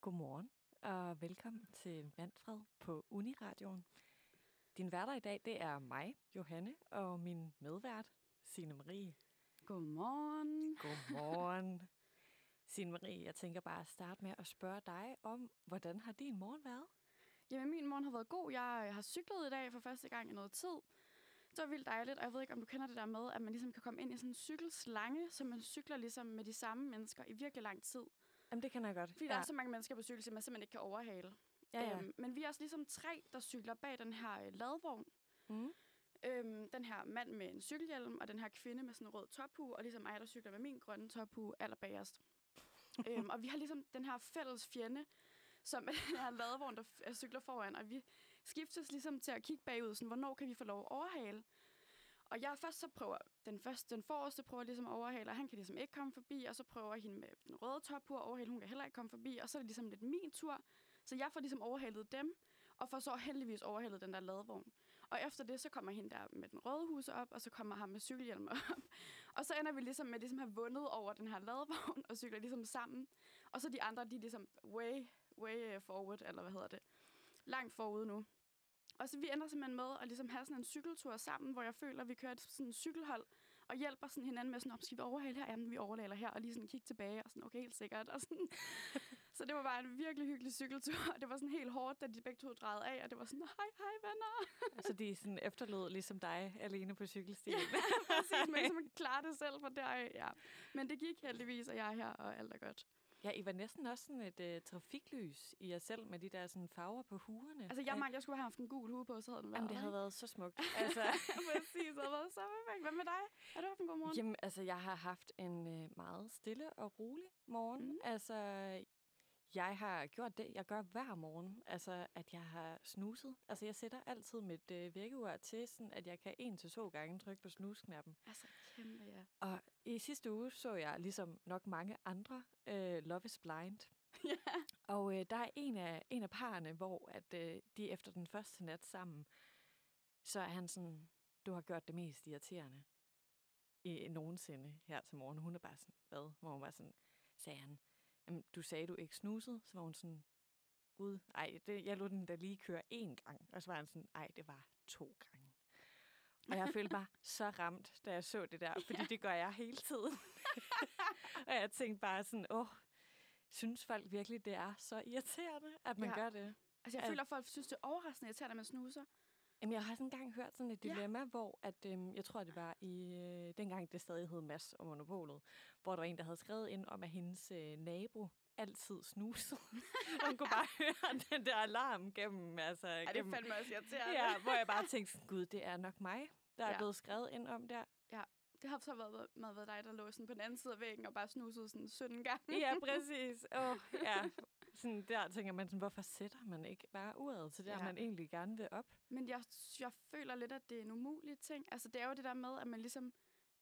Godmorgen og velkommen til Manfred på Uniradioen. Din værter i dag, det er mig, Johanne, og min medvært, Signe Marie. Godmorgen. Godmorgen. Signe Marie, jeg tænker bare at starte med at spørge dig om, hvordan har din morgen været? Jamen, min morgen har været god. Jeg har cyklet i dag for første gang i noget tid. Det var vildt dejligt, og jeg ved ikke, om du kender det der med, at man ligesom kan komme ind i sådan en cykelslange, så man cykler ligesom med de samme mennesker i virkelig lang tid. Jamen, det kan jeg godt. Fordi ja. der er så mange mennesker på cykel, som man simpelthen ikke kan overhale. Ja, ja. Øhm, men vi er også ligesom tre, der cykler bag den her øh, ladvogn. Mm. Øhm, den her mand med en cykelhjelm, og den her kvinde med sådan en rød tophue, og ligesom mig, der cykler med min grønne tophue allerbagerst. øhm, og vi har ligesom den her fælles fjende, som er den her ladvogn, der cykler foran, og vi skiftes ligesom til at kigge bagud, sådan, hvornår kan vi få lov at overhale. Og jeg først så prøver, den første, den forreste prøver ligesom at overhale, og han kan ligesom ikke komme forbi, og så prøver hende med den røde top at overhale, hun kan heller ikke komme forbi, og så er det ligesom lidt min tur. Så jeg får ligesom overhalet dem, og får så heldigvis overhalet den der ladvogn. Og efter det, så kommer hende der med den røde hus op, og så kommer ham med cykelhjelm op. Og så ender vi ligesom med ligesom at have vundet over den her ladvogn, og cykler ligesom sammen. Og så de andre, de er ligesom way, way forward, eller hvad hedder det, langt forud nu. Og så vi ender simpelthen med at ligesom have sådan en cykeltur sammen, hvor jeg føler, at vi kører et sådan en cykelhold, og hjælper sådan hinanden med sådan, op, skal vi overhale her? Jamen, vi overhaler her, og lige sådan kigge tilbage, og sådan, okay, helt sikkert. Og sådan. så det var bare en virkelig hyggelig cykeltur, og det var sådan helt hårdt, da de begge to drejede af, og det var sådan, hej, hej venner. Så de sådan efterlod ligesom dig alene på cykelstien. Præcis, men ligesom klare det selv fra deraf, ja. Men det gik heldigvis, og jeg er her, og alt er godt. Ja, I var næsten også sådan et uh, trafiklys i jer selv med de der sådan farver på huerne. Altså, jeg, Mark, jeg skulle have haft en gul hue på, så havde den været Jamen, det havde været så smukt. Altså, Præcis, det havde været så perfekt. Hvad med dig? Har du haft en god morgen? Jamen, altså, jeg har haft en uh, meget stille og rolig morgen. Mm. Altså, jeg har gjort det, jeg gør hver morgen, altså, at jeg har snuset. Altså, jeg sætter altid mit uh, vækkeur til, sådan, at jeg kan en til to gange trykke på snusknappen. Altså, kæmpe ja. Og i sidste uge så jeg, ligesom nok mange andre, uh, Love is Blind. ja. Og uh, der er en af, en af parerne, hvor at, uh, de efter den første nat sammen, så er han sådan, du har gjort det mest irriterende i nogensinde her til morgen. Hun er bare sådan, hvad? Hvor hun var sådan, sagde han, du sagde, du ikke snusede. Så var hun sådan, gud, ej, det, jeg lod den da lige køre én gang. Og så var han sådan, ej, det var to gange. Og jeg følte mig så ramt, da jeg så det der, fordi ja. det gør jeg hele tiden. og jeg tænkte bare sådan, åh, synes folk virkelig, det er så irriterende, at man Ja. gør det? Altså, jeg føler, at folk synes, det er overraskende irriterende, at man snuser. Jamen, jeg har sådan engang hørt sådan et Ja. dilemma, ja. hvor at, øhm, jeg tror, det var i øh, dengang, det stadig hed Mads og Monopolet, hvor der var en, der havde skrevet ind om, at hendes øh, nabo altid snusede. hun kunne bare høre den der alarm gennem... Altså, Ej, det er gennem fandme også irriterende. ja, hvor jeg bare tænkte, gud, det er nok mig, der er Ja. blevet skrevet ind om der. Det har så været, med været dig, der lå sådan på den anden side af væggen og bare snusede sådan 17 gange. Ja, præcis. Oh, ja. Sådan der tænker man, sådan, hvorfor sætter man ikke bare uret til der, Ja. man egentlig gerne vil op? Men jeg, jeg føler lidt, at det er en umulig ting. Altså, det er jo det der med, at man ligesom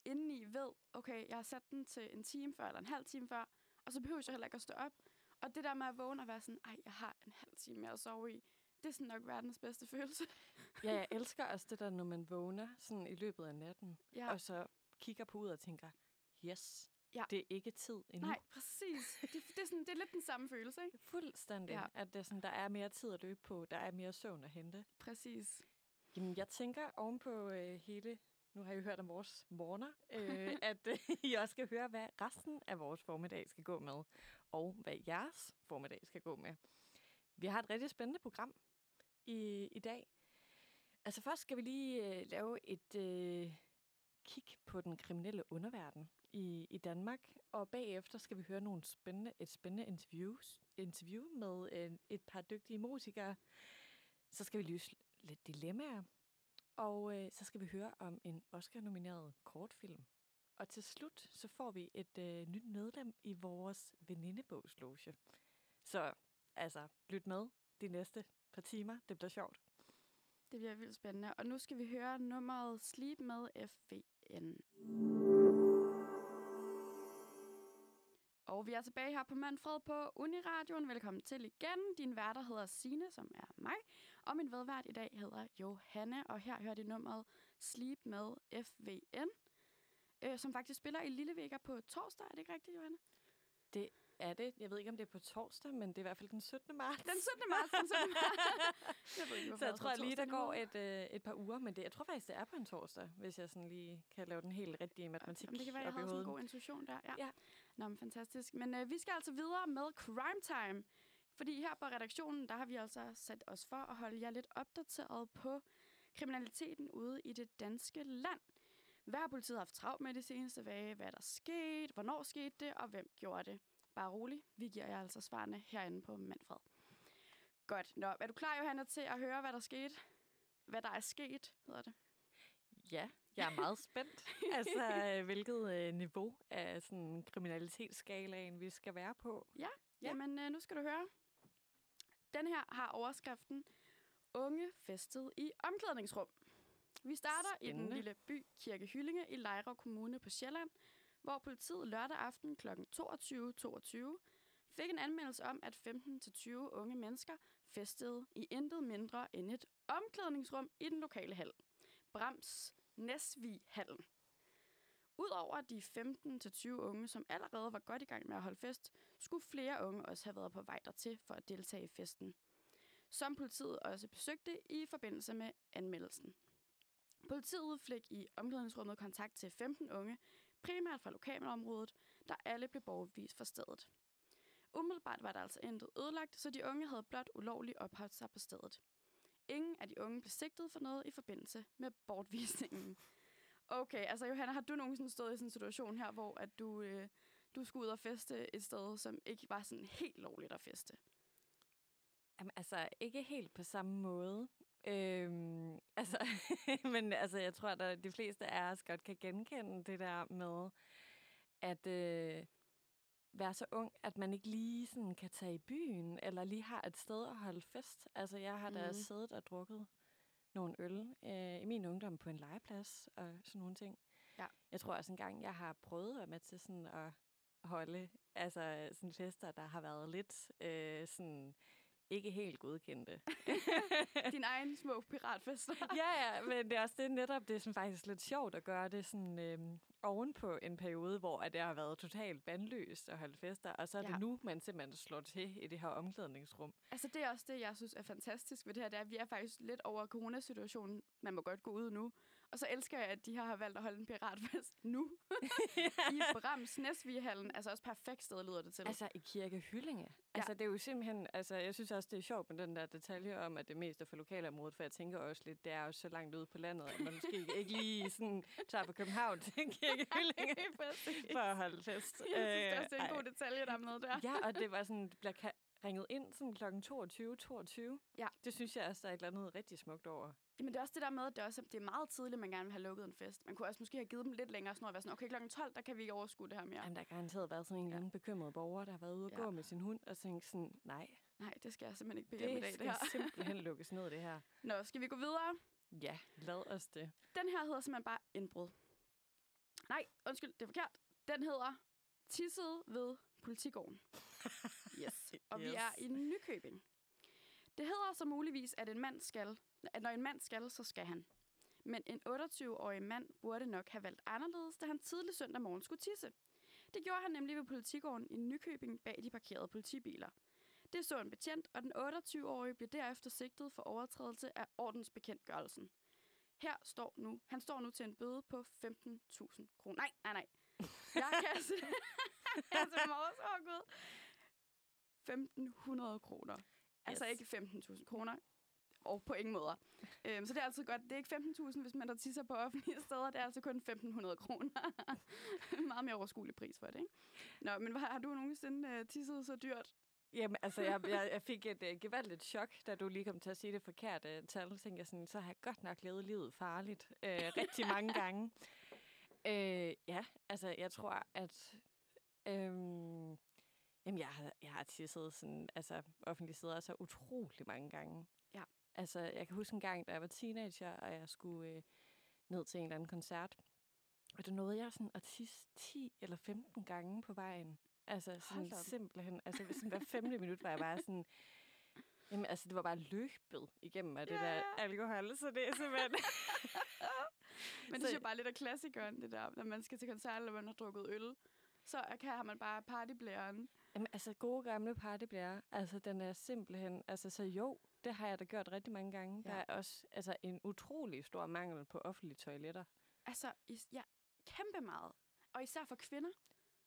indeni ved, okay, jeg har sat den til en time før, eller en halv time før, og så behøver jeg heller ikke at stå op. Og det der med at vågne og være sådan, ej, jeg har en halv time mere at sove i, det er sådan nok verdens bedste følelse. Ja, jeg elsker også det der, når man vågner sådan i løbet af natten, Ja. og så kigger på ud og tænker, yes, Ja. det er ikke tid endnu. Nej, præcis. Det, det, er sådan, det er lidt den samme følelse, ikke? Fuldstændig, Ja. at det er sådan, der er mere tid at løbe på, der er mere søvn at hente. Præcis. Jamen, jeg tænker ovenpå øh, hele, nu har I hørt om vores morgener, øh, at øh, I også skal høre, hvad resten af vores formiddag skal gå med, og hvad jeres formiddag skal gå med. Vi har et rigtig spændende program i, i dag. Altså først skal vi lige øh, lave et øh, kig på den kriminelle underverden i, i Danmark, og bagefter skal vi høre nogle spændende, et spændende interviews, interview med øh, et par dygtige musikere. Så skal vi løse lidt dilemmaer, og øh, så skal vi høre om en Oscar-nomineret kortfilm. Og til slut, så får vi et øh, nyt medlem i vores venindebogsloge. Så altså, lyt med de næste par timer. Det bliver sjovt. Det bliver vildt spændende. Og nu skal vi høre nummeret Sleep med FVN. Og vi er tilbage her på Manfred på Uniradioen. Velkommen til igen. Din værter hedder Sine, som er mig. Og min vedvært i dag hedder Johanne. Og her hører de nummeret Sleep med FVN. Øh, som faktisk spiller i Lillevækker på torsdag. Er det ikke rigtigt, Johanne? Det er det. Jeg ved ikke, om det er på torsdag, men det er i hvert fald den 17. marts. Den 17. marts, den 17. marts. jeg ved ikke, Så jeg tror lige, der går et, øh, et par uger, men det, jeg tror faktisk, det er på en torsdag, hvis jeg sådan lige kan lave den helt rigtige matematik Jamen, det kan være, jeg havde sådan en god intuition der. Ja. Ja. Nå, men fantastisk. Men øh, vi skal altså videre med Crime Time. Fordi her på redaktionen, der har vi altså sat os for at holde jer lidt opdateret på kriminaliteten ude i det danske land. Hvad har politiet haft travlt med de seneste dage? Hvad er der sket? Hvornår skete det? Og hvem gjorde det? Bare rolig. Vi giver jer altså svarene herinde på Manfred. Godt. Nå, er du klar, Johanna, til at høre, hvad der skete? Hvad der er sket, hedder det. Ja, jeg er meget spændt. altså, øh, hvilket øh, niveau af sådan kriminalitetsskalaen vi skal være på. Ja. Jamen, øh, nu skal du høre. Den her har overskriften Unge festet i omklædningsrum. Vi starter i den Spændende. lille by Kirke Hyllinge i Lejre Kommune på Sjælland, hvor politiet lørdag aften kl. 22.22 fik en anmeldelse om, at 15-20 unge mennesker festede i intet mindre end et omklædningsrum i den lokale hal. Brams Næsvig-hallen. Udover de 15-20 unge, som allerede var godt i gang med at holde fest, skulle flere unge også have været på vej dertil for at deltage i festen. Som politiet også besøgte i forbindelse med anmeldelsen. Politiet fik i omklædningsrummet kontakt til 15 unge, primært fra lokalområdet, der alle blev borgervist fra stedet. Umiddelbart var der altså intet ødelagt, så de unge havde blot ulovligt opholdt sig på stedet. Ingen af de unge blev sigtet for noget i forbindelse med bortvisningen. Okay, altså Johanna, har du nogensinde stået i sådan en situation her, hvor at du, øh, du skulle ud og feste et sted, som ikke var sådan helt lovligt at feste? Jamen, altså, ikke helt på samme måde. Øhm, altså, men altså, jeg tror, at de fleste af os godt kan genkende det der med, at øh, være så ung, at man ikke lige sådan kan tage i byen, eller lige har et sted at holde fest. Altså, jeg har da Mhm. siddet og drukket nogle øl øh, i min ungdom på en legeplads og sådan nogle ting. Ja. Jeg tror også engang, jeg har prøvet at være med til sådan at holde altså sådan fester, der har været lidt øh, sådan ikke helt godkendte. Din egen små piratfester. ja, ja, men det er også det netop, det er sådan faktisk lidt sjovt at gøre det sådan øhm, ovenpå en periode, hvor at det har været totalt bandløst at holde fester, og så er ja. Ja. det nu, man simpelthen slår til i det her omklædningsrum. Altså, det er også det, jeg synes er fantastisk ved det her. Det er, at vi er faktisk lidt over coronasituationen. Man må godt gå ud nu. Og så elsker jeg, at de her har valgt at holde en piratfest nu. I Brams Næsvigehallen. Altså også perfekt sted, lyder det til. Altså i Kirke Hyllinge. Ja. Altså det er jo simpelthen, altså jeg synes også, det er sjovt med den der detalje om, at det mest er for lokalområdet, for jeg tænker også lidt, det er jo så langt ude på landet, at man måske ikke lige sådan tager fra København til Kirke Hyllinge for at holde fest. Jeg synes det også, det er en Øh, god detalje, der er med der. Ja, og det var sådan, det bliver ringet ind sådan kl. 22, 22. Ja. Det synes jeg også, der er et eller andet rigtig smukt over. Men det er også det der med, at det, også, det er meget tidligt, man gerne vil have lukket en fest. Man kunne også måske have givet dem lidt længere snor og være sådan, okay, klokken 12, der kan vi ikke overskue det her mere. Jamen, der har garanteret været sådan en eller anden bekymret borger, der har været ude og Ja. gå med sin hund og tænkt sådan, nej, Nej, det skal jeg simpelthen ikke bede om i det dag, det skal her. simpelthen lukkes ned, det her. Nå, skal vi gå videre? Ja, lad os det. Den her hedder simpelthen bare indbrud. Nej, undskyld, det er forkert. Den hedder Tisset ved politigården. Yes. Og yes. vi er i Nykøbing. Det hedder så muligvis, at en mand skal, at når en mand skal, så skal han. Men en 28-årig mand burde nok have valgt anderledes, da han tidlig søndag morgen skulle tisse. Det gjorde han nemlig ved politigården i Nykøbing bag de parkerede politibiler. Det så en betjent, og den 28-årige blev derefter sigtet for overtrædelse af ordensbekendtgørelsen. Her står nu, han står nu til en bøde på 15.000 kroner. Nej, nej, nej. Jeg kan se, jeg er så overgået. 1.500 kroner. Altså Yes. ikke 15.000 kroner. Og på ingen måder. Øhm, så det er altid godt. Det er ikke 15.000, hvis man der tisser på offentlige steder. Det er altså kun 1.500 kroner. Meget mere overskuelig pris for det, ikke? Nå, men har du nogensinde uh, tisset så dyrt? Jamen, altså, jeg, jeg, jeg fik et uh, gevaldigt chok, da du lige kom til at sige det forkerte tal. Så tænkte jeg sådan, så har jeg godt nok levet livet farligt uh, rigtig mange gange. Uh, ja, altså, jeg tror, at... Um, jamen, jeg har, jeg har tisset sådan, altså, offentlige steder så utrolig mange gange. Ja. Altså, jeg kan huske en gang, da jeg var teenager, og jeg skulle uh, ned til en eller anden koncert. Og der nåede jeg sådan at tisse 10 eller 15 gange på vejen. Altså sådan simpelthen, altså sådan hver femte minut var jeg bare sådan, jamen altså det var bare løbet igennem af det Ja, der ja. alkohol, så det er simpelthen, Men det er jo bare lidt af klassikeren, det der, når man skal til koncert, eller man har drukket øl. Så kan har man bare partyblæren Jamen, altså, gode gamle partyblære, altså, den er simpelthen, altså, så jo, det har jeg da gjort rigtig mange gange. Ja. Der er også, altså, en utrolig stor mangel på offentlige toiletter. Altså, ja, kæmpe meget. Og især for kvinder.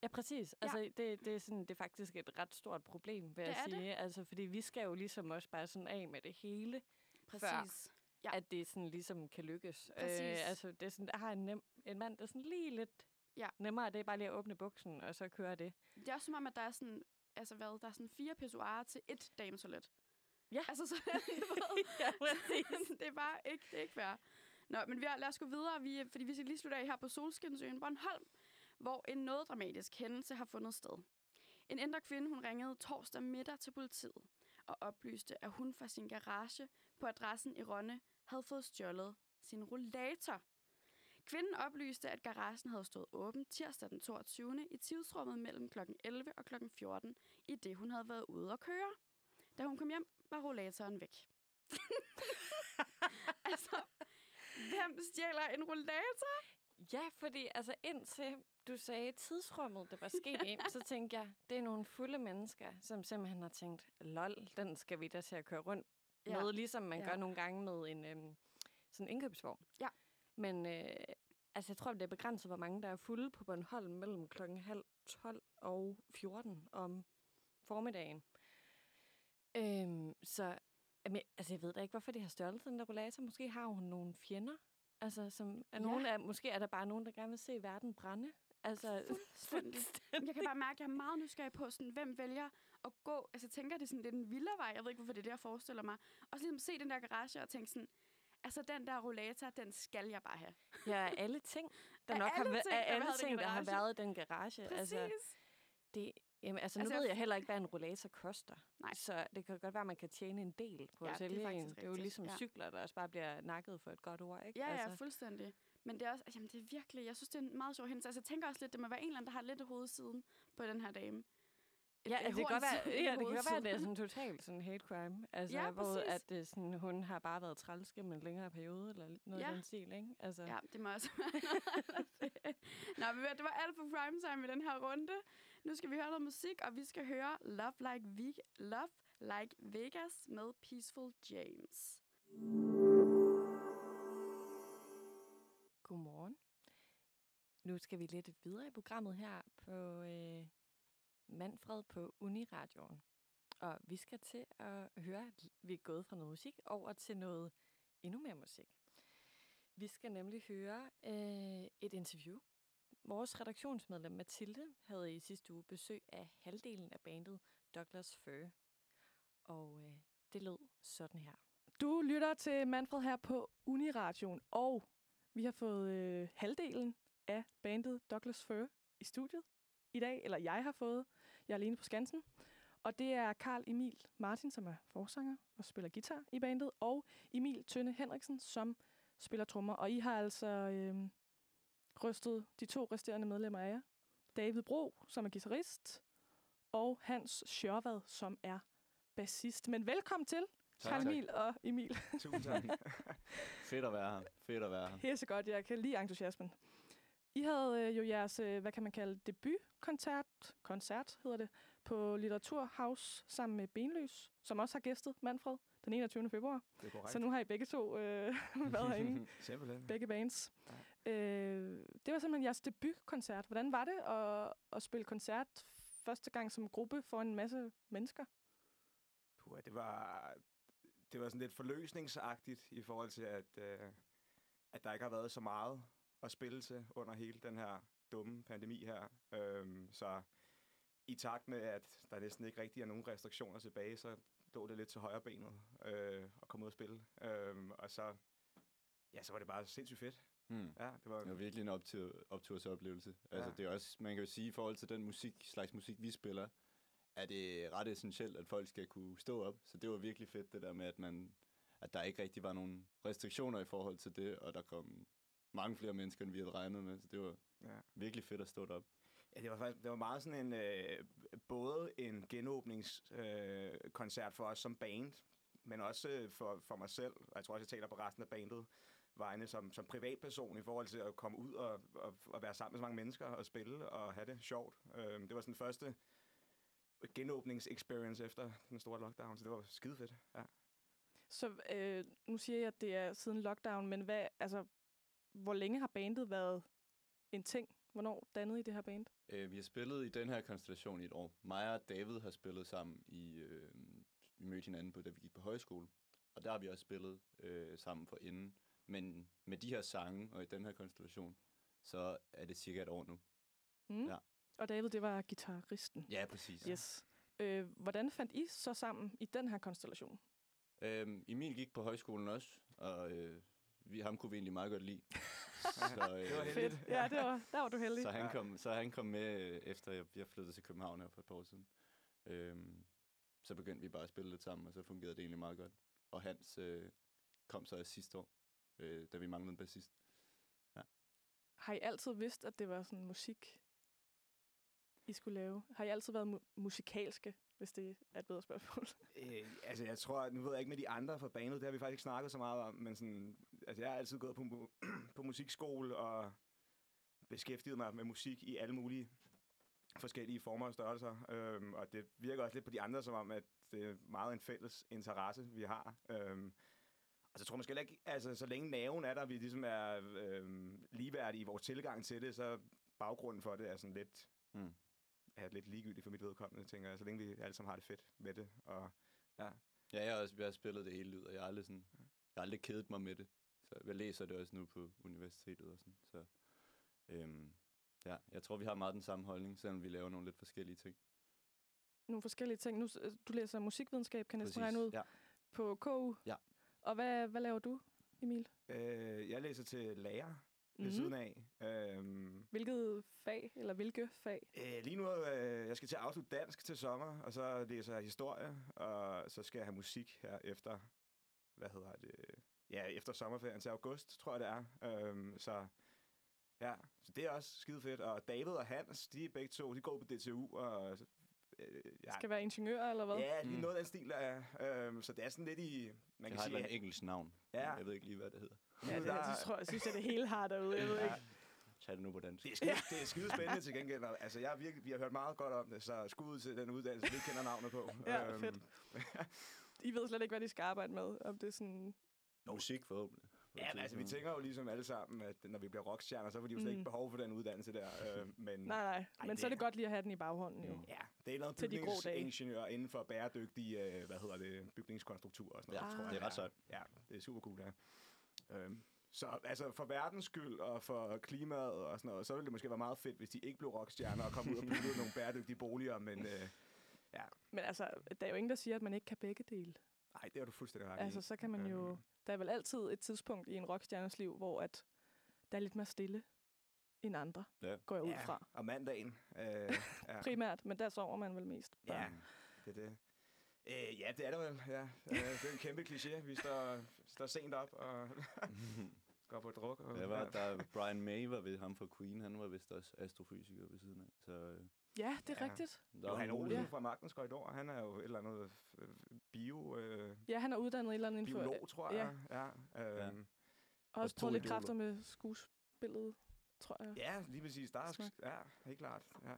Ja, præcis. Ja. Altså, det, det, er sådan, det er faktisk et ret stort problem, vil Det jeg er det. sige. Altså, fordi vi skal jo ligesom også bare sådan af med det hele, Præcis. Ja. ja. at det sådan ligesom kan lykkes. Præcis. altså, det er sådan, der har en, nem, en mand, der er sådan lige lidt Ja. nemmere. Det er bare lige at åbne buksen, og så køre det. Det er også som om, at der er sådan, altså hvad, der er sådan fire pissoirer til et dametoilet. Ja. Altså, så, ved, ja, det er bare ikke, det er ikke fair. Nå, men vi har, lad os gå videre, vi, fordi vi skal lige slutte af her på Solskinsøen Bornholm, hvor en noget dramatisk hændelse har fundet sted. En ældre kvinde, hun ringede torsdag middag til politiet og oplyste, at hun fra sin garage på adressen i Rønne havde fået stjålet sin rollator. Kvinden oplyste, at garagen havde stået åben tirsdag den 22. i tidsrummet mellem kl. 11 og kl. 14, i det hun havde været ude at køre. Da hun kom hjem, var rollatoren væk. altså, hvem stjæler en rollator? Ja, fordi altså indtil du sagde tidsrummet, det var sket ind, så tænkte jeg, det er nogle fulde mennesker, som simpelthen har tænkt, lol, den skal vi da til at køre rundt Ja. med, ligesom man Ja. gør nogle gange med en øhm, sådan indkøbsvogn. Ja. Men øh, altså, jeg tror, det er begrænset, hvor mange der er fulde på Bornholm mellem klokken halv 12 og 14 om formiddagen. Øhm, så jamen, altså, jeg ved da ikke, hvorfor de har stjålet den der rollator. Måske har hun nogle fjender. Altså, som er Ja. nogen af, måske er der bare nogen, der gerne vil se verden brænde. Altså, Fuldstændig. Men Jeg kan bare mærke, at jeg er meget nysgerrig på, sådan, hvem vælger at gå. Altså, jeg tænker, det er sådan lidt en vildevej. Jeg ved ikke, hvorfor det er det, jeg forestiller mig. Og så ligesom se den der garage og tænke sådan, altså den der rollator, den skal jeg bare have. Ja, alle ting, der nok har, alle væ- ting, der alle har ting, der har været i den garage. Præcis. Altså, det, jamen, altså, nu Altså, ved jeg heller ikke, hvad en rollator koster. Nej. Så det kan godt være, at man kan tjene en del på Ja, at det er sælge en. Det er jo rigtigt, ligesom ja. cykler, der også bare bliver nakket for et godt ord, ikke? Ja, ja, altså, fuldstændig. Men det er også, jamen det er virkelig, jeg synes, det er en meget sjov hændelse. Altså, jeg tænker også lidt, det må være en eller anden, der har lidt af hovedsiden på den her dame. Ja, altså, det kan godt være, ja, det kan godt være, at det er sådan totalt sådan hate crime. Altså, Ja, hvor præcis. at det sådan, hun har bare været træls gennem en længere periode, eller noget Ja. i den stil, ikke? Altså, Ja, det må også være af. Nå, men det var alt for primetime i den her runde. Nu skal vi høre noget musik, og vi skal høre Love Like, Ve- Love like Vegas med Peaceful James. Godmorgen. Nu skal vi lidt videre i programmet her på øh, Manfred på Uniradioen. Og vi skal til at høre, at vi er gået fra noget musik over til noget endnu mere musik. Vi skal nemlig høre øh, et interview. Vores redaktionsmedlem Mathilde havde i sidste uge besøg af halvdelen af bandet Douglas Fur. Og øh, det lød sådan her. Du lytter til Manfred her på Uniradioen, og vi har fået øh, halvdelen af bandet Douglas Fur i studiet i dag, eller jeg har fået. Jeg er alene på Skansen. Og det er Karl Emil Martin, som er forsanger og spiller guitar i bandet, og Emil Tønne Henriksen, som spiller trommer. Og I har altså øh, rystet de to resterende medlemmer af jer. David Bro, som er guitarist, og Hans Sjørvad, som er bassist. Men velkommen til, Karl Emil og Emil. Tusind tak. Fedt at være her. Fedt at være her. Helt så godt, jeg kan lide entusiasmen. I havde øh, jo jeres, øh, hvad kan man kalde, debutkoncert, koncert hedder det, på Litteraturhaus sammen med Benløs, som også har gæstet Manfred den 21. februar. Det er korrekt. Så nu har I begge to øh, været herinde, Simpelthen. begge bands. Øh, det var simpelthen jeres debutkoncert. Hvordan var det at, at spille koncert første gang som gruppe for en masse mennesker? Puh, det var, det var sådan lidt forløsningsagtigt i forhold til, at, øh, at der ikke har været så meget at spille til under hele den her dumme pandemi her. Øhm, så i takt med, at der næsten ikke rigtig er nogen restriktioner tilbage, så lå det lidt til højre benet øh, at komme ud og spille. Øhm, og så, ja, så var det bare sindssygt fedt. Hmm. Ja, det var, Det var virkelig en optur, optursoplevelse. Altså, Ja. det er også, man kan jo sige, i forhold til den musik, slags musik, vi spiller, er det ret essentielt, at folk skal kunne stå op. Så det var virkelig fedt, det der med, at, man, at der ikke rigtig var nogen restriktioner i forhold til det, og der kom mange flere mennesker, end vi havde regnet med. Så det var ja. virkelig fedt at stå derop. Ja, det var faktisk det var meget sådan en øh, både en genåbningskoncert øh, koncert for os som band, men også øh, for, for mig selv. Og jeg tror også, jeg taler på resten af bandet vegne som, som privatperson i forhold til at komme ud og, og, og være sammen med så mange mennesker og spille og have det sjovt. Øh, det var sådan den første genåbningsexperience efter den store lockdown, så det var skide fedt. Ja. Så øh, nu siger jeg, at det er siden lockdown, men hvad, altså, hvor længe har bandet været en ting? Hvornår dannede I det her band? Øh, vi har spillet i den her konstellation i et år. Mig og David har spillet sammen i... Øh, vi mødte hinanden på, da vi gik på højskole. Og der har vi også spillet øh, sammen for inden. Men med de her sange og i den her konstellation, så er det cirka et år nu. Mm. Ja. Og David, det var gitarristen. Ja, præcis. Yes. Øh, hvordan fandt I så sammen i den her konstellation? Øhm, Emil gik på højskolen også, og øh, vi, ham kunne vi egentlig meget godt lide. så, øh, Det var heldigt. Fedt. Ja, det var, der var du heldig. så, han Ja. kom, så han kom med, øh, efter jeg, jeg flyttede til København her for et par år siden. Øhm, så begyndte vi bare at spille lidt sammen, og så fungerede det egentlig meget godt. Og Hans øh, kom så sidste år, øh, da vi manglede en bassist. Har I altid vidst, at det var sådan musik, I skulle lave? Har I altid været mu- musikalske, hvis det er et bedre spørgsmål? Øh, altså, jeg tror, nu ved jeg ikke med de andre fra banet, det har vi faktisk ikke snakket så meget om, men sådan, altså, jeg har altid gået på, mu- på musikskole og beskæftiget mig med musik i alle mulige forskellige former og størrelser. Øhm, og det virker også lidt på de andre, som om, at det er meget en fælles interesse, vi har. Øhm, og så tror jeg måske ikke, altså så længe naven er der, vi ligesom er øhm, ligeværdige i vores tilgang til det, så baggrunden for det er sådan lidt, Mm. er lidt ligegyldigt for mit vedkommende, tænker jeg. Så længe vi alle sammen har det fedt med det. Og Ja, jeg har også jeg har spillet det hele ud, og jeg har aldrig, sådan, jeg har aldrig kedet mig med det. Så jeg læser det også nu på universitetet og sådan. Så øhm, ja, jeg tror, vi har meget den samme holdning, selvom vi laver nogle lidt forskellige ting. Nogle forskellige ting. Nu, øh, du læser musikvidenskab, kan jeg næsten regne ud, Ja. på KU. Ja. Og hvad, hvad laver du, Emil? Øh, jeg læser til lærer ved Mhm. siden af. Øhm, Hvilket fag, eller hvilke fag? øh, lige nu, øh, jeg skal til at afslutte dansk til sommer, og så læser jeg historie, og så skal jeg have musik her efter, hvad hedder det, ja, efter sommerferien til august, tror jeg det er. Øhm, så ja, så det er også skide fedt. Og David og Hans, de er begge to, de går på DTU, og øh, ja, Skal være ingeniør, eller hvad? ja, lige Mm. noget af den stil er, øhm, så det er sådan lidt i, man Jeg kan har et sige, eller andet engelsk navn. Ja. Jeg ved ikke lige, hvad det hedder. Ja, det, der- det tror jeg, synes jeg, det hele har derude. Jeg ved Ja. ikke. Tag det nu på dansk. Det er skide, det er skide spændende til gengæld. Altså, jeg har virkelig, vi har hørt meget godt om det, så skud ud til den uddannelse, vi ikke kender navnet på. Ja, Øhm, fedt. I ved slet ikke, hvad de skal arbejde med. Om det er sådan... Musik forhåbentlig. Ja, men altså, vi tænker jo ligesom alle sammen, at når vi bliver rockstjerner, så får de jo slet ikke Mm. behov for den uddannelse der. Øh, men Nej, nej. Ej, Men så er det- det godt lige at have den i baghånden, jo. Ja, det er noget bygningsingeniør inden for bæredygtig, øh, hvad hedder det, bygningskonstruktur og sådan noget, Ja, tror jeg. det er ret sejt. Ja, det er super cool, ja. Øhm, så altså for verdens skyld og for klimaet og sådan noget, så ville det måske være meget fedt, hvis de ikke blev rockstjerner og kom ud og byggede nogle bæredygtige boliger, men øh, Men altså, der er jo ingen, der siger, at man ikke kan begge dele. Nej, det har du fuldstændig ret. Altså, så kan man jo... Øhm. Der er vel altid et tidspunkt i en rockstjernes liv, hvor at der er lidt mere stille end andre, Ja. går jeg ud Ja, fra. og mandagen. Øh, ja. Primært, men der sover man vel mest. Ja, det er det. Øh, ja, det er det vel. Ja. Øh, det er en kæmpe kliché. Vi står, står sent op og går på druk. Og, Hvad var der? Brian May var ved ham fra Queen. Han var vist også astrofysiker ved siden af. Så øh, Ja, det er Ja. rigtigt. Johan nogle Olsen Ja. fra Magtens Korridor, han er jo et eller andet øh, bio, øh, Ja, han er uddannet et eller andet inden for... biolog, tror ja. jeg. Ja. Ja, øhm, Og også prøvet lidt kræfter med skuespillet, tror jeg. ja, lige præcis. Der er, ja, helt klart. Ja.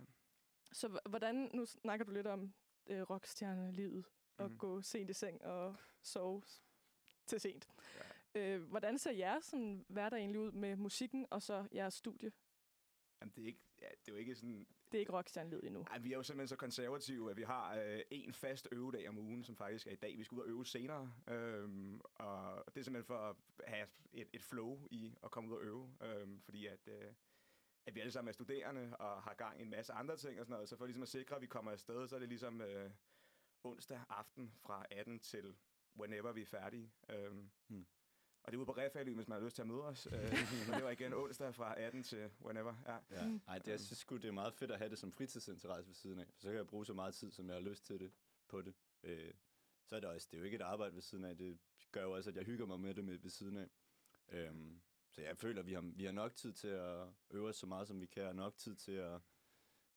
Så hvordan... Nu snakker du lidt om øh, rockstjernelivet, og Mhm. gå sent i seng og sove til sent. Øh, hvordan ser jeres sådan, hverdag egentlig ud med musikken og så jeres studie? Jamen, det er, ikke, ja, det er jo ikke sådan... Det er ikke rockstjernelivet endnu. Ej, vi er jo simpelthen så konservative, at vi har øh, en fast øvedag om ugen, som faktisk er i dag. Vi skal ud og øve senere. Øhm, og det er simpelthen for at have et, et flow i at komme ud og øve. Øhm, fordi at, øh, at vi alle sammen er studerende og har gang i en masse andre ting og sådan noget. Så for ligesom at sikre, at vi kommer afsted, så er det ligesom øh, onsdag aften fra 18 til whenever vi er færdige. Øhm, Hmm. Og det er ude på Refali, hvis man har lyst til at møde os. Øh, men det var igen onsdag fra 18 til whenever. Ja. Ja. Ej, det, jeg synes sgu, det er meget fedt at have det som fritidsinteresse ved siden af. For så kan jeg bruge så meget tid, som jeg har lyst til det, på det. Øh, så er det også, det er jo ikke et arbejde ved siden af. Det gør jo også, at jeg hygger mig med det med, ved siden af. Øhm, så jeg føler, at vi har, vi har nok tid til at øve os så meget, som vi kan, og nok tid til at,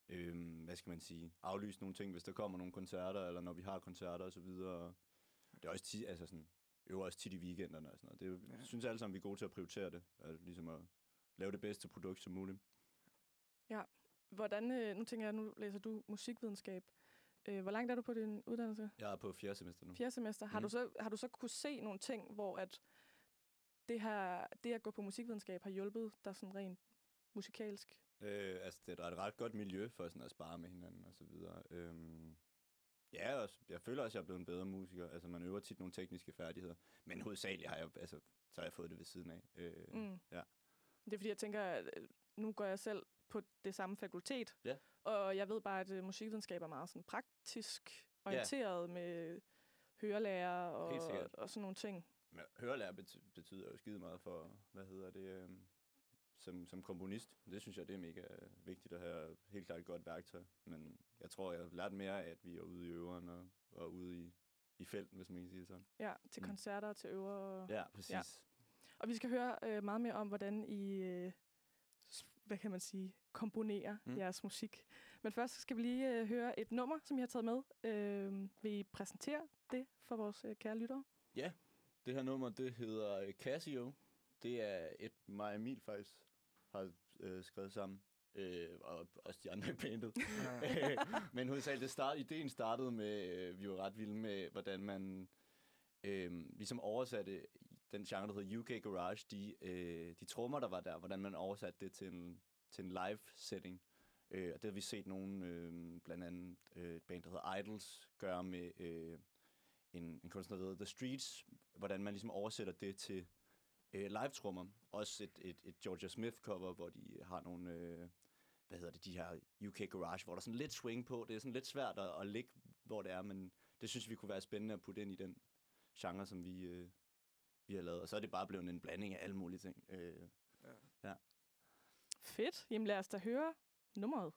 øhm, hvad skal man sige, aflyse nogle ting, hvis der kommer nogle koncerter, eller når vi har koncerter og så videre. Det er også tit, altså sådan, øver også tit i weekenderne og sådan noget. Det Ja. jeg synes alle sammen, vi er gode til at prioritere det, altså ligesom at lave det bedste produkt som muligt. Hvordan, øh, nu tænker jeg, nu læser du musikvidenskab. Øh, hvor langt er du på din uddannelse? Jeg er på fjerde semester nu. Fjerde semester. Har, Mm. du så, har du så kunne se nogle ting, hvor at det, her, det at gå på musikvidenskab har hjulpet dig sådan rent musikalsk? Øh, altså, det er et ret godt miljø for sådan at spare med hinanden og så videre. Øhm, ja, og jeg føler også, at jeg er blevet en bedre musiker. Altså, man øver tit nogle tekniske færdigheder. Men hovedsageligt har jeg, altså, så har jeg fået det ved siden af. Øh, Mm. ja. Det er fordi, jeg tænker, at øh, nu går jeg selv på det samme fakultet. Ja. Og jeg ved bare, at øh, musikvidenskab er meget sådan praktisk orienteret med hørelærer og, og sådan nogle ting. Men hørelærer bety- betyder jo skide meget for, hvad hedder det, øh, som, som komponist. Det synes jeg, det er mega vigtigt at have helt klart et godt værktøj. Men jeg tror, jeg har lært mere af, at vi er ude i øveren og, og ude i, i felten, hvis man kan sige det sådan. Ja, til Mm. koncerter og til øver. Og, Ja, præcis. Ja. og vi skal høre øh, meget mere om, hvordan I, øh, hvad kan man sige, komponerer mm. Jeres musik. Men først skal vi lige øh, høre et nummer, som I har taget med. Øh, vil I præsentere det for vores øh, kære lyttere? Det her nummer, det hedder øh, Casio. Det er et mig og Emil faktisk har øh, skrevet sammen. Øh, og også de andre i bandet. Øh, Men hovedsageligt, det start, ideen startede med, øh, vi var ret vilde med, hvordan man øh, ligesom oversatte den genre, der hedder UK Garage, de, øh, de trommer, der var der, hvordan man oversatte det til en, til en live setting. Øh, og det har vi set nogen, øh, blandt andet øh, et band, der hedder Idols, gøre med øh, en, en kunstner, der hedder The Streets, hvordan man ligesom oversætter det til øh, live-trommer. Også et, et, et Georgia Smith-cover, hvor de har nogle, øh, hvad hedder det, de her UK Garage, hvor der er sådan lidt swing på. Det er sådan lidt svært at, at ligge, hvor det er, men det synes vi kunne være spændende at putte ind i den genre, som vi, øh, vi har lavet. Og så er det bare blevet en blanding af alle mulige ting. Øh, Fedt. Jamen lad os da høre nummeret.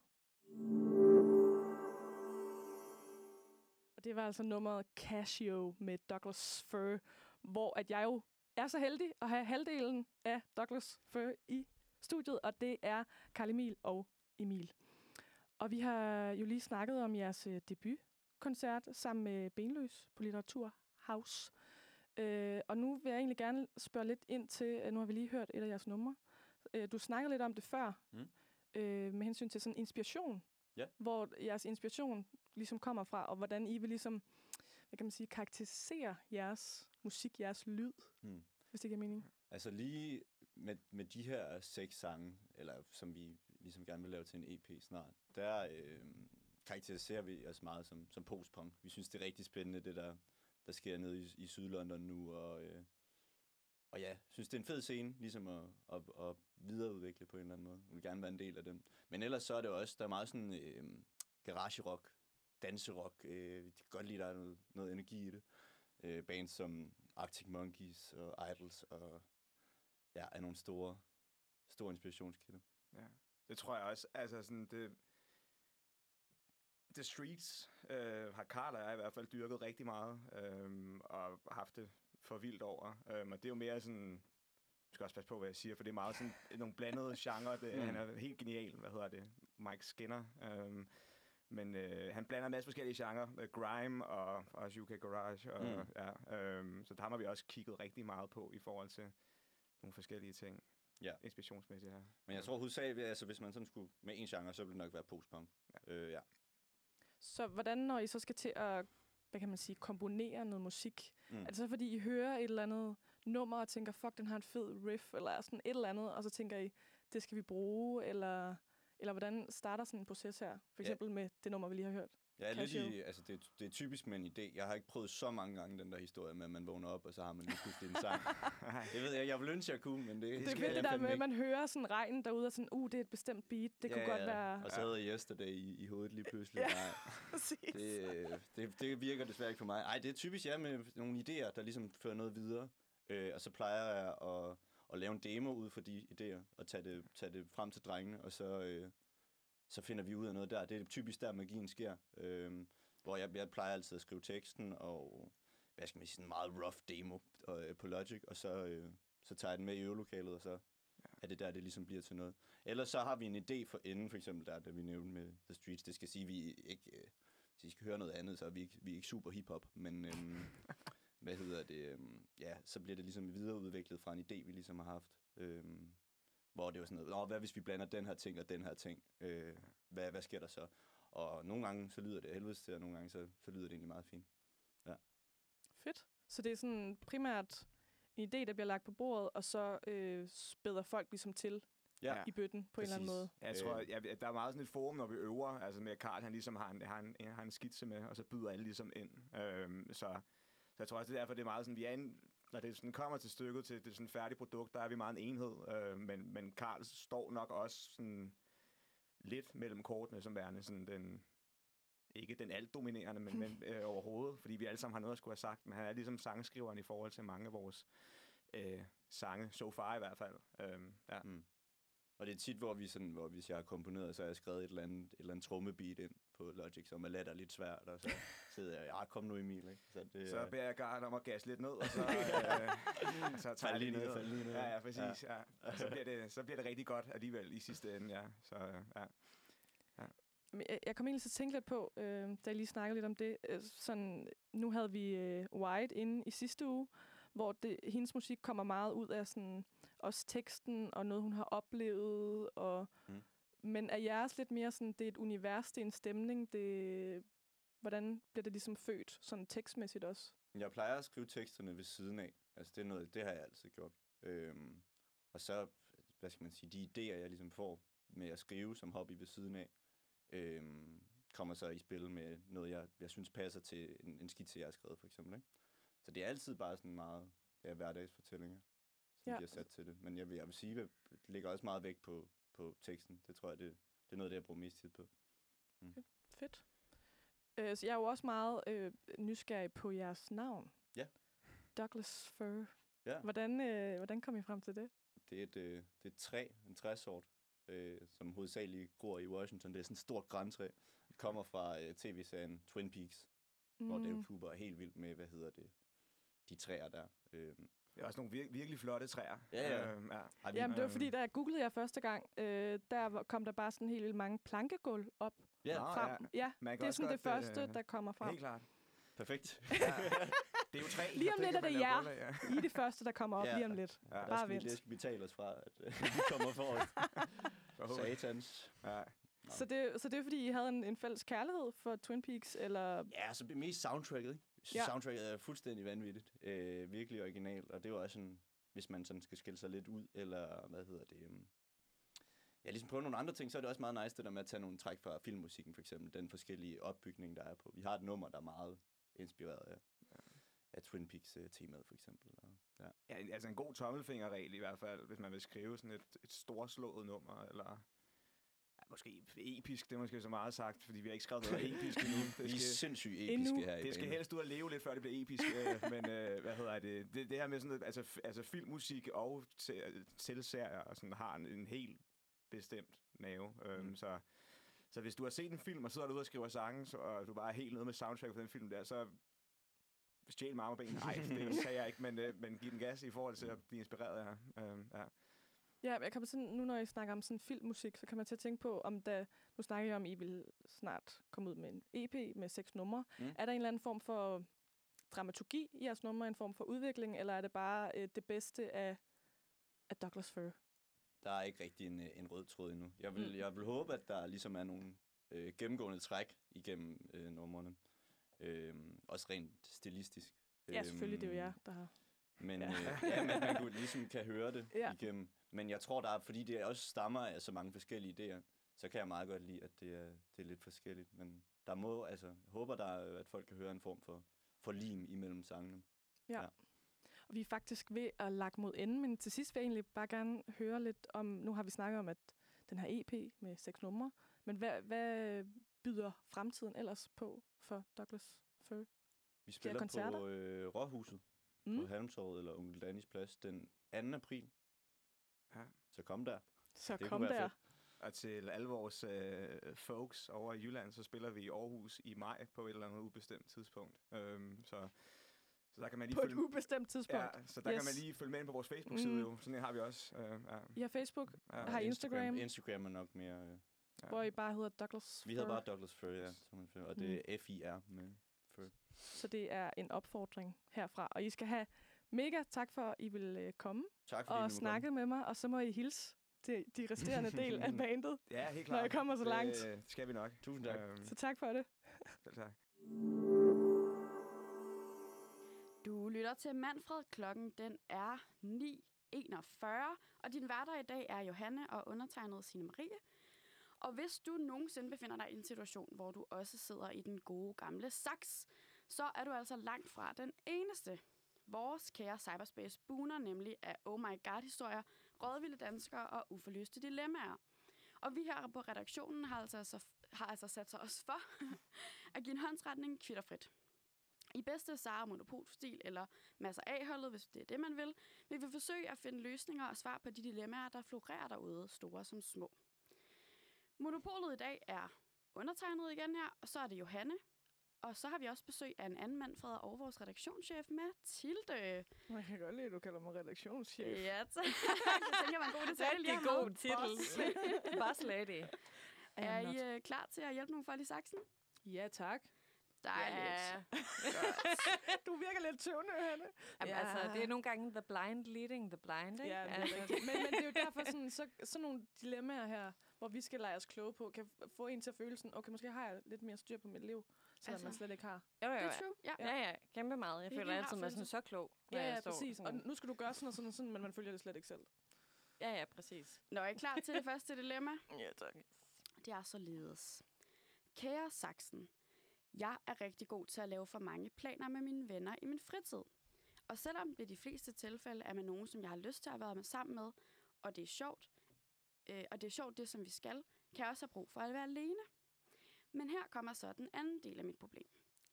Og det var altså nummeret Casio med Douglas Fir, hvor at jeg jo er så heldig at have halvdelen af Douglas Fir i studiet, og det er Karl Emil og Emil. Og vi har jo lige snakket om jeres øh, debutkoncert sammen med Benløs på Litteratur House. Øh, og nu vil jeg egentlig gerne spørge lidt ind til, øh, nu har vi lige hørt et af jeres numre. Øh, du snakkede lidt om det før, Mm. øh, med hensyn til sådan inspiration. Ja. Hvor jeres inspiration ligesom kommer fra, og hvordan I vil ligesom, hvad kan man sige, karakterisere jeres musik, jeres lyd, Mm hvis det giver mening. Altså lige med, med de her seks sange, eller som vi ligesom gerne vil lave til en EP snart, der øh, karakteriserer vi os meget som, som postpunk. Vi synes, det er rigtig spændende, det der, der sker nede i, i Sydlondon nu, og, øh, og ja, synes det er en fed scene, ligesom at, at, at videreudvikle på en eller anden måde. Vi vil gerne være en del af dem. Men ellers så er det også, der er meget sådan øh, garage-rock, danserock. Øh, vi kan godt lide, der er noget, noget energi i det. Øh, bands som Arctic Monkeys og Idols og ja, er nogle store, store inspirationskilder. Ja, det tror jeg også. Altså sådan, det... The Streets øh, har Karl og jeg i hvert fald dyrket rigtig meget, øh, og haft det for vildt over. Øh, og det er jo mere sådan... Jeg skal også passe på, hvad jeg siger, for det er meget sådan nogle blandede genrer. Det, Mm. Han er helt genial, hvad hedder det? Mike Skinner. Øh, men øh, han blander en masse forskellige genrer. Øh, grime og også UK Garage. Og, Mm. ja, øh, så der har vi også kigget rigtig meget på i forhold til nogle forskellige ting. Ja. Inspirationsmæssigt her. Men jeg tror hovedsageligt, altså hvis man sådan skulle med en genre, så ville det nok være postpunk. Ja. Øh, ja. Så hvordan, når I så skal til at, hvad kan man sige, komponere noget musik, Mm. er det så fordi, I hører et eller andet nummer og tænker, fuck, den har en fed riff, eller sådan et eller andet, og så tænker I, det skal vi bruge, eller, eller hvordan starter sådan en proces her? For Ja. eksempel med det nummer, vi lige har hørt. Jeg er lidt i, altså det, det er typisk med en idé. Jeg har ikke prøvet så mange gange den der historie med, at man vågner op, og så har man lige pludselig en sang. det ved jeg, jeg vil ønske, jeg kunne, men det, Det er fedt jeg det der med, at man hører sådan regnen derude, og sådan, uh, det er et bestemt beat. Det kunne godt være... Og så havde jeg yesterday i, i hovedet lige pludselig. Ja. Nej, Præcis. det, øh, det, det virker desværre ikke for mig. Ej, det er typisk ja med nogle idéer, der ligesom fører noget videre. Øh, og så plejer jeg at, at lave en demo ud for de idéer, og tage det, tage det frem til drengene, og så, øh, så finder vi ud af noget der. Det er typisk der, magien sker. Øh, hvor jeg, jeg plejer altid at skrive teksten, og hvad skal man sige, sådan en meget rough demo øh, på Logic, og så, øh, så tager jeg den med i øvelokalet, og så er det der, det ligesom bliver til noget. Ellers så har vi en idé for enden, for eksempel der, der vi nævnte med The Streets. Det skal sige, at vi ikke, øh, hvis I skal høre noget andet, så er vi ikke, vi er ikke super hip-hop, men øhm, hvad hedder det, øhm, ja, så bliver det ligesom videreudviklet fra en idé, vi ligesom har haft. Øhm, hvor det var sådan noget, Nå, hvad hvis vi blander den her ting og den her ting? Øh, hvad, hvad sker der så? Og nogle gange, så lyder det helvedes til, og nogle gange, så, så lyder det egentlig meget fint. Fedt. Så det er sådan primært en idé, der bliver lagt på bordet, og så øh, spæder folk ligesom til Ja. i bøtten på en eller anden Præcis. måde. Jeg tror, at ja, der er meget sådan et forum, når vi øver, altså med Karl, han ligesom har en, har en, har en skitse med, og så byder alle ligesom ind. Øhm, så jeg tror også, det er derfor, det er meget sådan, vi er en, når det sådan kommer til stykket, til det sådan færdige produkt, der er vi meget en enhed. Øh, men, men Karl står nok også sådan lidt mellem kortene, som værende sådan den, ikke den alt dominerende, men, men øh, overhovedet, fordi vi alle sammen har noget at skulle have sagt, men han er ligesom sangskriveren i forhold til mange af vores øh, sange, so far i hvert fald. Øhm, ja. Mm. Og det er tit, hvor, vi sådan, hvor hvis jeg har komponeret, så har jeg skrevet et eller andet, et eller andet trommebeat ind på Logic, som er let lidt svært, og så sidder jeg, ja, kom nu Emil, ikke? Så, det, Så øh, beder jeg Garn om at gasse lidt ned, og så, øh, så tager jeg lige ned, fald lige ned. Ja, ja, præcis. Ja. Ja. Og så, bliver det, så bliver det rigtig godt alligevel i sidste ende, ja. Så, ja. Men jeg- Jeg kom egentlig til at tænke lidt på, øh, da jeg lige snakkede lidt om det. Øh, sådan, nu havde vi øh, White inde i sidste uge, hvor det, hendes musik kommer meget ud af sådan, også teksten og noget, hun har oplevet. Og, Mm. Men er jeres lidt mere sådan, det er et univers, det er en stemning, det, hvordan bliver det ligesom født, sådan tekstmæssigt også? Jeg plejer at skrive teksterne ved siden af. Altså, det er noget, det har jeg altid gjort. Øhm, og så, hvad skal man sige, de idéer, jeg ligesom får med at skrive som hobby ved siden af, øhm, kommer så i spil med noget, jeg, jeg synes passer til en, en skitse, jeg har skrevet, for eksempel. Ikke? Så det er altid bare sådan meget ja, hverdagsfortællinger, som Ja. bliver sat til det. Men jeg vil, jeg vil sige, at det ligger også meget vægt på, på teksten. Det tror jeg, det, det er noget, det jeg bruger mest tid på. Fedt. Øh, så jeg er jo også meget øh, nysgerrig på jeres navn. Ja. Douglas Fir. Ja. Hvordan, øh, hvordan kom I frem til det? Det er et, øh, det er et træ, en træsort, øh, som hovedsageligt gror i Washington. Det er sådan et stort græntræ. Det kommer fra øh, tv-serien Twin Peaks, mm. hvor Dale Cooper er helt vild med, hvad hedder det, de træer der. Øh, Det er også nogle vir- virkelig flotte træer. Ja, ja. Øhm, ja. har vi, Jamen, det var Øhm. fordi, da jeg googlede jer første gang, øh, der kom der bare sådan helt mange plankegulv op ja, frem. ja. Ja, Man kan det er sådan det første, øh, der kommer frem. Helt klart. perfekt. Ja. Det er jo træ. Lige om lidt er det jer. Ja. I er det første, der kommer op Ja. lige om lidt. Ja. Bare vent. det skal vi tale os fra, at øh, vi kommer for. Satans. Ja. Så det, så det er fordi, I havde en, en fælles kærlighed for Twin Peaks, eller... Ja, så det er mest soundtracket, ikke? Ja. ja. soundtracket er fuldstændig vanvittigt. Øh, virkelig originalt, og det var også sådan, hvis man sådan skal skille sig lidt ud, eller hvad hedder det... Um, ja, ligesom prøve nogle andre ting, så er det også meget nice det der med at tage nogle træk fra filmmusikken, for eksempel. Den forskellige opbygning, der er på. Vi har et nummer, der er meget inspireret af, af Twin Peaks-temaet, for eksempel. Og, ja. ja, altså en god tommelfingerregel i hvert fald, hvis man vil skrive sådan et, et storslået nummer, eller ja, måske episk, det er måske så meget sagt, fordi vi har ikke skrevet noget episk endnu. Vi er sindssygt Endnu. episke her i det skal helst ud og leve lidt, før det bliver episk, øh, men øh, hvad hedder det? det? Det her med sådan noget, altså, altså filmmusik og tilserier og sådan, har en, en helt bestemt nave. Øhm, Mm. så, så hvis du har set en film, og sidder derude og skriver sange, så, og du bare er helt nede med soundtrack på den film der, så stjæl mig arme og ben. Nej, det sagde jeg ikke, men, øh, men giv den gas i forhold til at blive inspireret her. Øhm, ja. Ja, jeg kommer sådan, nu når I snakker om sådan filmmusik, så kan man til at tænke på, om der, nu snakker jeg om, I vil snart komme ud med en EP med seks numre. Mm. Er der en eller anden form for dramaturgi i jeres numre, en form for udvikling, eller er det bare øh, det bedste af, af Douglas Fir? Der er ikke rigtig en, øh, en rød tråd endnu. Jeg vil, Mm. jeg vil håbe, at der ligesom er nogle øh, gennemgående træk igennem øh, numrene. Øh, også rent stilistisk. Ja, selvfølgelig, det er jo Øhm, jer, der har... Men Ja. øh, ja man, man kunne ligesom kan høre det ja. igennem. Men jeg tror, der er, fordi det også stammer af så mange forskellige idéer, så kan jeg meget godt lide, at det er, det er lidt forskelligt. Men der må, altså, jeg håber, der er, at folk kan høre en form for, for lim imellem sangene. Og vi er faktisk ved at lage mod enden, men til sidst vil jeg egentlig bare gerne høre lidt om, nu har vi snakket om, at den her EP med seks numre, men hvad, hvad byder fremtiden ellers på for Douglas Fir? Vi spiller på øh, Råhuset mm. på Halmtorvet eller Onkel Danis Plads den 2. april. Så kom der. Så det kom der. fedt. Og til alle vores øh, folks over i Jylland, så spiller vi i Aarhus i maj på et eller andet ubestemt tidspunkt. Øhm, så, så der kan man lige På et følge ubestemt tidspunkt. Ja, så der Yes. kan man lige følge med ind på vores Facebook-side Mm. jo. Sådan en har vi også. Øh, ja, I har Facebook, ja. har Instagram, Instagram er nok mere... Øh, ja. hvor I bare hedder Douglas vi hedder bare Douglas Fur, ja. Og det er F-I-R med Fur. Så det er en opfordring herfra. Og I skal have mega tak for, at I vil øh, komme Tak fordi og snakke med mig, og så må I hilse til de resterende del af bandet. Ja, helt Når klart. jeg kommer så langt. Det, det skal vi nok. Tusind tak. Øhm, Så tak for det. selv tak. Du lytter til Manfred. Klokken den er 9.41, og din værter i dag er Johanne og undertegnet Signe Marie. Og hvis du nogensinde befinder dig i en situation, hvor du også sidder i den gode gamle saks, så er du altså langt fra den eneste. Vores kære cyberspace buner nemlig af oh my god-historier, rådvilde danskere og uforløste dilemmaer. Og vi her på redaktionen har altså, så, har altså sat sig os for at give en håndsretning kvitterfrit. I bedste Sara Monopol-stil eller masser A-holdet, hvis det er det, man vil, vil vi forsøge at finde løsninger og svar på de dilemmaer, der florerer derude, store som små. Monopolet i dag er undertegnet igen her, og så er det Johanne. Og så har vi også besøg af en anden Manfred og vores redaktionschef, Mathilde. Man kan godt lide, at du kalder mig redaktionschef. Ja, tak. Jeg tænker, det var en god detalje lige at Rigtig have god titel. Boss lady. Er. I øh, klar til at hjælpe nogle folk i saksen? Ja, tak. Dejligt. Ja. Du virker lidt tøvende, Hanne. Jamen, Ja. altså, det er nogle gange the blind leading the blind, ikke? Ja, det er altså, men, men det er jo derfor, sådan, så, sådan nogle dilemmaer her, hvor vi skal lege os kloge på, kan få en til følelsen, okay, måske har jeg lidt mere styr på mit liv, selvom Altså, man slet ikke har. jo, jo, Det er true, ja. Ja, ja, kæmpe meget. Jeg Det er føler altid, at man er sådan så klog, når Ja, jeg ja, står præcis. Og nu skal du gøre sådan og sådan og sådan, men man følger det slet ikke selv. Ja, ja, præcis. Nå, er I klar til det første dilemma? Ja, tak. Det er således. Kære Saxen, jeg er rigtig god til at lave for mange planer med mine venner i min fritid. Og selvom det i de fleste tilfælde er med nogen, som jeg har lyst til at være med sammen med, og det er sjovt, øh, og det er sjovt det, som vi skal, kan jeg også have brug for at være alene. Men her kommer så den anden del af mit problem.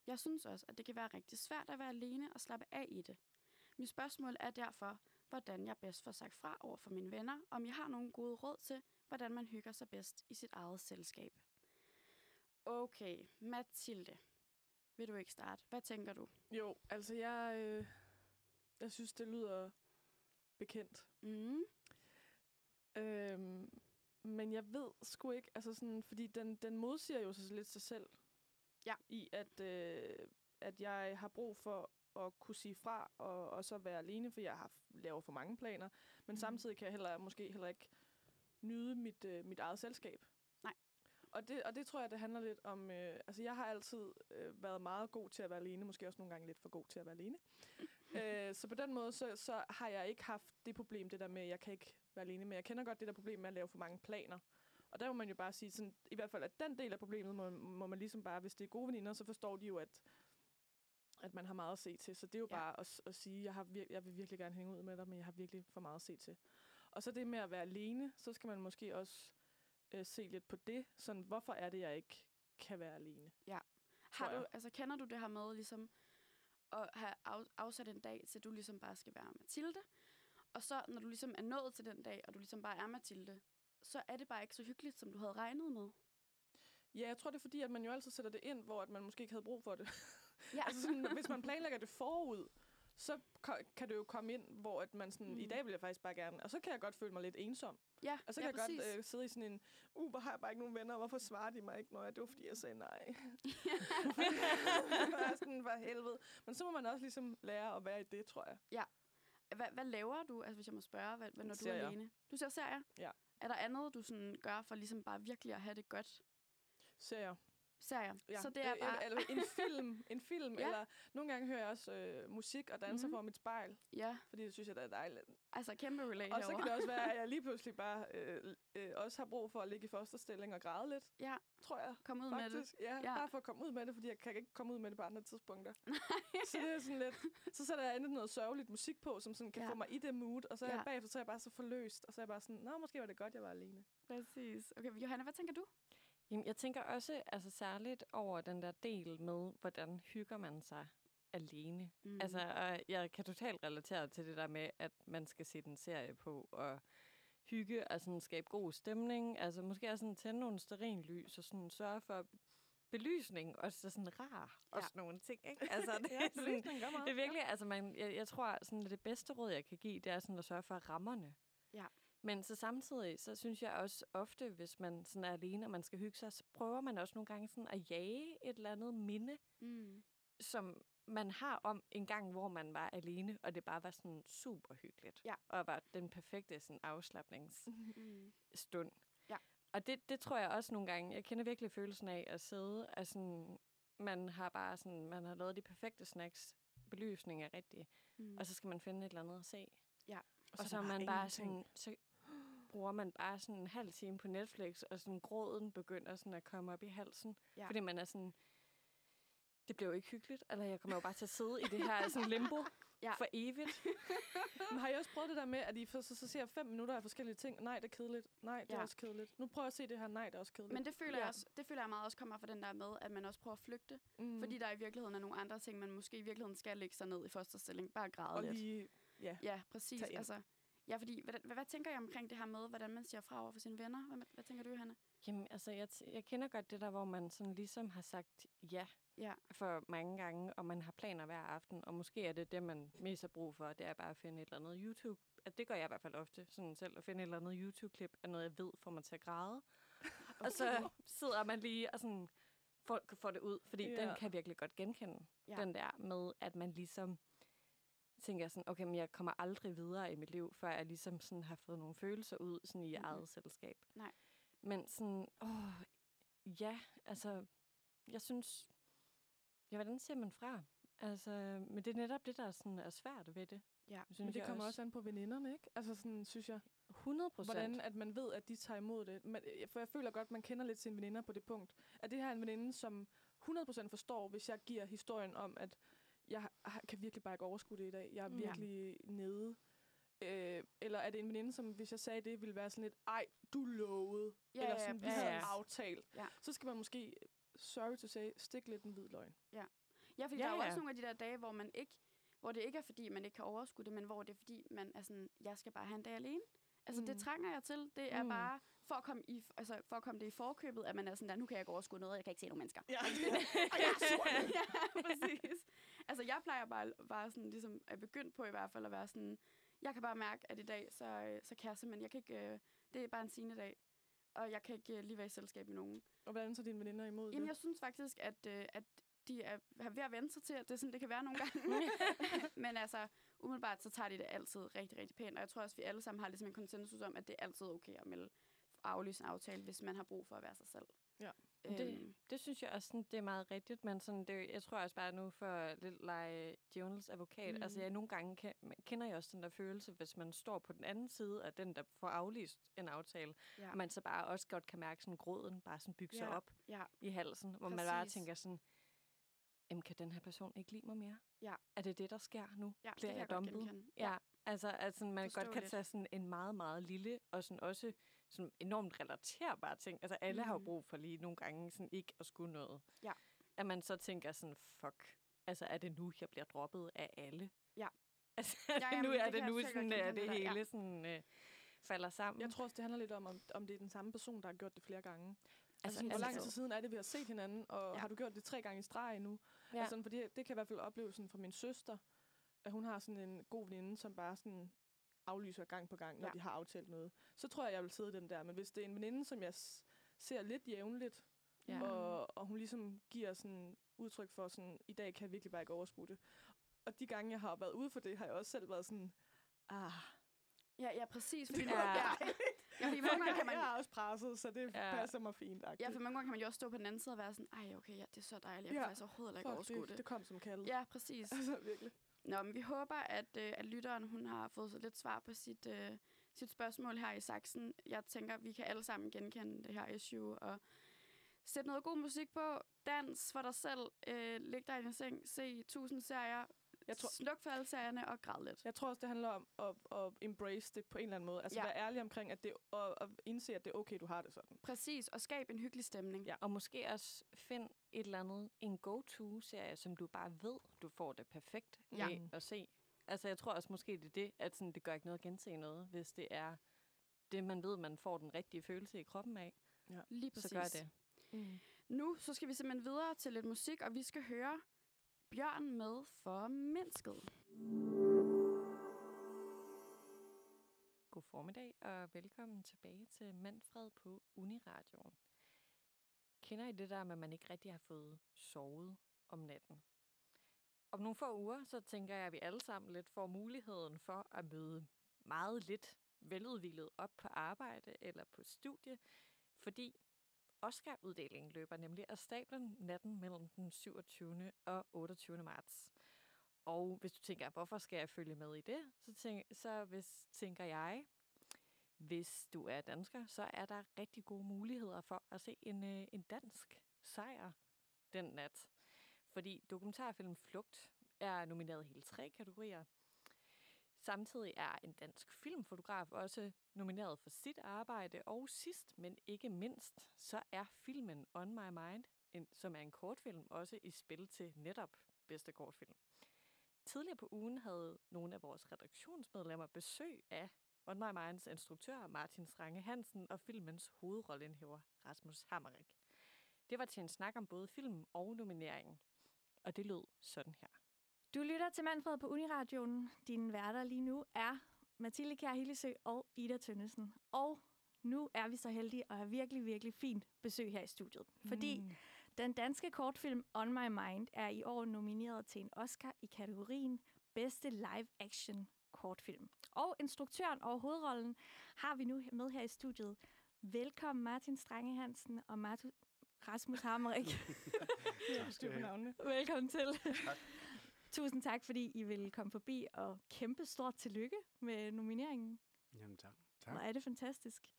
Jeg synes også, at det kan være rigtig svært at være alene og slappe af i det. Mit spørgsmål er derfor, hvordan jeg bedst får sagt fra over for mine venner, om jeg har nogle gode råd til, hvordan man hygger sig bedst i sit eget selskab. Okay, Mathilde. Vil du ikke starte? Hvad tænker du? Jo, altså jeg, øh, jeg synes, det lyder bekendt. Mm. Øhm, men jeg ved sgu ikke, altså sådan, fordi den, den modsiger jo så lidt sig selv. Ja. I at, øh, at jeg har brug for at kunne sige fra, og, og så være alene, for jeg har laver for mange planer. Men mm. samtidig kan jeg heller, måske heller ikke nyde mit, øh, mit eget selskab. Nej. Og det, og det tror jeg, det handler lidt om... Øh, altså, jeg har altid øh, været meget god til at være alene. Måske også nogle gange lidt for god til at være alene. øh, så på den måde, så, så har jeg ikke haft det problem, det der med, at jeg kan ikke være alene. Men jeg kender godt det der problem med at lave for mange planer. Og der må man jo bare sige, sådan, i hvert fald, at den del af problemet må, må man ligesom bare, hvis det er gode veninder, så forstår de jo, at, at man har meget at se til. Så det er jo Ja. ja. bare at, at sige, jeg, har vir- jeg vil virkelig gerne hænge ud med dig, men jeg har virkelig for meget at se til. Og så det med at være alene, så skal man måske også øh, se lidt på det. Sådan, hvorfor er det, jeg ikke kan være alene? Har tror du, altså, kender du det her med ligesom at have af, afsat en dag, til du ligesom bare skal være Mathilde, og så når du ligesom er nået til den dag, og du ligesom bare er Mathilde, så er det bare ikke så hyggeligt, som du havde regnet med. Ja, jeg tror, det er fordi, at man jo altid sætter det ind, hvor at man måske ikke havde brug for det. Ja. altså sådan, hvis man planlægger det forud, så kan det jo komme ind, hvor at man sådan, mm. i dag vil jeg faktisk bare gerne, og så kan jeg godt føle mig lidt ensom. ja, Og så ja, kan jeg præcis. godt øh, sidde i sådan en, uh, hvor har jeg bare ikke nogen venner, og hvorfor svarer de mig ikke, når jeg, det var fordi, jeg sagde nej. Bare sådan, for helvede. Men så må man også ligesom lære at være i det, tror jeg. Hvad, hvad laver du, altså hvis jeg må spørge, hvad, hvad, når du er Serier. alene? Du ser serier? Ja. Er der andet, du sådan gør for ligesom bare virkelig at have det godt? Serier. Serier. Ja. Så det er Øh, bare... Eller en film, en film Ja. eller nogle gange hører jeg også øh, musik og danser Mhm. mm. for mit spejl, Ja, fordi det synes jeg, der er dejligt. altså kæmpe relate Og så kan det også være, at jeg lige pludselig bare øh, øh, også har brug for at ligge i fosterstilling og græde lidt, Ja, tror jeg. kom ud med det. Faktisk, ja, Ja. bare for at komme ud med det, fordi jeg kan ikke komme ud med det på andre tidspunkter. så det er sådan lidt, så sætter jeg enten noget sørgeligt musik på, som sådan kan ja. få mig i det mood, og så er Ja. jeg bagefter, så er jeg bare så forløst, og så er jeg bare sådan, nå, måske var det godt, jeg var alene. Præcis. Okay, Johanna, hvad tænker du? Jamen, jeg tænker også altså særligt over den der del med, hvordan hygger man sig alene. Mm. Altså, og jeg kan totalt relatere til det der med, at man skal se en serie på og hygge og sådan skabe god stemning. Altså, måske også sådan tænde nogle lys og sådan sørge for belysning og så sådan rar og Ja. sådan nogle ting, ikke? Altså, det, Ja, er sådan, det er virkelig, altså man, jeg, jeg tror, sådan det bedste råd, jeg kan give, det er sådan at sørge for rammerne. Ja. Men så samtidig, så synes jeg også ofte, hvis man sådan er alene, og man skal hygge sig, så prøver man også nogle gange sådan at jage et eller andet minde, Mm. som man har om en gang, hvor man var alene, og det bare var sådan super hyggeligt. Ja. Og var den perfekte sådan, afslappningsstund. Mm. Ja. Og det, det tror jeg også nogle gange. Jeg kender virkelig følelsen af at sidde, at sådan, man har bare sådan, man har lavet de perfekte snacks, belysning er rigtig, Mm. og så skal man finde et eller andet at se. Og, er så, der er man bare ingenting. sådan, så bruger man bare sådan en halv time på Netflix, og sådan gråden begynder sådan at komme op i halsen. Ja. Fordi man er sådan, det bliver jo ikke hyggeligt, eller jeg kommer jo bare til at sidde i det her sådan limbo Ja. for evigt. Men har I også prøvet det der med, at I for, så, så ser fem minutter af forskellige ting? Nej, det er kedeligt. Nej, det er Ja. også kedeligt. Nu prøver jeg at se det her. Nej, det er også kedeligt. Men det føler, Ja. jeg også, det føler jeg meget også kommer fra den der med, at man også prøver at flygte. mm. Fordi der i virkeligheden er nogle andre ting, man måske i virkeligheden skal lægge sig ned i fosterstilling. Bare græde og lidt. lige, ja. Ja, præcis. Altså, ja, fordi, hvad, hvad, hvad, tænker jeg omkring det her med, hvordan man siger fra over for sine venner? Hvad, hvad tænker du, Hanne? Jamen, altså, jeg, jeg kender godt det der, hvor man sådan ligesom har sagt ja Ja. for mange gange, og man har planer hver aften, og måske er det det, man mest har brug for, det er bare at finde et eller andet YouTube. At det gør jeg i hvert fald ofte, sådan selv at finde et eller andet YouTube-klip af noget, jeg ved, får mig til at græde. Og så sidder man lige og sådan får, får det ud, fordi Ja. den kan jeg virkelig godt genkende. Ja. Den der med, at man ligesom tænker sådan, okay, men jeg kommer aldrig videre i mit liv, før jeg ligesom sådan har fået nogle følelser ud sådan i Mhm. eget selskab. Nej. Men sådan, åh, ja, altså, jeg synes, ja, hvordan ser man fra? Altså, men det er netop det, der er, sådan, er svært ved det. Ja. Synes Men det jeg kommer også an på veninderne, ikke? Altså sådan, synes jeg. 100 procent. Hvordan at man ved, at de tager imod det. Øh, for jeg føler godt, man kender lidt sine veninder på det punkt. Er det her en veninde, som 100% forstår, hvis jeg giver historien om, at jeg kan virkelig bare ikke overskue det i dag. Jeg er Mm. virkelig nede. Øh, eller er det en veninde, som hvis jeg sagde det, ville være sådan lidt, ej, du lovede. Ja, eller ja, sådan, vi ja, havde ja. aftalt. Ja. Så skal man måske, sorry to say, stikke lidt en hvid løgn. Ja, fordi Ja, der er jo ja. også nogle af de der dage, hvor man ikke hvor det ikke er fordi, man ikke kan overskue det, men hvor det er fordi, man er sådan, jeg skal bare have en dag alene. Altså, mm. det Mm. trænger jeg til. Det er Mm. mm. bare for at, komme i, altså, for at komme det i forkøbet, at man er sådan der, nu kan jeg ikke overskue noget, jeg kan ikke se nogen mennesker. Ja. Og jeg er sur ja, præcis. Altså, jeg plejer bare, bare sådan, ligesom, at begynde på i hvert fald at være sådan, jeg kan bare mærke, at i dag, så, øh, så kan jeg simpelthen, jeg kan ikke, øh, det er bare en sine dag, og jeg kan ikke øh, lige være i selskab med nogen. Og hvordan så dine veninder imod Jamen, det? jeg synes faktisk, at, øh, at de er er ved at vende sig til, at det er sådan, det kan være nogle gange. Men altså, umiddelbart, så tager de det altid rigtig, rigtig pænt. Og jeg tror også, vi alle sammen har ligesom en konsensus om, at det er altid okay at melde aflyse en aftale, hvis man har brug for at være sig selv. Ja. Det- Øhm, Det synes jeg også, sådan, det er meget rigtigt, men sådan, det, jeg tror også bare nu for lidt lege Jonas advokat, mm. altså jeg nogle gange kender jeg også den der følelse, hvis man står på den anden side af den, der får aflyst en aftale, ja. og man så bare også godt kan mærke sådan gråden bare sådan bygge sig Ja. op ja. i halsen, hvor man bare Præcis. tænker sådan, jamen kan den her person ikke lide mig mere? Ja. Er det det, der sker nu? ja, det Bliver kan jeg jeg dumpet? genkende. Ja, altså at sådan, man godt kan Forståeligt. tage sådan en meget, meget lille og sådan også sådan enormt relaterbar ting. Altså alle har jo Mhm. brug for lige nogle gange sådan ikke at skulle noget. Ja. At man så tænker sådan, fuck, altså er det nu, jeg bliver droppet af alle? Ja. Altså er Ja, jamen, nu, det er det nu sådan, at det dig, ja. hele sådan øh, falder sammen? Jeg tror også, det handler lidt om, om, det er den samme person, der har gjort det flere gange. Altså, sådan, hvor lang altså- tid siden er det, vi har set hinanden, og Ja. har du gjort det tre gange i streg nu? Ja. Altså, fordi det kan jeg i hvert fald opleve sådan fra min søster, at hun har sådan en god veninde, som bare sådan aflyser gang på gang, når Ja. de har aftalt noget. Så tror jeg, jeg vil sidde den der. Men hvis det er en veninde, som jeg ser lidt jævnligt, Ja. og, og hun ligesom giver sådan udtryk for sådan, i dag kan jeg virkelig bare ikke overskue det. Og de gange, jeg har været ude for det, har jeg også selv været sådan, ah, Ja, ja, præcis. Fordi, Ja. ja. ja, fordi mange gange kan man, jeg er også presset, så det Ja. passer mig fint. ja, for mange gange kan man jo også stå på den anden side og være sådan, ej, okay, ja, det er så dejligt. Jeg kan Ja. faktisk overhovedet ikke overskue det, det. det kom som kaldet. Ja, præcis. Altså, virkelig. Nå, men vi håber, at, øh, at lytteren hun har fået lidt svar på sit, øh, sit spørgsmål her i Saxen. Jeg tænker, vi kan alle sammen genkende det her issue, og sætte noget god musik på, dans for dig selv, øh, læg dig i din seng, se tusind serier, jeg tror, sluk for alle serierne og græd lidt. Jeg tror også, det handler om at, at embrace det på en eller anden måde. Altså Ja. ja. være ærlig omkring, at det, og, og indse, at det er okay, du har det sådan. Præcis, og skab en hyggelig stemning. Ja. Og måske også find et eller andet, en go-to-serie, som du bare ved, du får det perfekt Ja. ja. at se. Altså jeg tror også måske, det er det, at sådan, det gør ikke noget at gense noget, hvis det er det, man ved, man får den rigtige følelse i kroppen af. Lige præcis. Så gør det. Mm. Nu så skal vi simpelthen videre til lidt musik, og vi skal høre Bjørn med for mennesket. God formiddag og velkommen tilbage til Manfred på Uniradioen. Kender I det der med, at man ikke rigtig har fået sovet om natten? om nogle få uger, så tænker jeg, at vi alle sammen lidt får muligheden for at møde meget lidt veludvilet op på arbejde eller på studie, fordi Oscar-uddelingen løber nemlig af stablen natten mellem den 27. og 28. marts. Og hvis du tænker, hvorfor skal jeg følge med i det, så, tænk, så hvis, tænker jeg, hvis du er dansker, så er der rigtig gode muligheder for at se en, øh, en dansk sejr den nat. Fordi dokumentarfilmen Flugt er nomineret i hele tre kategorier. Samtidig er en dansk filmfotograf også nomineret for sit arbejde, og sidst, men ikke mindst, så er filmen On My Mind, en, som er en kortfilm, også i spil til netop bedste kortfilm. Tidligere på ugen havde nogle af vores redaktionsmedlemmer besøg af On My Minds instruktør Martin Strange Hansen og filmens hovedrollenhæver Rasmus Hammerik. Det var til en snak om både filmen og nomineringen, og det lød sådan her. Du lytter til Manfred på Uniradioen. Dine værter lige nu er Mathilde Kjær Hillesø og Ida Tønnesen. Og nu er vi så heldige at have virkelig, virkelig fint besøg her i studiet. Fordi Mm. den danske kortfilm On My Mind er i år nomineret til en Oscar i kategorien Bedste Live Action Kortfilm. Og instruktøren og hovedrollen har vi nu med her i studiet. Velkommen Martin Strange Hansen og Martin Rasmus Hammerik. Velkommen til. Tusind tak, fordi I vil komme forbi, og kæmpe stort tillykke med nomineringen. Jamen tak. Hvor tak. er det fantastisk.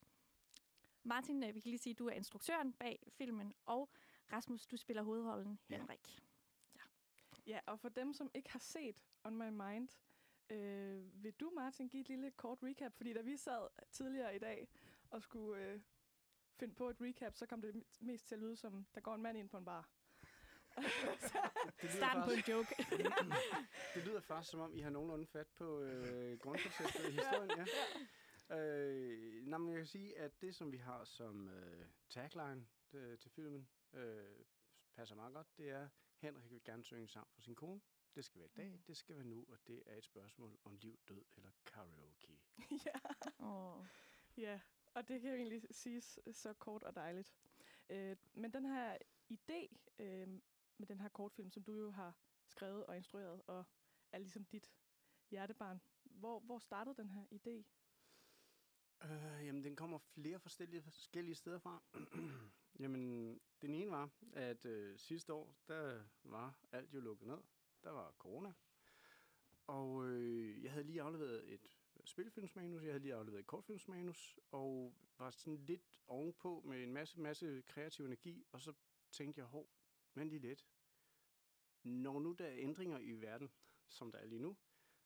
Martin, øh, vi kan lige sige, at du er instruktøren bag filmen, og Rasmus, du spiller hovedrollen Ja. Henrik. Ja, og for dem, som ikke har set On My Mind, øh, vil du, Martin, give et lille kort recap? Fordi da vi sad tidligere i dag og skulle øh, finde på et recap, så kom det mest til at lyde som, der går en mand ind på en bar. Det lyder Starten på en faktisk- joke. Det lyder faktisk, som om I har nogenlunde fat på øh, grundkonceptet i historien. Ja. Øh, nej, men jeg kan sige, at det, som vi har som øh, tagline øh, til filmen, øh, passer meget godt. Det er, Henrik vil gerne synge sang for sin kone. Det skal være i dag, det skal være nu, og det er et spørgsmål om liv, død eller karaoke. ja. Oh. ja, og det kan jo egentlig siges så kort og dejligt. Øh, men den her idé øh, med den her kortfilm, som du jo har skrevet og instrueret, og er ligesom dit hjertebarn, hvor, hvor startede den her idé? Øh, jamen, den kommer flere forskellige, forskellige steder fra. jamen, den ene var, at øh, sidste år, der var alt jo lukket ned. Der var corona. Og øh, jeg havde lige afleveret et spilfilmsmanus, jeg havde lige afleveret et kortfilmsmanus, og var sådan lidt ovenpå med en masse, masse kreativ energi, og så tænkte jeg, hov, men lige lidt. Når nu der er ændringer i verden, som der er lige nu,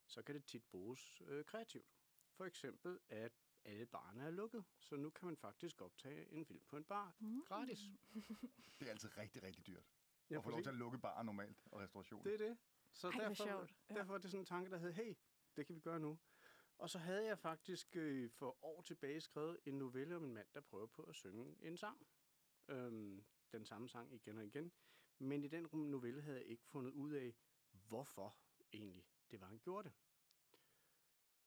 så kan det tit bruges øh, kreativt. For eksempel, at alle barne er lukket, så nu kan man faktisk optage en film på en bar Mm. gratis. Det er altid rigtig, rigtig dyrt. Ja, at få lov til at lukke barer normalt og restaurationer. Det er det. Så Ej, derfor, sjovt. Ja. derfor er det sådan en tanke, der hed, hey, det kan vi gøre nu. Og så havde jeg faktisk øh, for år tilbage skrevet en novelle om en mand, der prøver på at synge en sang. Øhm, den samme sang igen og igen. Men i den novelle havde jeg ikke fundet ud af, hvorfor egentlig det var, han gjorde det.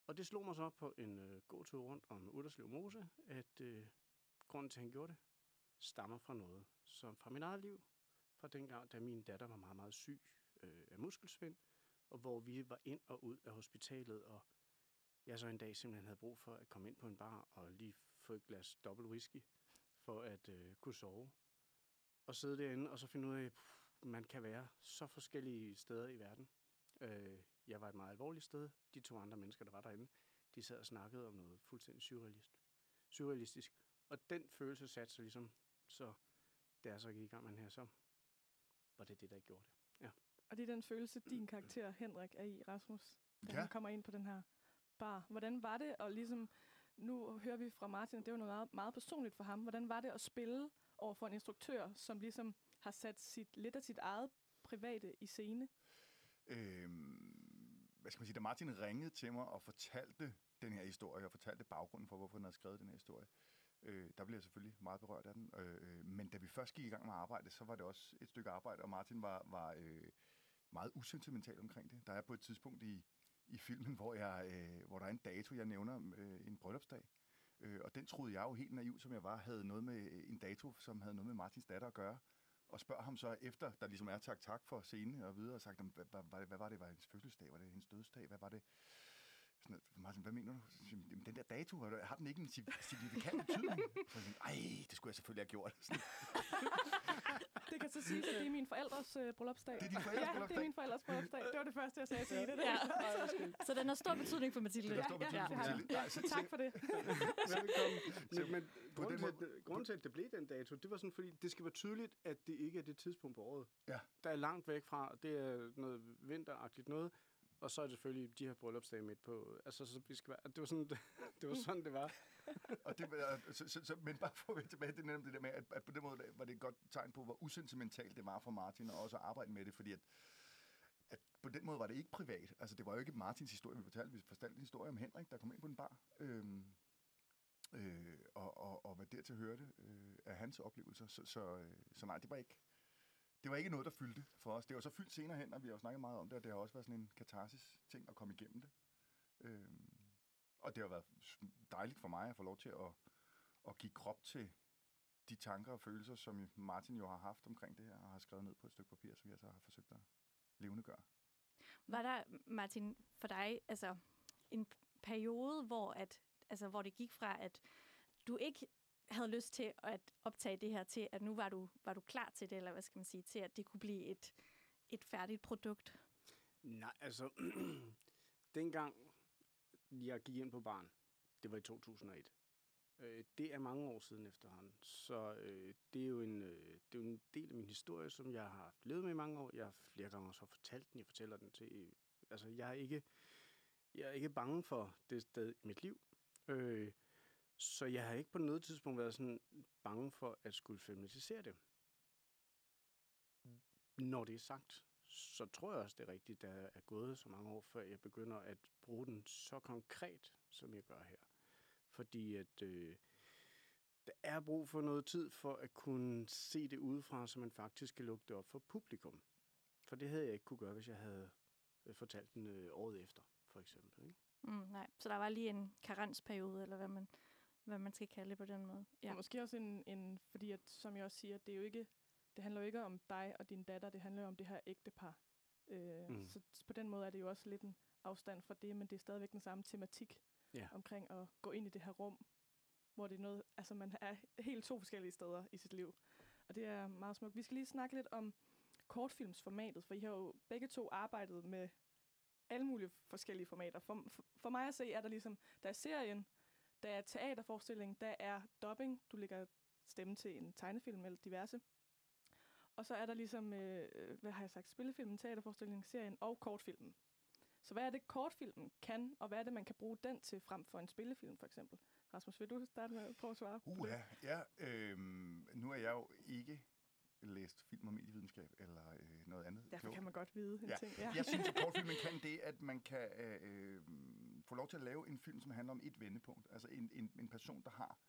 Og det slog mig så på en øh, gåtur rundt om Udderslev Mose, at øh, grunden til, at han gjorde det, stammer fra noget, som fra mit eget liv, fra dengang, da min datter var meget, meget syg øh, af muskelsvind, og hvor vi var ind og ud af hospitalet, og jeg så en dag simpelthen havde brug for at komme ind på en bar og lige få et glas dobbelt whisky, for at øh, kunne sove. Og sidde derinde, og så finde ud af, at man kan være så forskellige steder i verden. Øh, jeg var et meget alvorligt sted. De to andre mennesker, der var derinde, de sad og snakkede om noget fuldstændig surrealist. surrealistisk. Og den følelse satte sig ligesom, så da jeg så gik i gang med den her, så var det det, der gjorde det. Og det er den følelse, din karakter Henrik er i, Rasmus, da Ja. han kommer ind på den her bar. Hvordan var det at ligesom, nu hører vi fra Martin, at det var noget meget, meget personligt for ham. Hvordan var det at spille over for en instruktør, som ligesom har sat sit, lidt af sit eget private i scene? Øhm, hvad skal man sige, da Martin ringede til mig og fortalte den her historie, og fortalte baggrunden for, hvorfor han havde skrevet den her historie, øh, der blev jeg selvfølgelig meget berørt af den. Øh, øh men da vi først gik i gang med arbejde, så var det også et stykke arbejde, og Martin var, var øh, meget usentimental omkring det. Der er på et tidspunkt i, i filmen, hvor, jeg, øh, hvor der er en dato, jeg nævner, øh, en bryllupsdag. Øh, Øh, og den troede jeg jo helt naiv, som jeg var, havde noget med øh, en dato, som havde noget med Martins datter at gøre. og spørger ham så efter, der ligesom er tak tak for scenen og videre, og sagt, hvad, hvad, hvad, hvad var det? Var det hendes fødselsdag? Var det hendes dødsdag? Hvad var det? Sådan, Martin, hvad mener du? "Jamen, den der dato, har den ikke en sig- signifikant betydning? Så jeg, Ej, det skulle jeg selvfølgelig have gjort. Det kan så sige, at det er min forældres øh, bryllupsdag. Det er dine forældres ja, det bryllupsdag? er min forældres bryllupsdag. Det var det første, jeg sagde til det. Ja. Så den har stor betydning for Mathilde. Det har stor betydning for det har Mathilde. den. Nej, så- Tak for det. Velkommen. Men, men på grunden, den til, at, grunden til, at det blev den dato, det var sådan, fordi det skal være tydeligt, at det ikke er det tidspunkt på året. Ja. Der er langt væk fra, og det er noget vinteragtigt noget. Og så er det selvfølgelig de her bryllupsdage midt på. Altså, så vi skal være, det var sådan, det, var sådan, det var. Og det, øh, så, så, så, men bare for at vende tilbage, det er det der med, at, at på den måde var det et godt tegn på, hvor usentimentalt det var for Martin, og også at arbejde med det, fordi at, at på den måde var det ikke privat. Altså, det var jo ikke Martins historie, vi fortalte. Vi fortalte en historie om Henrik, der kom ind på en bar. Øhm, øh, og, og, og hvad dertil hørte øh, af hans oplevelser. Så, så, øh, så nej, det var ikke det var ikke noget, der fyldte for os. Det var så fyldt senere hen, og vi har jo snakket meget om det, og det har også været sådan en katarsis-ting at komme igennem det. Øhm, og det har været dejligt for mig at få lov til at, at give krop til de tanker og følelser, som Martin jo har haft omkring det her, og har skrevet ned på et stykke papir, som jeg så har forsøgt at levendegøre. Var der, Martin, for dig altså, en periode, hvor, at, altså, hvor det gik fra, at du ikke havde lyst til at optage det her, til at nu var du, var du klar til det, eller hvad skal man sige, til at det kunne blive et, et færdigt produkt? Nej, altså, dengang jeg gik ind på barn, det var i 2001. Øh, det er mange år siden efterhånden, så øh, det, er jo en, øh, det er jo en del af min historie, som jeg har haft levet med i mange år. Jeg har flere gange også fortalt den, jeg fortæller den til... Øh, altså, jeg er ikke, jeg er ikke bange for det sted i mit liv. Øh, så jeg har ikke på noget tidspunkt været sådan bange for at skulle filmatisere det. Når det er sagt, så tror jeg også, det er rigtigt, der er gået så mange år, før jeg begynder at bruge den så konkret, som jeg gør her. Fordi at øh, der er brug for noget tid for at kunne se det udefra, så man faktisk kan lukke det op for publikum. For det havde jeg ikke kunne gøre, hvis jeg havde øh, fortalt den øh, året efter, for eksempel. Ikke? Mm, nej, så der var lige en karensperiode, eller hvad man, hvad man skal kalde det på den måde. Ja. Og måske også en, en, fordi at, som jeg også siger, det er jo ikke, det handler jo ikke om dig og din datter, det handler jo om det her ægtepar. Øh, Mm. så, så på den måde er det jo også lidt en afstand fra det, men det er stadigvæk den samme tematik Ja. omkring at gå ind i det her rum, hvor det er noget, altså man er helt to forskellige steder i sit liv. Og det er meget smukt. Vi skal lige snakke lidt om kortfilmsformatet, for I har jo begge to arbejdet med alle mulige forskellige formater. For, for, for mig at se er der ligesom, der er serien, der er teaterforestilling, der er dubbing, du lægger stemme til en tegnefilm eller diverse. Og så er der ligesom, øh, hvad har jeg sagt, spillefilmen, teaterforestillingen, serien og kortfilmen. Så hvad er det, kortfilmen kan, og hvad er det, man kan bruge den til frem for en spillefilm, for eksempel? Rasmus, vil du starte med at prøve at svare på det? Uha, ja. Øhm, nu er jeg jo ikke læst film og medievidenskab eller øh, noget andet. Derfor klogt. kan man godt vide en Ja. ting. Ja. Jeg synes, at kortfilmen kan det, at man kan øh, øh, få lov til at lave en film, som handler om et vendepunkt. Altså en, en, en person, der har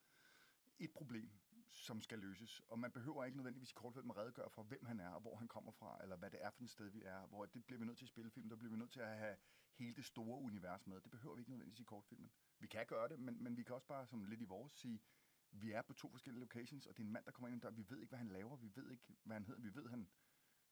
et problem, som skal løses. Og man behøver ikke nødvendigvis i kortfilm at redegøre for, hvem han er, og hvor han kommer fra, eller hvad det er for et sted, vi er. Hvor det bliver vi nødt til at spille film, der bliver vi nødt til at have hele det store univers med. Det behøver vi ikke nødvendigvis i kortfilmen. Vi kan gøre det, men, men vi kan også bare som lidt i vores sige, vi er på to forskellige locations, og det er en mand, der kommer ind der. Vi ved ikke, hvad han laver. Vi ved ikke, hvad han hedder. Vi ved, han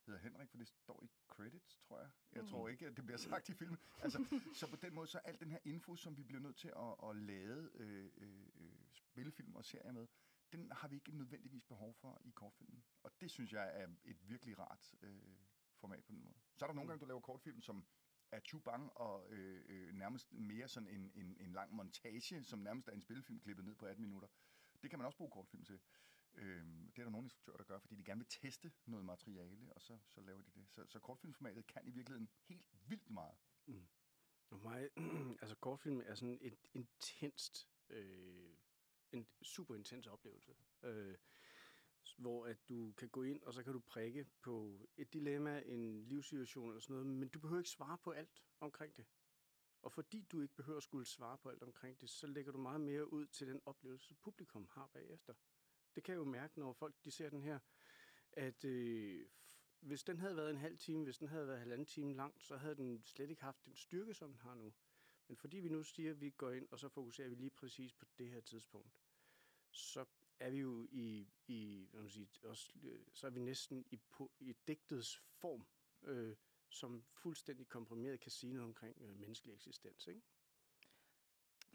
hedder Henrik, for det står i credits, tror jeg. Jeg Mhm. tror ikke, at det bliver sagt i filmen. Altså, så på den måde, så al den her info, som vi bliver nødt til at, at lade øh, øh, øh, spillefilm og serier med, den har vi ikke nødvendigvis behov for i kortfilmen. Og det synes jeg er et virkelig rart øh, format på den måde. Så er der nogle gange, du laver kortfilm, som er chubang og øh, øh, nærmest mere sådan en, en, en lang montage, som nærmest er en spillefilm klippet ned på 18 minutter. Det kan man også bruge kortfilm til. Øhm, det er der nogle instruktører, der gør, fordi de gerne vil teste noget materiale, og så, så laver de det. Så, så kortfilmformatet kan i virkeligheden helt vildt meget. Mm. for mig, altså kortfilm er sådan et intenst, øh, en super intens oplevelse. Øh, hvor at du kan gå ind, og så kan du prikke på et dilemma, en livssituation eller sådan noget, men du behøver ikke svare på alt omkring det. Og fordi du ikke behøver at skulle svare på alt omkring det, så lægger du meget mere ud til den oplevelse, publikum har bagefter. Det kan jeg jo mærke, når folk de ser den her, at øh, hvis den havde været en halv time, hvis den havde været halvanden time lang, så havde den slet ikke haft den styrke, som den har nu. Men fordi vi nu siger, at vi går ind, og så fokuserer vi lige præcis på det her tidspunkt, så er vi jo i, i hvad man siger, også, øh, så er vi næsten i, på, i digtets form, øh, som fuldstændig komprimeret kan sige noget omkring øh, menneskelig eksistens. Ikke?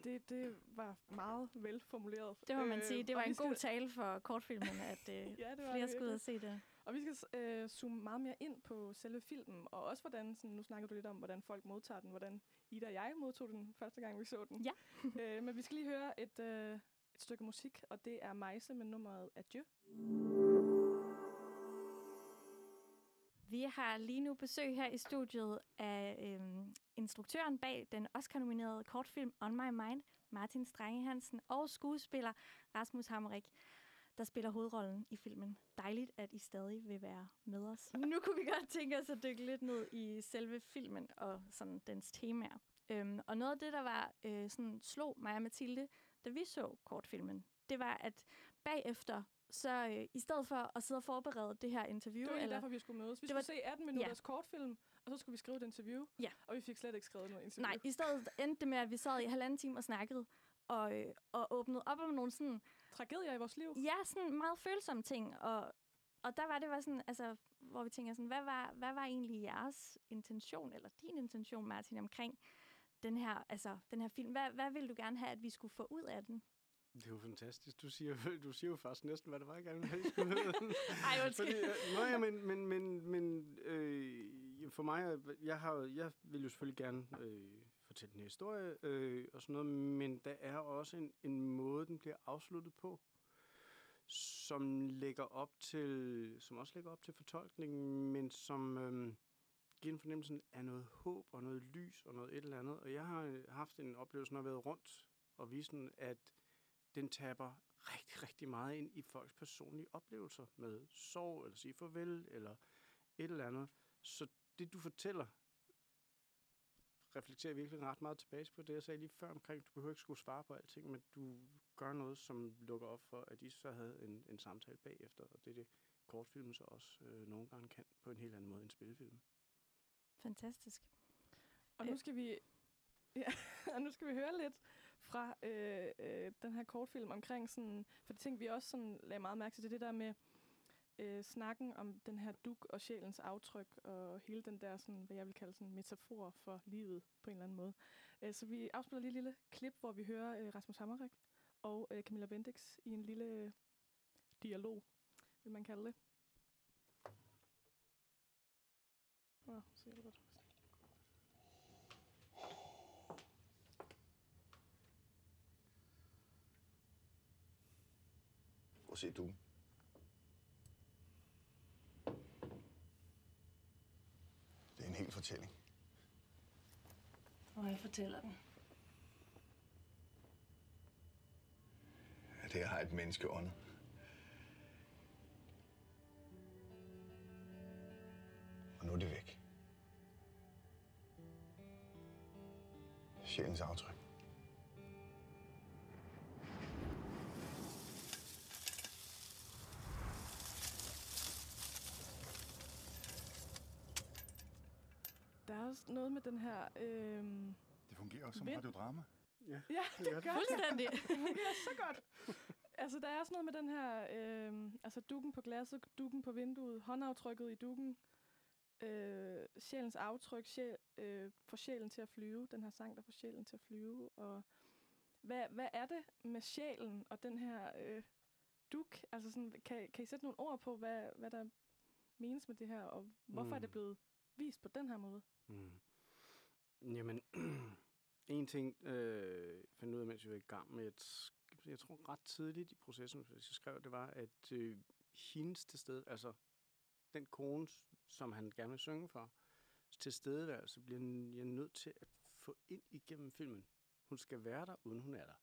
Det, det var meget velformuleret. Det må man Øh, sige. Det var vi en skal- god tale for kortfilmen, at øh, Ja, det var flere skulle ud og se det. Og vi skal øh, zoome meget mere ind på selve filmen, og også hvordan, sådan, nu snakker du lidt om, hvordan folk modtager den, hvordan Ida og jeg modtog den første gang, vi så den. Ja. øh, men vi skal lige høre et, øh, et stykke musik, og det er Meise med nummeret Adieu. Vi har lige nu besøg her i studiet af øhm, instruktøren bag den Oscar-nominerede kortfilm On My Mind, Martin Strange Hansen, og skuespiller Rasmus Hammerik, der spiller hovedrollen i filmen. Dejligt, at I stadig vil være med os. Nu kunne vi godt tænke os at dykke lidt ned i selve filmen og sådan dens temaer. Øhm, og noget af det, der var øh, sådan, slog mig og Mathilde, da vi så kortfilmen, det var, at bagefter, så øh, i stedet for at sidde og forberede det her interview, Det var eller derfor, vi skulle mødes. Vi Det skulle var- se 18 minutters kortfilm, og så skulle vi skrive et interview. Ja. Og vi fik slet ikke skrevet noget interview. Nej, i stedet endte det med, at vi sad i halvanden time og snakkede, og, øh, og åbnede op om nogle sådan, Tragedier i vores liv. ja, sådan meget følsomme ting, og, og der var det var sådan, altså, hvor vi tænker sådan, hvad var, hvad var egentlig jeres intention, eller din intention, Martin, omkring den her, altså, den her film? Hvad, hvad ville du gerne have, at vi skulle få ud af den? Det er jo fantastisk. Du siger, du siger jo faktisk næsten, hvad det var, jeg gerne ville skulle. Ej, undskyld. Fordi, øh, nå ja, men, men, men, men øh, for mig, jeg, har, jeg vil jo selvfølgelig gerne øh, fortælle en historie øh, og sådan noget, men der er også en, en måde, den bliver afsluttet på, som lægger op til, som også lægger op til fortolkning, men som øh, giver en fornemmelse af noget håb og noget lys og noget et eller andet. Og jeg har øh, haft en oplevelse, når jeg har været rundt og vist den, at den taber rigtig, rigtig meget ind i folks personlige oplevelser med sorg, eller sige farvel, eller et eller andet. Så det, du fortæller, reflekterer virkelig ret meget tilbage på det, jeg sagde lige før omkring, du behøver ikke skulle svare på alting, men du gør noget, som lukker op for, at I så havde en, en samtale bagefter, og det er det kortfilm så også øh, nogle gange kan på en helt anden måde end spillefilm. Fantastisk. Og nu skal vi, ja, og nu skal vi høre lidt fra øh, øh, den her kortfilm omkring sådan, for det ting vi også sådan lagde meget mærke til, det er det der med øh, snakken om den her duk og sjælens aftryk, og hele den der, sådan, hvad jeg vil kalde sådan metafor for livet på en eller anden måde. Øh, så vi afspiller lige et lille klip, hvor vi hører øh, Rasmus Hammerik og øh, Camilla Bendix i en lille øh, dialog, vil man kalde det. Nå, så jeg godt. Prøv at se du. Det er en hel fortælling. Og jeg fortæller den. Her har et menneske åndet. Og nu er det væk. Sjælens aftryk. Der er også noget med den her... Øh, Det fungerer også som Vind. radiodrama. Ja, ja, det gør det. Fuldstændig. Det fungerer så godt. Altså, der er også noget med den her... Øh, altså, dukken på glasset, dukken på vinduet, håndaftrykket i dukken, øh, sjælens aftryk, sjæl, øh, får sjælen til at flyve, den her sang, der får sjælen til at flyve, og hvad, hvad er det med sjælen og den her øh, duk? Altså, sådan, kan, kan I sætte nogle ord på, hvad, hvad der menes med det her, og hvorfor mm. er det Mm. blevet vist på den her måde? Mm. Jamen, en ting øh, fandt ud af, mens vi var i gang med, at jeg tror ret tidligt i processen, hvis jeg skrev, det var, at øh, hendes til stede, altså den kone, som han gerne vil synge for, tilstedeværelse bliver jeg nødt til at få ind igennem filmen. Hun skal være der, uden hun er der.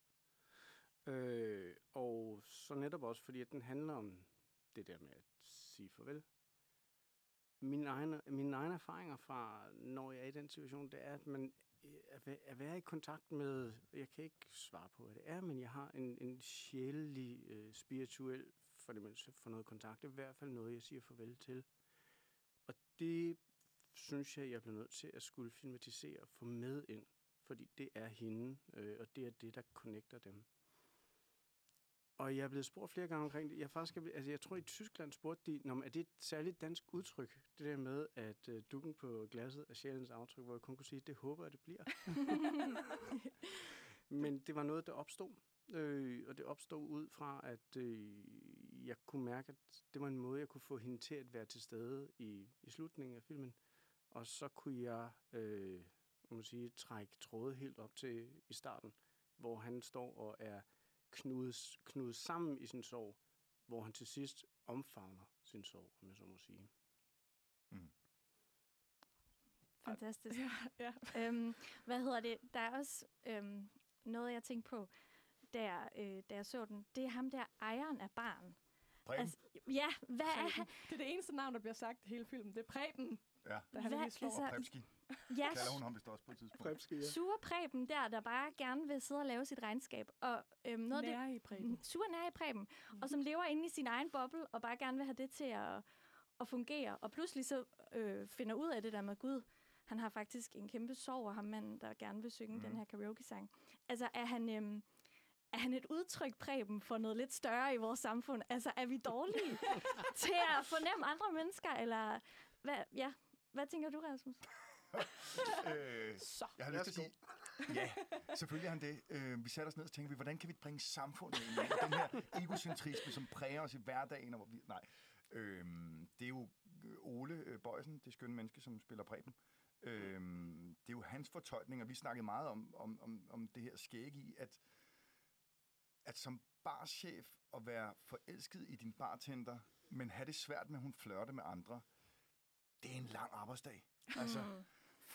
Øh, og så netop også, fordi at den handler om det der med at sige farvel. Mine egne, mine egne erfaringer fra, når jeg er i den situation, det er, at man øh, at være i kontakt med, jeg kan ikke svare på, hvad det er, men jeg har en, en sjælelig, øh, spirituel fornemmelse for noget kontakt. Det er i hvert fald noget, jeg siger farvel til. Og det synes jeg, jeg bliver nødt til at skulle filmatisere og få med ind, fordi det er hende, øh, og det er det, der connecter dem. Og jeg er blevet spurgt flere gange omkring det. Jeg, faktisk, altså, jeg tror, i Tyskland spurgte de, men er det et særligt dansk udtryk? Det der med, at øh, dukken på glasset er sjælens aftryk, hvor jeg kun kunne sige, det håber jeg, det bliver. Men det var noget, der opstod. Øh, og det opstod ud fra, at øh, jeg kunne mærke, at det var en måde, jeg kunne få hende til at være til stede i, i slutningen af filmen. Og så kunne jeg, øh, man sige, trække tråde helt op til i starten, hvor han står og er knudet, knudet sammen i sin sorg, hvor han til sidst omfavner sin sorg, om jeg så må sige. Fantastisk. Ja, ja. øhm, hvad hedder det? Der er også øhm, noget, jeg tænkte på, da, øh, da jeg så den. Det er ham der, ejeren af barn. Preben? Altså, ja, hvad er han? Det er det eneste navn, der bliver sagt i hele filmen. Det er Preben, Ja. da han Hvad- lige slår. altså. Ja, Kalder hun ham vist også på et tidspunkt. Præbski, ja. sure Preben der, der bare gerne vil sidde og lave sit regnskab. Og øhm, noget af det, Nære i Preben. Sur nær i Preben, og som lever inde i sin egen boble, og bare gerne vil have det til at, at fungere. Og pludselig så øh, finder ud af det der med Gud. Han har faktisk en kæmpe sorg over ham, manden, der gerne vil synge mm. den her karaoke-sang. Altså, er han, øhm, er han et udtryk, Preben, for noget lidt større i vores samfund? Altså, er vi dårlige til at fornemme andre mennesker? Eller hvad, ja, hvad tænker du, Rasmus? øh, Så, jeg har lyst til at sige, ja, selvfølgelig er han det. Øh, vi satte os ned og tænkte, vi, hvordan kan vi bringe samfundet ind i den her egocentrisme, som præger os i hverdagen? Og hvor vi, nej, øh, det er jo Ole øh, Bøjsen, det skønne menneske, som spiller Preben. Øh, det er jo hans fortolkning, og vi snakkede meget om, om, om, om det her skæg i, at, at som barchef at være forelsket i din bartender, men have det svært med, at hun flørter med andre, det er en lang arbejdsdag. Altså,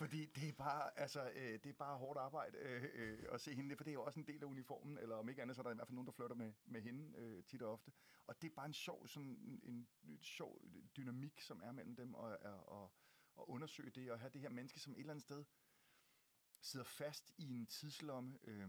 fordi det er bare, altså, øh, det er bare hårdt arbejde øh, øh, at se hende, for det er jo også en del af uniformen, eller om ikke andet, så er der i hvert fald nogen, der flytter med, med hende øh, tit og ofte. Og det er bare en sjov, sådan, en, en, en sjov dynamik, som er mellem dem, og, og, og, og undersøge det, og have det her menneske, som et eller andet sted sidder fast i en tidslomme, øh,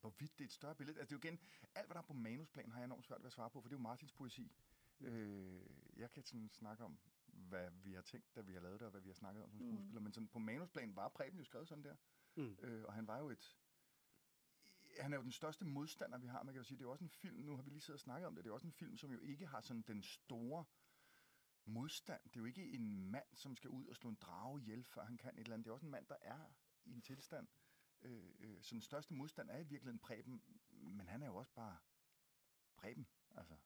hvorvidt det er et større billede. Altså det er jo igen, alt hvad der er på manusplan, har jeg enormt svært ved at svare på, for det er jo Martins poesi. Øh, jeg kan sådan snakke om, hvad vi har tænkt, da vi har lavet det, og hvad vi har snakket om som Mm. skuespiller. Men sådan, på manusplan var Preben jo skrevet sådan der. Mm. Øh, og han var jo et... Han er jo den største modstander, vi har. Man kan jo sige, det er jo også en film, nu har vi lige siddet og snakket om det, det er også en film, som jo ikke har sådan den store modstand. Det er jo ikke en mand, som skal ud og slå en drage ihjel, før han kan et eller andet. Det er også en mand, der er i en tilstand. Øh, øh, så den største modstand er i virkeligheden Preben, men han er jo også bare Preben, altså.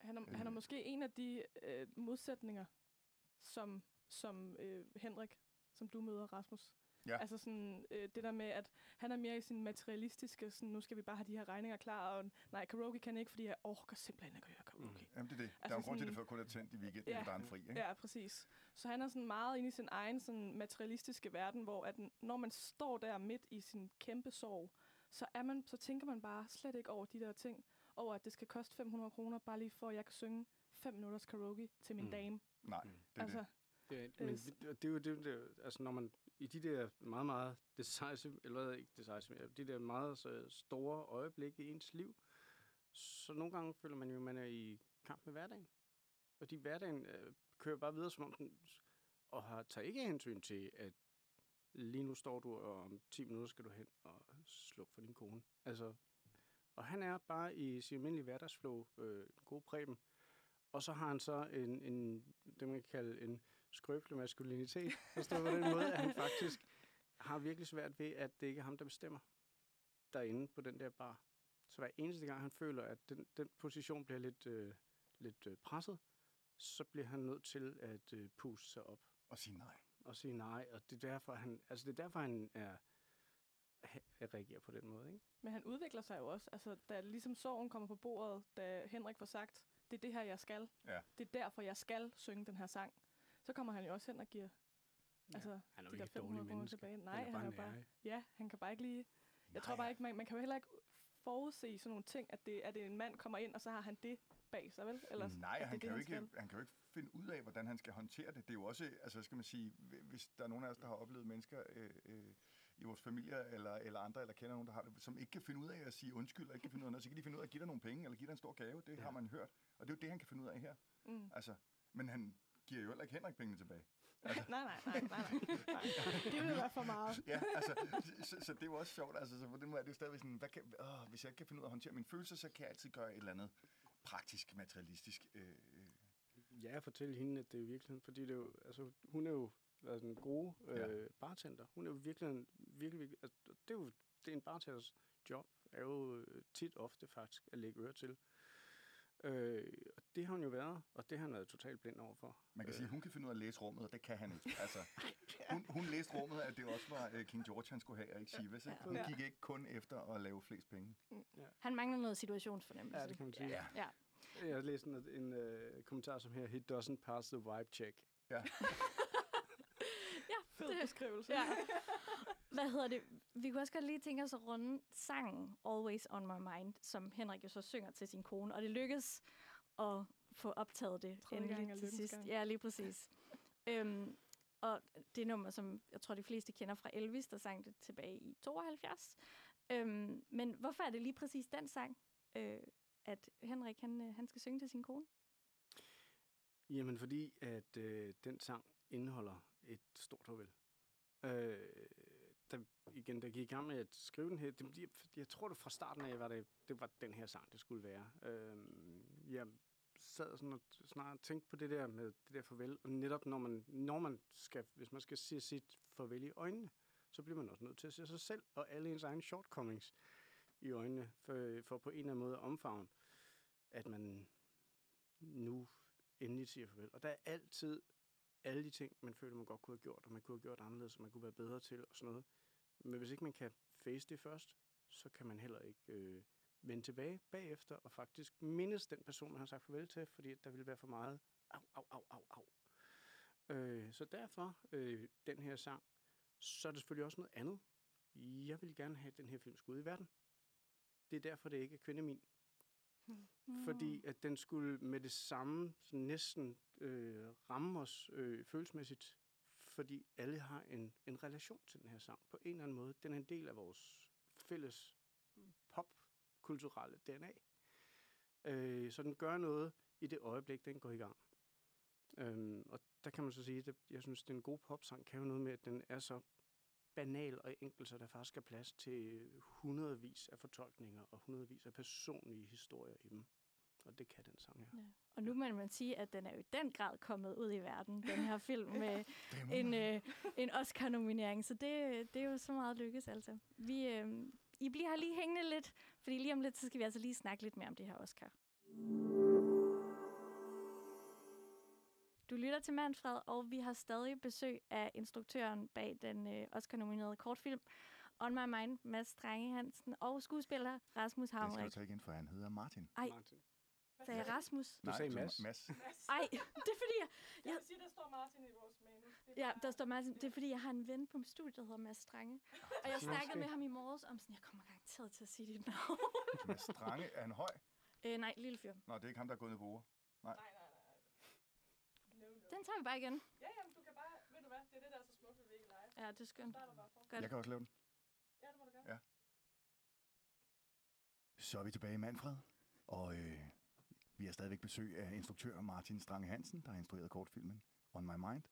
Han er, han er Øh. måske en af de øh, modsætninger, som, som øh, Henrik, som du møder, Rasmus. Ja. Altså sådan, øh, det der med, at han er mere i sin materialistiske, sådan, nu skal vi bare have de her regninger klar, og nej, karaoke kan ikke, fordi jeg orker simpelthen ikke at høre karaoke. Mm. Jamen det er det. Der er Altså jo grund til, det før kun er tændt i weekenden, Ja. der er en fri, ikke? Ja, præcis. Så han er sådan meget inde i sin egen sådan, materialistiske verden, hvor at, når man står der midt i sin kæmpe sorg, så, er man, så tænker man bare slet ikke over de der ting, over at det skal koste 500 kroner, bare lige for at jeg kan synge 5 minutters karaoke til min Mm. dame. Nej, Mm. det er altså, det. Det, er- Øh, men det, det er jo det, det, altså når man i de der meget, meget decisive, eller ikke decisive, de der meget så store øjeblikke i ens liv, så nogle gange føler man jo, at man er i kamp med hverdagen. Fordi hverdagen øh, kører bare videre, som om den, og har, tager ikke hensyn til, at lige nu står du, og om 10 minutter skal du hen og slukke for din kone. Altså, og han er bare i sin almindelige hverdagsflow, øh, god præben. Og så har han så en, en det man kan kalde en skrøbelig maskulinitet. Forstået på den måde, at han faktisk har virkelig svært ved, at det ikke er ham, der bestemmer derinde på den der bar. Så hver eneste gang, han føler, at den, den position bliver lidt, øh, lidt øh, presset, så bliver han nødt til at øh, puste sig op Og sige nej. og sige nej. Og det er derfor, han, altså det er derfor, han er, reagerer på den måde. Ikke? Men han udvikler sig jo også. Altså, da ligesom sorgen kommer på bordet, da Henrik får sagt, det er det her, jeg skal. Ja. Det er derfor, jeg skal synge den her sang. Så kommer han jo også hen og giver altså, Han er de ikke der et 500 dårligt kroner menneske. tilbage. Nej, han er bare han er bare, ja, han kan bare ikke lige... Jeg tror bare ikke, man, man kan jo heller ikke forudse sådan nogle ting, at det, at det en mand kommer ind, og så har han det bag sig, vel? Eller, Nej, det han er kan, jo det, ikke, skal. han kan jo ikke finde ud af, hvordan han skal håndtere det. Det er jo også, altså skal man sige, hvis der er nogen af os, der har oplevet mennesker øh, øh, i vores familier, eller, eller andre, eller kender nogen, der har det, som ikke kan finde ud af at sige undskyld, og ikke kan finde ud af noget, så kan de finde ud af at give dig nogle penge, eller give dig en stor gave. Det ja. har man hørt. Og det er jo det, han kan finde ud af her. Mm. Altså, men han giver jo heller ikke Henrik pengene tilbage. Altså, nej, nej, nej, nej, nej. Det ville være for meget. ja, altså, så, så, det er jo også sjovt. Altså, så på den måde er det jo stadigvæk sådan, hvad kan, åh, hvis jeg ikke kan finde ud af at håndtere mine følelser, så kan jeg altid gøre et eller andet praktisk, materialistisk. Øh, øh, Ja, fortæl hende, at det er i virkeligheden, fordi det er jo, altså, hun er jo altså, en god øh, Ja. bartender. Hun er jo virkelig, en- virkelig, virkelig altså, det er jo det er en bartenders job, er jo øh, tit ofte faktisk at lægge øre til. Øh, og det har hun jo været, og det har han været totalt blind overfor. man kan Øh, sige, at hun kan finde ud af at læse rummet, og det kan han ikke. Altså, hun, hun læste rummet, at det også var uh, King George, han skulle have, og ikke Chivas. Ikke? Hun Ja. gik ikke kun efter at lave flest penge. Han mangler noget situationsfornemmelse. Ja, det kan man sige. Ja. Ja. Jeg har læst en, en øh, kommentar som her, he doesn't pass the vibe check. Ja. Fed det- beskrivelse. Ja. Hvad hedder det? Vi kunne også godt lige tænke os at runde sangen Always On My Mind, som Henrik jo så synger til sin kone, og det lykkes at få optaget det Tredje gang endelig til lykkens sidst. gang. Ja, lige præcis. øhm, og det er nummer, som jeg tror, de fleste kender fra Elvis, der sang det tilbage i 72. Øhm, men hvorfor er det lige præcis den sang, øh, at Henrik han, øh, han skal synge til sin kone? Jamen, fordi at øh, den sang indeholder et stort farvel. Øh, der, igen, der gik i gang med at skrive den her, det, jeg, jeg tror det fra starten af, var det, det var den her sang, det skulle være. Øh, jeg sad sådan og snart tænkte på det der med det der farvel, og netop når man, når man skal, hvis man skal se sit farvel i øjnene, så bliver man også nødt til at se sig selv og alle ens egne shortcomings i øjnene, for, for på en eller anden måde at omfavne, at man nu endelig siger farvel. Og der er altid alle de ting, man føler, man godt kunne have gjort, og man kunne have gjort anderledes, og man kunne være bedre til, og sådan noget. Men hvis ikke man kan face det først, så kan man heller ikke øh, vende tilbage bagefter, og faktisk mindes den person, man har sagt farvel til, fordi der vil være for meget au, au, au, au, au. Øh, så derfor, øh, den her sang, så er det selvfølgelig også noget andet. Jeg vil gerne have, at den her film skulle ud i verden. Det er derfor, det ikke er kvindemin fordi at den skulle med det samme sådan næsten øh, ramme os øh, følelsesmæssigt, fordi alle har en, en relation til den her sang på en eller anden måde. Den er en del af vores fælles popkulturelle DNA. Øh, så den gør noget i det øjeblik, den går i gang. Øhm, og der kan man så sige, at jeg synes, at en god popsang kan jo noget med, at den er så banal og enkel, så der faktisk er plads til hundredvis af fortolkninger og hundredvis af personlige historier i dem. Og det kan den sang her. Ja. Og nu må man sige, at den er jo i den grad kommet ud i verden, den her film, med en, øh, en Oscar-nominering. Så det, det er jo så meget lykkes, altså. Vi, øh, I bliver her lige hængende lidt, fordi lige om lidt, så skal vi altså lige snakke lidt mere om det her Oscar. Du lytter til Manfred, og vi har stadig besøg af instruktøren bag den øh, Oscar-nominerede kortfilm On My Mind, Mads Strenge Hansen, og skuespiller Rasmus Det skal du Hamrik. tage igen, for han hedder Martin. Ej, Martin. Sagde jeg Rasmus? Du sagde du- Mads. Mads. Ej, det er fordi, jeg, Jeg vil sige, der står Martin i vores manus. Det er Ja, der står Martin. Det er fordi, jeg har en ven på mit studie, der hedder Mads Strange. Og jeg snakkede med ham i morges om sådan, jeg kommer garanteret til at sige dit navn. Mads Strange, er han høj? øh, nej, lille fyr. Nå, det er ikke ham, der er gået ned på ord. Nej, nej, nej. No, no. Den tager vi bare igen. Ja, jamen, du kan bare... Ved du hvad? Det er det, der er så smukt ved vi ikke live. Ja, det er skønt. Godt. Jeg kan også lave den. Ja, det må du gøre. Så er vi tilbage i Manfred, og øh, vi har stadigvæk besøg af instruktør Martin Strange Hansen, der har instrueret kortfilmen On My Mind.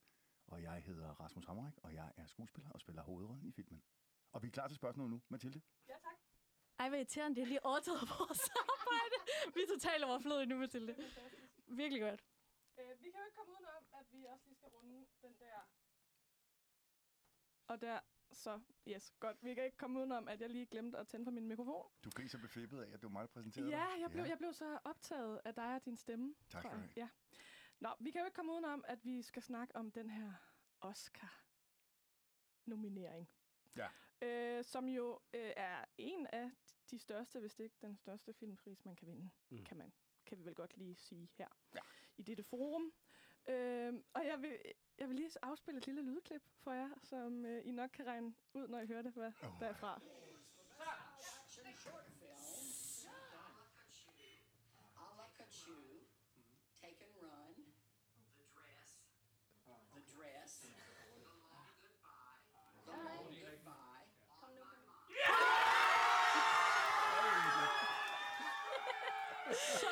Og jeg hedder Rasmus Hammerik, og jeg er skuespiller og spiller hovedrollen i filmen. Og vi er klar til spørgsmål nu, Mathilde. Ja, tak. Ej, hvor irriterende. Det har lige overtaget vores arbejde. Vi er totalt overflødige nu, Mathilde. Er. Virkelig godt. Øh, vi kan jo ikke komme udenom, at vi også lige skal runde den der... Og der, så, yes, godt. Vi kan ikke komme udenom, at jeg lige glemte at tænde for min mikrofon. Du så befippet af, at det var mig, der præsenterede Ja, jeg blev, jeg blev så optaget af dig og din stemme. Tak jeg. du Ja. Nå, vi kan jo ikke komme udenom, at vi skal snakke om den her Oscar-nominering. Ja. Øh, som jo øh, er en af de største, hvis det ikke den største filmpris, man kan vinde, mm. kan man kan vi vel godt lige sige her Ja. i dette forum. Øh, og jeg vil, jeg vil lige afspille et lille lydklip for jer, som øh, I nok kan regne ud, når I hører det, hvad oh. der er fra. Take and Run, The Dress, The Dress, The Long Goodbye, Come No Så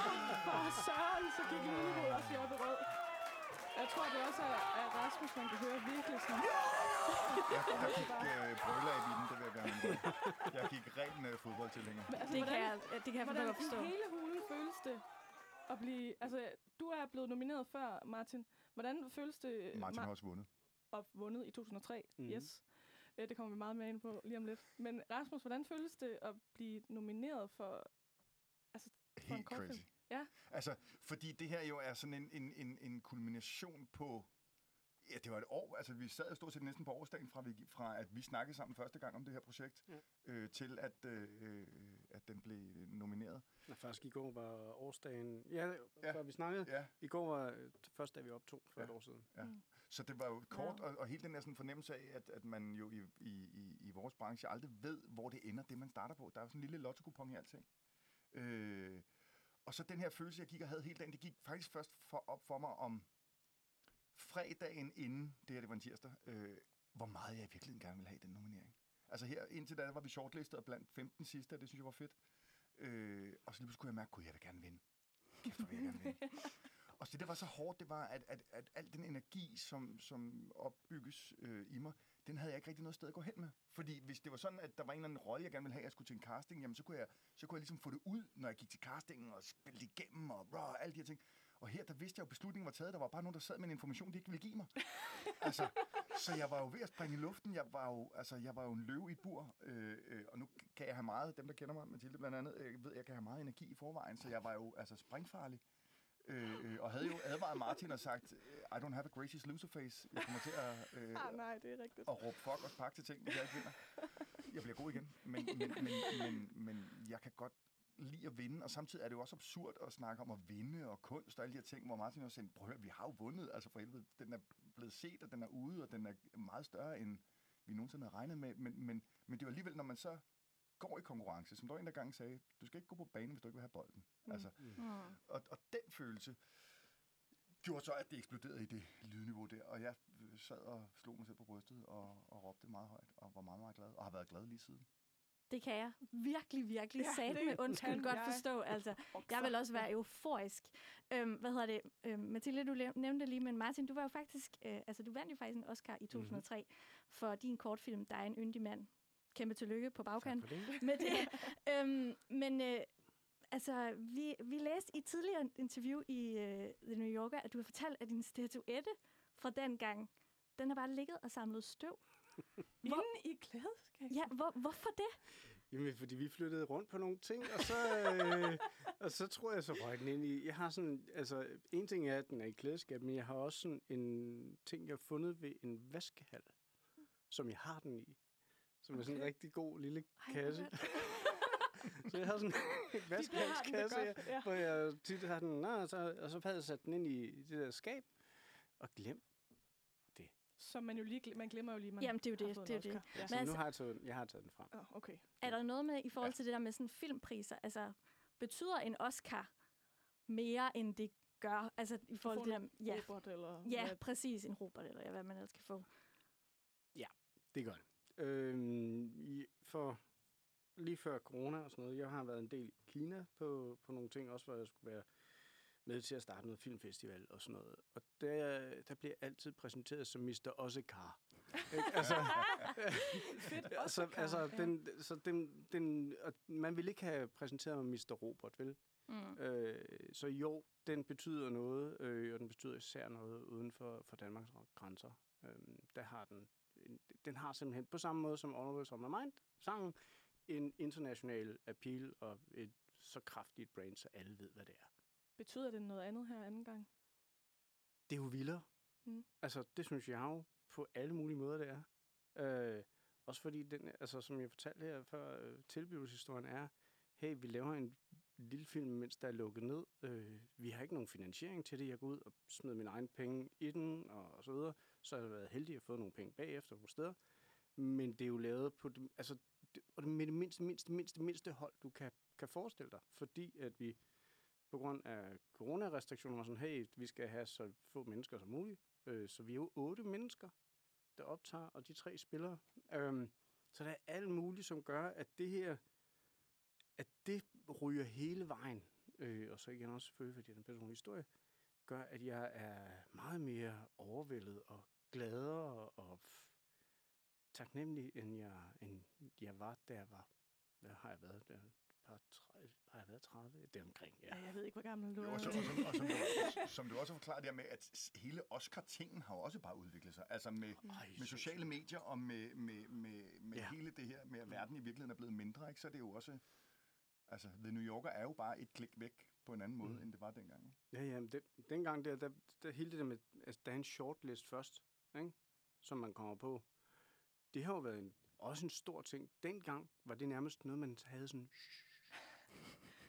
for søren, så gik lydniveauet også lige op i rød. Jeg tror, det også er, at Rasmus, man kan høre virkelig sådan... Jeg, jeg gik øh, brøller i den, det vil jeg gerne. Jeg gik ren øh, fodboldtilhænger. Men, altså, Det kan hvordan, jeg, det kan jeg hvordan forstå. i hele hulen føles det at blive... Altså, du er blevet nomineret før, Martin. Hvordan føles det... Martin Ma- har også vundet. og vundet i 2003. Mhm. Mm. Yes. Øh, Det kommer vi meget mere ind på lige om lidt. Men Rasmus, hvordan føles det at blive nomineret for... Altså, for en Helt crazy. Ja. Altså, fordi det her jo er sådan en, en, en, en kulmination på... Ja, det var et år. Altså, vi sad jo stort set næsten på årsdagen fra, vi, fra at vi snakkede sammen første gang om det her projekt, Ja. øh, til at, øh, øh, at den blev nomineret. Nå, faktisk i går var årsdagen... Ja, Ja. ja. før vi snakkede. Ja. I går var øh, første dag, vi optog for Ja. et år siden. Ja. Mm. Så det var jo kort, og, og hele den der sådan fornemmelse af, at, at man jo i, i, i, i vores branche aldrig ved, hvor det ender, det man starter på. Der er jo sådan en lille lotto i alting. Øh, og så den her følelse, jeg gik og havde hele dagen, det gik faktisk først for, op for mig om fredagen inden, det her det var en tirsdag, øh, hvor meget jeg i virkeligheden gerne ville have den nominering. Altså her, indtil da var vi shortlistet blandt 15 sidste, og det synes jeg var fedt. Øh, og så lige kunne jeg mærke, at jeg vil gerne vinde. Kæft, hvor vil jeg gerne vinde. Og så det, der var så hårdt, det var, at, at, at al den energi, som, som opbygges øh, i mig, den havde jeg ikke rigtig noget sted at gå hen med. Fordi hvis det var sådan, at der var en eller anden rolle, jeg gerne ville have, at jeg skulle til en casting, jamen så kunne jeg, så kunne jeg ligesom få det ud, når jeg gik til castingen og spille igennem og rah, alle de her ting. Og her, der vidste jeg jo, at beslutningen var taget. Der var bare nogen, der sad med en information, de ikke ville give mig. altså, så jeg var jo ved at springe i luften. Jeg var jo, altså, jeg var jo en løve i et bur. Øh, øh, og nu kan jeg have meget, dem der kender mig, Mathilde blandt andet, øh, ved, jeg kan have meget energi i forvejen. Så jeg var jo altså springfarlig. Øh, øh, og havde jo advaret Martin og sagt, I don't have a gracious loser face. Jeg kommer til at, øh, Ah, nej, det er rigtigt. at råbe fuck og sparke til ting, hvis jeg ikke vinder. Jeg bliver god igen. Men, men, men, men, men jeg kan godt lide at vinde, og samtidig er det jo også absurd at snakke om at vinde og kunst og alle de her ting, hvor Martin også sagde, prøv at høre, vi har jo vundet, altså for helvede, den er blevet set, og den er ude, og den er meget større, end vi nogensinde havde regnet med, men, men, men det jo alligevel, når man så går i konkurrence, som der var en, der gang sagde, du skal ikke gå på banen, hvis du ikke vil have bolden. Mm. Altså, Mm. og, og den følelse gjorde så, at det eksploderede i det lydniveau der, og jeg sad og slog mig selv på brystet og, og råbte meget højt, og var meget, meget glad, og har været glad lige siden. Det kan jeg virkelig, virkelig Ja, sat med undskyld godt jeg forstå. Altså, jeg vil også være euforisk. Øhm, hvad hedder det? Øhm, Mathilde, du nævnte lige, men Martin, du var jo faktisk, øh, altså du vandt jo faktisk en Oscar i 2003 mm-hmm. for din kortfilm, Der er en yndig mand. Kæmpe tillykke på bagkant Tak for det. med det. øhm, men øh, altså, vi, vi læste i et tidligere interview i øh, The New Yorker, at du har fortalt, at din statuette fra den gang, den har bare ligget og samlet støv. Inde i klædeskabet? Ja, hvor, hvorfor det? Jamen, fordi vi flyttede rundt på nogle ting, og så, øh, og så tror jeg, så røg den ind i... Jeg har sådan... Altså, en ting er, at den er i klædeskab, men jeg har også sådan en ting, jeg har fundet ved en vaskehal, som jeg har den i. Som er sådan en Okay. rigtig god lille Ej, kasse. Så jeg har sådan en det godt, ja, ja. hvor jeg tit har den, og, så, og så havde jeg sat den ind i det der skab, og glemt. Som man jo lige man glemmer jo lige, man Jamen, det er jo det, fået det er en det. Ja. Så Men nu altså- har jeg taget, jeg har taget den frem. Oh, okay. Er der noget med i forhold til det der med sådan filmpriser? Altså, betyder en Oscar mere, end det gør? Altså, i forhold til det der... Ja, Robert eller ja hvad? præcis. En Robert, eller hvad man ellers kan få. Det gør det. Øhm, i, for lige før corona og sådan noget, jeg har været en del i Kina på, på nogle ting, også hvor jeg skulle være med til at starte noget filmfestival og sådan noget. Og der, der bliver jeg altid præsenteret som Mr. Oscar. Ikke? altså, Fedt, altså, altså den, så den, den, og man vil ikke have præsenteret mig Mr. Robert, vel? Mm. Øh, så jo, den betyder noget, øh, og den betyder især noget uden for, for Danmarks grænser. Øh, der har den, en, den har simpelthen på samme måde som On My Mind, sangen, en international appeal og et så kraftigt brand, så alle ved, hvad det er. Betyder det noget andet her anden gang? Det er jo vildere. Mm. Altså, det synes jeg jo på alle mulige måder, det er. Øh, også fordi, den, altså, som jeg fortalte her før, øh, tilblivelseshistorien er, hey, vi laver en lille film, mens der er lukket ned. Øh, vi har ikke nogen finansiering til det. Jeg går ud og smider mine egne penge i den, og, og så videre. Så har jeg været heldig at få nogle penge bagefter nogle steder. Men det er jo lavet på det, altså, det, og det med det mindste, mindste, mindste, mindste hold, du kan, kan forestille dig. Fordi at vi på grund af coronarestriktioner var sådan, hey, vi skal have så få mennesker som muligt. Øh, så vi er jo otte mennesker, der optager, og de tre spillere. Øhm, så der er alt muligt, som gør, at det her, at det ryger hele vejen. Øh, og så igen også selvfølgelig, fordi det er en personlig historie, gør, at jeg er meget mere overvældet og gladere og taknemmelig, end jeg, end jeg var, da jeg var. Hvad har jeg været? Der? Par 30, har jeg været 30? Det er omkring, ja. Ja, jeg ved ikke, hvor gammel du Jo, er. og, så, og, som, og som, du, som du også har forklaret der med, at hele Oscar-tingen har jo også bare udviklet sig. Altså med, Ej, med sociale medier og med, med, med, med Ja. hele det her med, at verden i virkeligheden er blevet mindre, ikke? så er det jo også... Altså, The New Yorker er jo bare et klik væk på en anden måde, Mm. mm. end det var dengang. Ikke? Ja, ja, men det, dengang der, der, der hele det der med, altså, der er en shortlist først, ikke? som man kommer på. Det har jo været en, også en stor ting. Dengang var det nærmest noget, man havde sådan...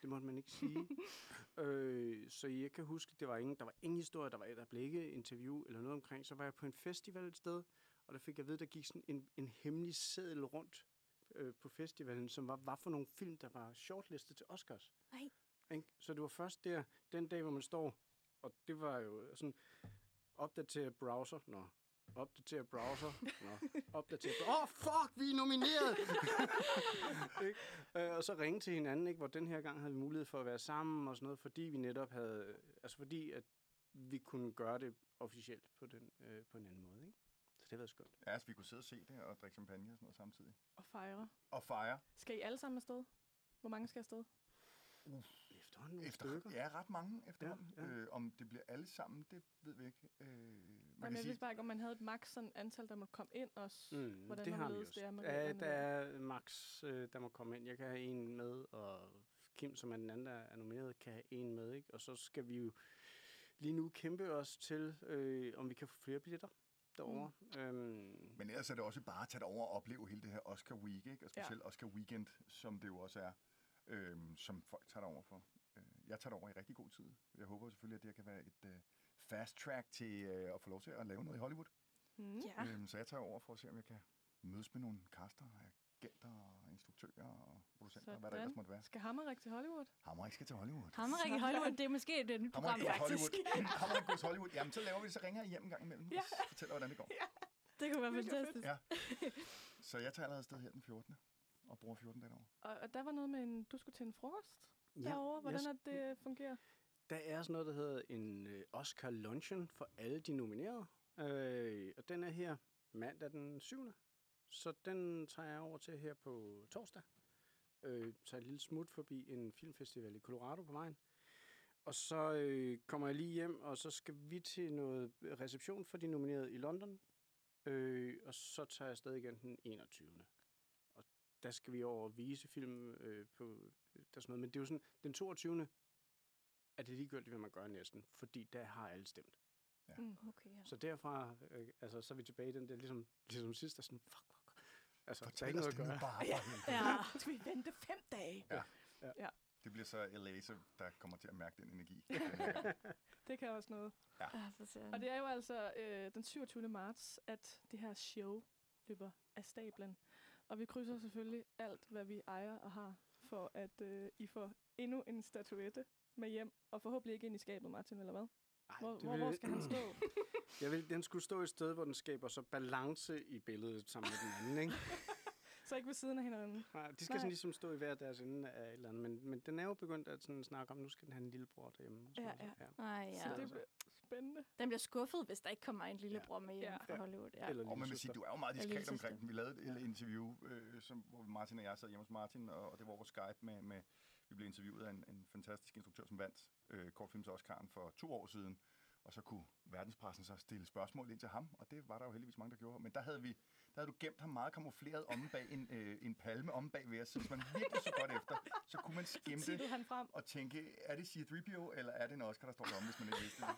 Det måtte man ikke sige. øh, så jeg kan huske, det var ingen, der var ingen historie, der, var, der blev ikke interview eller noget omkring. Så var jeg på en festival et sted, og der fik jeg vide, der gik sådan en, en hemmelig seddel rundt øh, på festivalen, som var, var for nogle film, der var shortlistet til Oscars. Nej. Ikke? Så det var først der, den dag, hvor man står, og det var jo sådan, opdatere browser, nå, opdatere browser, nå, opdatere Åh, oh, fuck, vi er nomineret! ikke? Øh, og så ringe til hinanden, ikke? hvor den her gang havde vi mulighed for at være sammen og sådan noget, fordi vi netop havde, altså fordi at vi kunne gøre det officielt på, den, øh, på en anden måde. Ikke? Så det har været skønt. Ja, altså, vi kunne sidde og se det og drikke champagne og sådan noget samtidig. Og fejre. Og fejre. Skal I alle sammen afsted? Hvor mange skal afsted? Efterhånden nogle Efter, stykker. ja, ret mange efterhånden. Ja, ja. Øh, om det bliver alle sammen, det ved vi ikke. Øh, man Nej, kan men jeg sige, bare ikke, om man havde et max sådan antal, der måtte komme ind også. Mm, Hvordan det har vi også. det er ja, der er max, øh, der må komme ind. Jeg kan have en med, og Kim, som er den anden, der er nomineret, kan have en med. Ikke? Og så skal vi jo lige nu kæmpe os til, øh, om vi kan få flere billetter derovre. Mm. Øhm, Men ellers er det også bare at tage det over og opleve hele det her Oscar Week, ikke? og Ja. specielt Oscar Weekend, som det jo også er, øhm, som folk tager det over for. Øh, jeg tager det over i rigtig god tid. Jeg håber selvfølgelig, at det her kan være et øh, fast track til øh, at få lov til at lave noget i Hollywood. Mm. Ja. Øhm, så jeg tager over for at se, om jeg kan mødes med nogle kaster, agenter og instruktører og producenter, og hvad der Sådan. ellers måtte være. Skal Hammerik til Hollywood? Hammerik skal til Hollywood. Hammerik i Hollywood, det er måske et nyt program, Hammerik faktisk. Hollywood. Hammerik goes Hollywood. Jamen, så laver vi det, så ringer jeg hjem en gang imellem Ja. og fortæller, hvordan det går. Det kunne være fedt. fantastisk. Ja. Så jeg tager allerede afsted her den 14. og bruger 14 dage derovre. Og, og der var noget med, en, du skulle til en frokost ja, derovre. Hvordan jeg er det øh, fungerer? Der er sådan noget, der hedder en øh, Oscar Luncheon for alle de nominerede. Øh, og den er her mandag den 7. Så den tager jeg over til her på torsdag. Øh, tager et lille smut forbi en filmfestival i Colorado på vejen. Og så øh, kommer jeg lige hjem, og så skal vi til noget reception for de nominerede i London. Øh, og så tager jeg afsted igen den 21. Der skal vi over og vise film øh, på der er sådan noget. Men det er jo sådan, den 22 er det ligegyldigt, hvad man gør næsten, fordi der har alle stemt. Mm. Okay, ja. Så derfra, øh, altså, så er vi tilbage i den der, ligesom, ligesom sidst, der er sådan, fuck, fuck. Altså, der er Fortæl ikke os noget det at nu gøre. bare. Ja. Ja. Skal vi vente fem dage? Det bliver så LA, så der kommer til at mærke den energi. Det kan også noget. Ja, for søren. Og det er jo altså øh, den 27. marts, at det her show løber af stablen. Og vi krydser selvfølgelig alt, hvad vi ejer og har, for at øh, I får endnu en statuette med hjem. Og forhåbentlig ikke ind i skabet, Martin, eller hvad? Ej, Hvor, hvor, vil- hvor skal han stå? Jeg vil, den skulle stå et sted, hvor den skaber så balance i billedet sammen med den anden, ikke? Så ikke ved siden af hinanden. Nej, de skal Nej. sådan ligesom stå i hver deres ende af et eller andet. Men, men den er jo begyndt at sådan snakke om, nu skal den have en lillebror derhjemme. Ja, noget. ja. Ej, Ja. ja. Så det bliver spændende. Den bliver skuffet, hvis der ikke kommer en lillebror med hjem Ja. fra Hollywood. Ja. Eller Og man vil sige, du er jo meget diskret omkring den. Vi lavede et ja. interview, øh, som, hvor Martin og jeg sad hjemme hos Martin, og, og det var over Skype med, med vi blev interviewet af en, en fantastisk instruktør, som vandt øh, kortfilms Oscar'en for to år siden. Og så kunne verdenspressen så stille spørgsmål ind til ham, og det var der jo heldigvis mange, der gjorde. Men der havde, vi, der havde du gemt ham meget kamufleret om bag en, øh, en palme om bag ved os. Så hvis man virkelig så godt efter, så kunne man det Tittede han frem. og tænke, er det C-3PO, eller er det en Oscar, der står derom, hvis man ikke vidste det.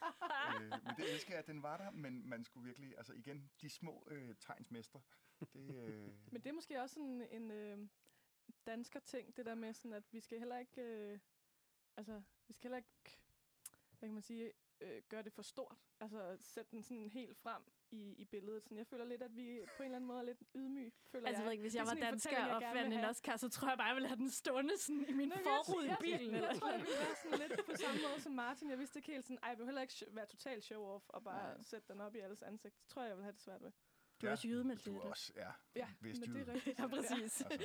øh, men det elsker jeg, at den var der, men man skulle virkelig, altså igen, de små øh, tegnsmestre, det, øh, Men det er måske også sådan en øh, dansker ting, det der med sådan, at vi skal heller ikke, øh, altså, vi skal heller ikke, hvad kan man sige, øh, gøre det for stort. Altså, sætte den sådan helt frem i, i billedet. Sådan, jeg føler lidt, at vi på en eller anden måde er lidt ydmyg, føler Altså, jeg ved jeg. ikke, hvis Det jeg var dansker jeg og fandt en. Oscar, så tror jeg bare, jeg ville have den stående sådan i min jeg- forrude i jeg- bilen. Jeg, eller jeg tror, jeg ville være sådan lidt på samme måde som Martin. Jeg vidste ikke helt sådan, ej, jeg vil heller ikke være total show-off og bare Nej. sætte den op i alles ansigt. Det tror jeg, jeg vil have det svært ved. Du er også jyde med du er det. også, ja, Ja, Vist men det er rigtigt. Ja, præcis. altså,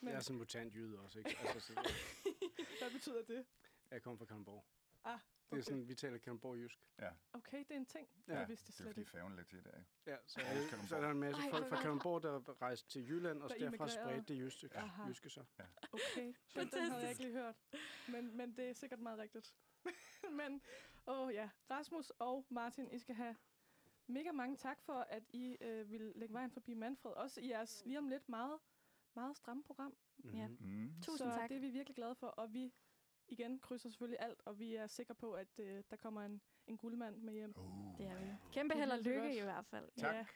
Men Jeg er sådan en mutant jyde også, ikke? Altså, så, hvad betyder det? jeg kommer fra Kalundborg. Ah, Det er okay. sådan, vi taler Kalundborg jysk. Ja, Okay, det er en ting. Ja, det vidste jeg det er slet fordi færgen lidt til der, ikke? Ja, så, er, Kalundborg. så er der en masse Ej, folk fra. Kalundborg, der rejste til Jylland, og Der derfra spredte det jyske, Aha. jyske så. Okay, den, den havde jeg ikke lige hørt. Men, men det er sikkert meget rigtigt. men, åh ja, Rasmus og Martin, I skal have mega mange tak for, at I øh, vil lægge vejen forbi Manfred. Også i jeres lige om lidt meget, meget stramme program. Ja. Mhm. Mm. Tusind så tak. det er vi virkelig glade for, og vi igen krydser selvfølgelig alt, og vi er sikre på, at øh, der kommer en, en guldmand med hjem. Uh. Det er vi. Kæmpe held og lykke godt. i hvert fald. Tak. Ja,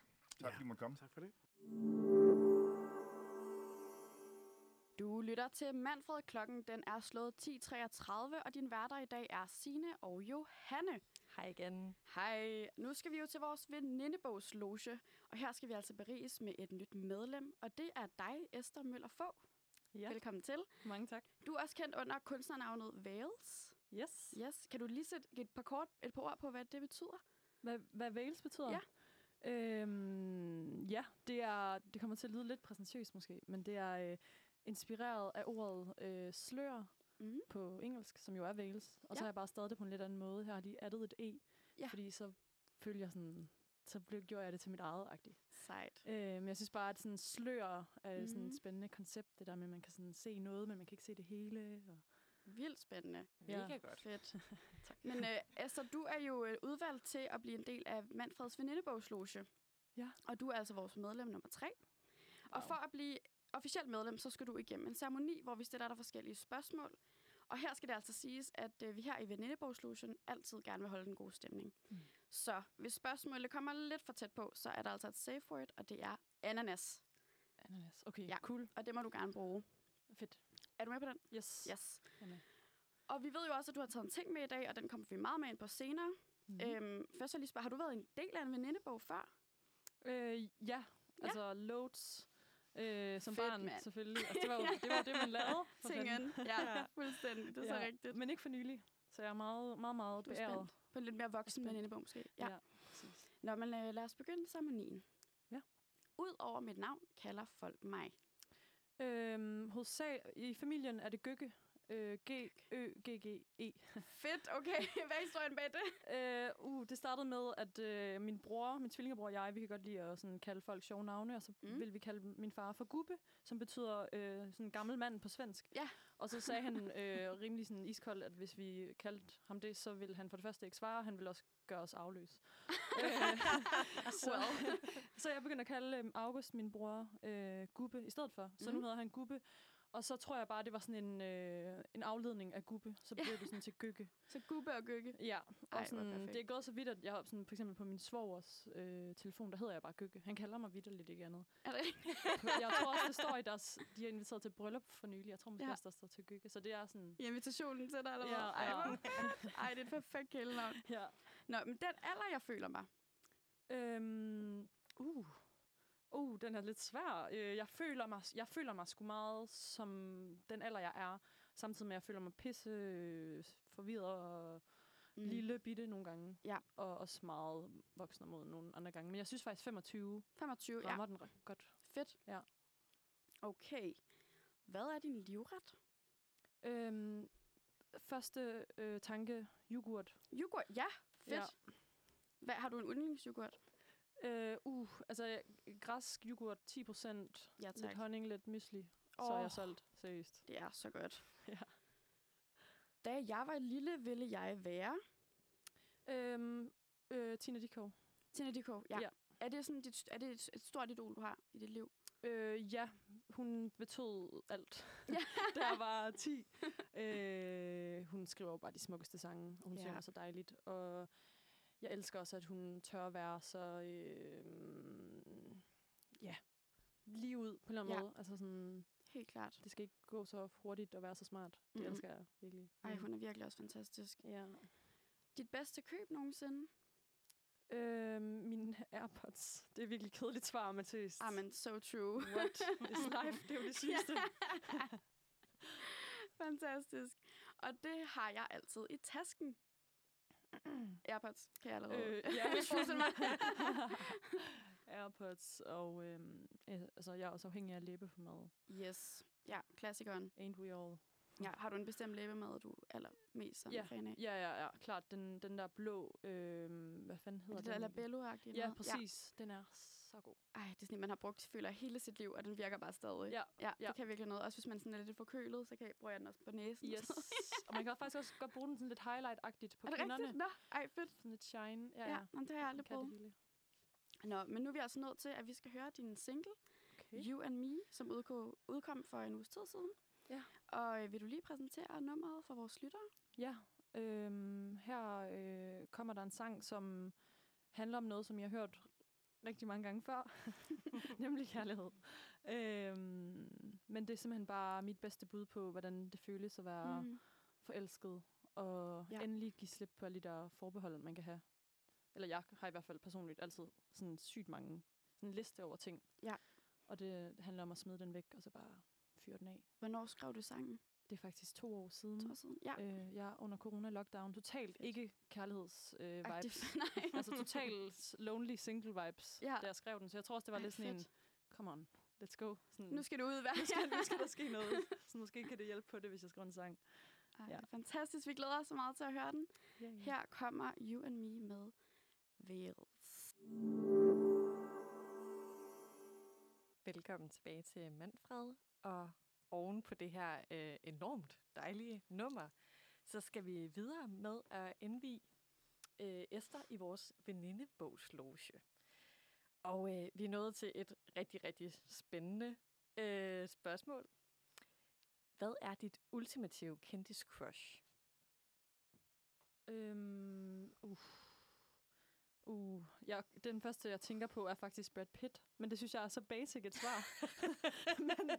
Tak fordi I måtte komme. Tak for det. Du lytter til Manfred. Klokken den er slået 10.33, og din værter i dag er Sine og Johanne. Hej igen. Hej. Nu skal vi jo til vores venindebogsloge, og her skal vi altså beriges med et nyt medlem, og det er dig, Esther Møller Få. Ja. Velkommen til. Mange tak. Du er også kendt under kunstnernavnet Vales. Yes. Yes. Kan du lige sætte et par, kort, et par ord på, hvad det betyder? Hvad, hvad Wales betyder? Ja. Øhm, ja, det, er, det kommer til at lyde lidt præsentøst måske, men det er øh, inspireret af ordet øh, slør Mm. på engelsk, som jo er Wales. Og så Ja. har jeg bare stadig det på en lidt anden måde. Her har de addet et E, Ja. fordi så følger sådan, så blev, gjorde jeg det til mit eget agtigt. Sejt. Øh, men jeg synes bare, at sådan slør er sådan Mhm. et spændende koncept, det der med, at man kan sådan se noget, men man kan ikke se det hele. Og, Vildt spændende. Ja. Mega godt. Fedt. Men øh, Esther, du er jo øh, udvalgt til at blive en del af Manfreds venindebogsloge. Ja. Og du er altså vores medlem nummer tre. Og Wow. for at blive officielt medlem, så skal du igennem en ceremoni, hvor vi stiller dig forskellige spørgsmål. Og her skal det altså siges, at øh, vi her i venindebogslogen altid gerne vil holde den gode stemning. Mm. Så hvis spørgsmålet kommer lidt for tæt på, så er der altså et safe word, og det er ananas. ananas. Okay, Ja. cool. Og det må du gerne bruge. Fedt. Er du med på den? Yes. Yes. Med. Og vi ved jo også, at du har taget en ting med i dag, og den kommer vi meget med ind på senere. Mm. Øhm, først jeg lige spørge, har du været en del af en venindebog før? Øh, ja, altså loads. Øh, som Fedt, barn, mand. selvfølgelig. Altså, det, var jo, det var det, man lavede. Tingen. Ja, fuldstændig. Det er så Ja, rigtigt. Men ikke for nylig. Så jeg er meget, meget, meget Du beæret. På en lidt mere voksen venindebog måske. Ja. Ja, præcis. Nå, men øh, lad os begynde ceremonien. Ja. Udover mit navn kalder folk mig. Øhm, hovedsag, I familien er det Gøgge. Øh, G-Ø-G-G-E. Fedt, okay. Hvad er historien bag det? Øh, uh, det startede med, at øh, min bror, min tvillingebror og jeg, vi kan godt lide at sådan, kalde folk sjove navne, og så Mm. mm. ville vi kalde min far for Gubbe, som betyder øh, sådan gammel mand på svensk. Ja. Og så sagde han øh, rimelig sådan iskoldt, at hvis vi kaldte ham det, så ville han for det første ikke svare, han ville også gøre os afløs. så, så jeg begyndte at kalde øh, August, min bror, øh, Gubbe i stedet for. Så Mhm. nu hedder han Gubbe. Og så tror jeg bare, det var sådan en, øh, en afledning af Gubbe. Så Ja. blev det sådan til Gøgge. Så gubbe og gøgge. Ja, Ej, og sådan, perfekt. det er gået så vidt, at jeg har sådan, for eksempel på min svogers øh, telefon, der hedder jeg bare Gøgge. Han kalder mig vidderligt ikke andet. Er det jeg tror også, det står i deres, de har inviteret til bryllup for nylig. Jeg tror måske Ja. ja. også, der står til Gøgge. Så det er sådan, i invitationen til dig, eller hvad? Ja, Ej, ja. Ej, det er et perfekt kælenavn. ja. Nå, men den alder, jeg føler mig. Øhm, uh. Uh, den er lidt svær. Øh, jeg føler mig, jeg føler mig sgu meget som den alder, jeg er. Samtidig med, at jeg føler mig pisse øh, forvirret og Mm. lille bitte nogle gange. Ja. Og også meget voksen mod nogle andre gange. Men jeg synes faktisk, 25 25, ja. rammer den ret godt. Fedt. Ja. Okay. Hvad er din livret? Øhm, første øh, tanke, yoghurt. Yoghurt, ja. Fedt. Ja. Hvad, har du en yndlingsyoghurt? Øh, uh, altså græsk yoghurt, 10 Ja, tak. lidt honning, lidt mysli. Så er jeg solgt, seriøst. Det er så godt. Ja. Da jeg var lille, ville jeg være... Øhm, øh, Tina Dickow. Tina Dickow, ja. Ja. Er det, sådan dit, er det et, et stort idol, du har i dit liv? Øh, ja, hun betød alt. Da jeg var 10. øh, hun skriver bare de smukkeste sange, og hun ja. synger så dejligt. Og jeg elsker også, at hun tør at være så... Øh, ja, lige ud på en eller anden Ja. måde. Altså sådan, Helt klart. det skal ikke gå så hurtigt og være så smart. Det Mhm. elsker jeg virkelig. Ej, Mm. hun er virkelig også fantastisk. Ja. Dit bedste køb nogensinde? Øh, mine AirPods. Det er virkelig kedeligt svar, Mathis. Ah, men so true. What is life? Det er jo det sygeste. Fantastisk. Og det har jeg altid i tasken. Airpods kan jeg allerede. Øh, ja, ja, jeg mig. AirPods, og øhm, øh, altså, jeg er også afhængig af læbepomade. yes. Ja, klassikeren. Ain't we all? Ja, har du en bestemt læbemad, du er allermest sådan Ja, fan af? ja, ja, ja, klart. Den, den der blå, øh, hvad fanden hedder Er det der den? labello-agtige Ja, noget? præcis. Den er så god. Ej, det er sådan man har brugt, føler hele sit liv, og den virker bare stadig. Ja, ja, ja. det kan virkelig noget. Også hvis man sådan er lidt forkølet, så kan jeg, bruger jeg den også på næsen. Yes. og man kan faktisk også godt bruge den sådan lidt highlight-agtigt på er det kinderne. rigtigt? Nå, ej, fedt. Sådan lidt shine. Ja, Ja, ja. ja men det har jeg aldrig prøvet. Nå, men nu er vi altså nødt til, at vi skal høre din single, Okay. You and Me, som udkom, udkom for en uges tid siden. Ja. Og øh, vil du lige præsentere nummeret for vores lyttere? Ja, øhm, her øh, kommer der en sang, som handler om noget, som jeg har hørt rigtig mange gange før, nemlig kærlighed. Øhm, men det er simpelthen bare mit bedste bud på, hvordan det føles at være mm. Forelsket, og ja. endelig give slip på alle de der forbehold, man kan have. Eller jeg har i hvert fald personligt altid sådan sygt mange sådan en liste over ting. Ja. Og det handler om at smide den væk, og så bare fyre den af. Hvornår skrev du sangen? Det er faktisk to år siden. To år siden? Ja. Øh, jeg er under corona-lockdown. Totalt ikke kærligheds øh, vibes. Nej. altså totalt lonely single vibes, Ja. da jeg skrev den. Så jeg tror også, det var Ej, lidt sådan en, fedt. come on, let's go. Sådan, Nu skal det ud, hvad? nu, skal, nu skal der ske noget. Så måske kan det hjælpe på det, hvis jeg skriver en sang. Ej, Ja. Fantastisk. Vi glæder os så meget til at høre den. Yeah, Her kommer You and Me med Veils. Velkommen tilbage til Manfred, og oven på det her øh, enormt dejlige nummer, så skal vi videre med at indvige øh, Esther i vores venindebogsloge. Og øh, vi er nået til et rigtig, rigtig spændende øh, spørgsmål. Hvad er dit ultimative kendis crush? Øhm, uh. Uh, jeg, den første, jeg tænker på, er faktisk Brad Pitt. Men det synes jeg er så basic et svar. men,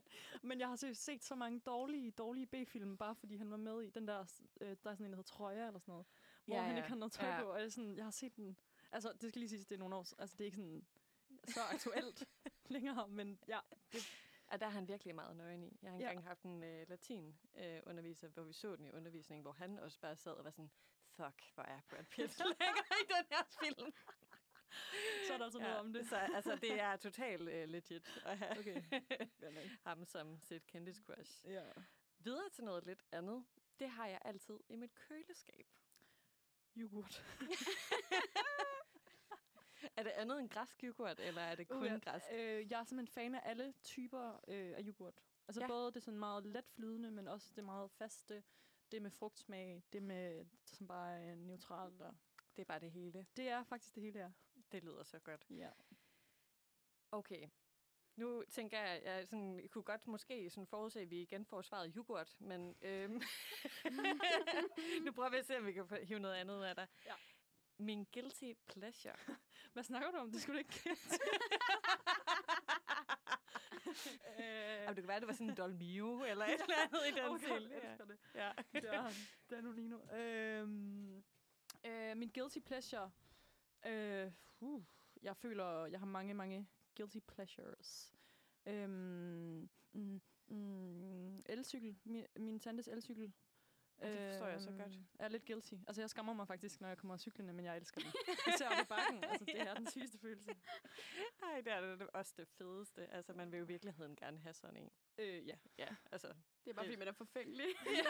men jeg har seriøst set så mange dårlige, dårlige B-film, bare fordi han var med i den der, øh, der er sådan en, der hedder Trøjer eller sådan noget. Hvor Ja, han ja. ikke har noget tøj Ja. på. Og jeg, sådan, jeg har set den. Altså, det skal lige siges, det er nogle år. Altså, det er ikke sådan så aktuelt længere, men ja. Det, Og der er han virkelig meget nøgen i. Jeg har Ja. engang haft en øh, latin øh, underviser, hvor vi så den i undervisningen, hvor han også bare sad og var sådan, fuck, hvor er Brad Pitt lækker i den her film. så er der altså noget om det. Så altså, det er totalt øh, legit at have Okay. ham som sit kendis crush. Ja. Videre til noget lidt andet. Det har jeg altid i mit køleskab. Yoghurt. er det andet end græsk yoghurt, eller er det kun Uh, ja. græsk? Øh, jeg er simpelthen fan af alle typer øh, af yoghurt. Altså Ja. ja. både det sådan meget let flydende, men også det meget faste, det med frugtsmag, det med som bare er neutralt. Og Det er bare det hele. det er faktisk det hele, ja. Det lyder så godt. ja. Okay. Nu tænker jeg, jeg sådan, kunne godt måske sådan forudse, at vi igen får svaret yoghurt, men øhm, nu prøver vi at se, om vi kan hive noget andet ud af dig. Ja. Min guilty pleasure. Hvad snakker du om? Det skulle du ikke øh, Jamen, det kan være, det var sådan en Dolmio eller et eller andet i den oh, stil. Jeg elsker det. Ja. Det er han. Danonino. Øhm, øh, min guilty pleasure. Øh, uh, jeg føler, jeg har mange, mange guilty pleasures. Øhm, mm, mm, elcykel. Min, min tantes elcykel. Ja, det forstår jeg så godt. Øhm, er lidt guilty. Altså, jeg skammer mig faktisk, når jeg kommer cyklende, men jeg elsker den. Især på bakken. Altså, det er den sygeste følelse. Ej, det er det også det fedeste. Altså, man vil jo i virkeligheden gerne have sådan en. Øh, ja. Ja, altså. Det er bare, fordi man er forfængelig. ja,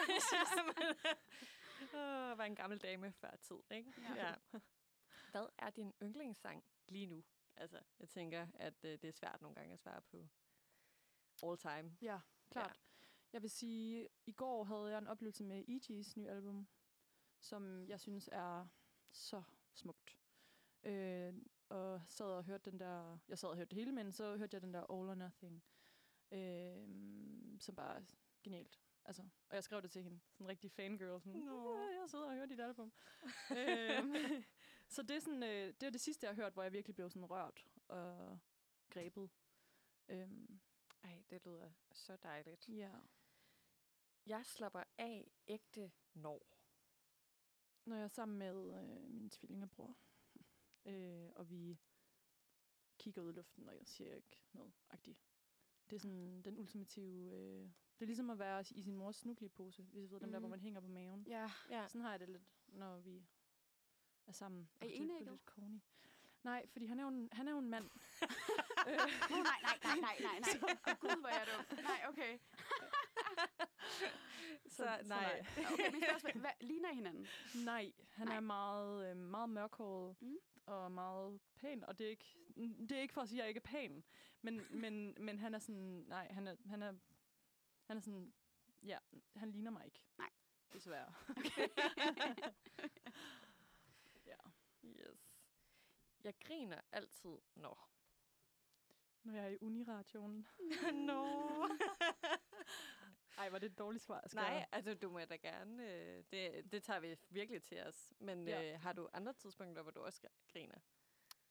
Åh, var en gammel dame før tid, ikke? Ja. ja. Hvad er din yndlingssang lige nu? Altså, jeg tænker, at øh, det er svært nogle gange at svare på all time. Ja, klart. Ja. Jeg vil sige, i går havde jeg en oplevelse med E.G.'s nye album, som jeg synes er så smukt. Øh, og sad og hørte den der, jeg sad og hørte det hele, men så hørte jeg den der All or Nothing, øh, som bare er genialt. Altså, og jeg skrev det til hende, sådan en rigtig fangirl, sådan. "Ja, jeg sidder og hører dit album. øhm, så det er, sådan, øh, det er det sidste, jeg har hørt, hvor jeg virkelig blev sådan rørt og grebet. Øhm, Ej, det lyder så dejligt. ja. Jeg slapper af ægte når. Når jeg er sammen med øh, min tvillingebror, øh, og vi kigger ud i luften, og jeg siger ikke noget agtigt. Det er sådan den ultimative... Øh, det er ligesom at være i sin mors snuklige-pose, hvis I ved, dem der, hvor Mhm. man hænger på maven. ja. Ja. Sådan har jeg det lidt, når vi er sammen. Er I enægget? lidt corny. Nej, fordi han er jo en, han er jo en mand. Oh, nej, nej, nej, nej, nej, nej. Åh, Gud, hvor er jeg dum. Nej, okay. Så Så nej. Okay, mit spørgsmål. Hvad, ligner I hinanden? Nej, han Nej. er meget, øh, meget mørkhåret Mm. og meget pæn, og det er ikke, det er ikke for at sige, at jeg ikke er pæn, men, men, men han er sådan, nej, han er, han er, han er sådan, ja, han ligner mig ikke. Nej. Desværre. ja. Yes. Jeg griner altid, når. Når jeg er i uniradioen. Nå. Ej, var det et dårligt svar? Skal Nej, jeg- altså du må da gerne. Øh, det, det tager vi virkelig til os. Men Ja. øh, har du andre tidspunkter, hvor du også griner?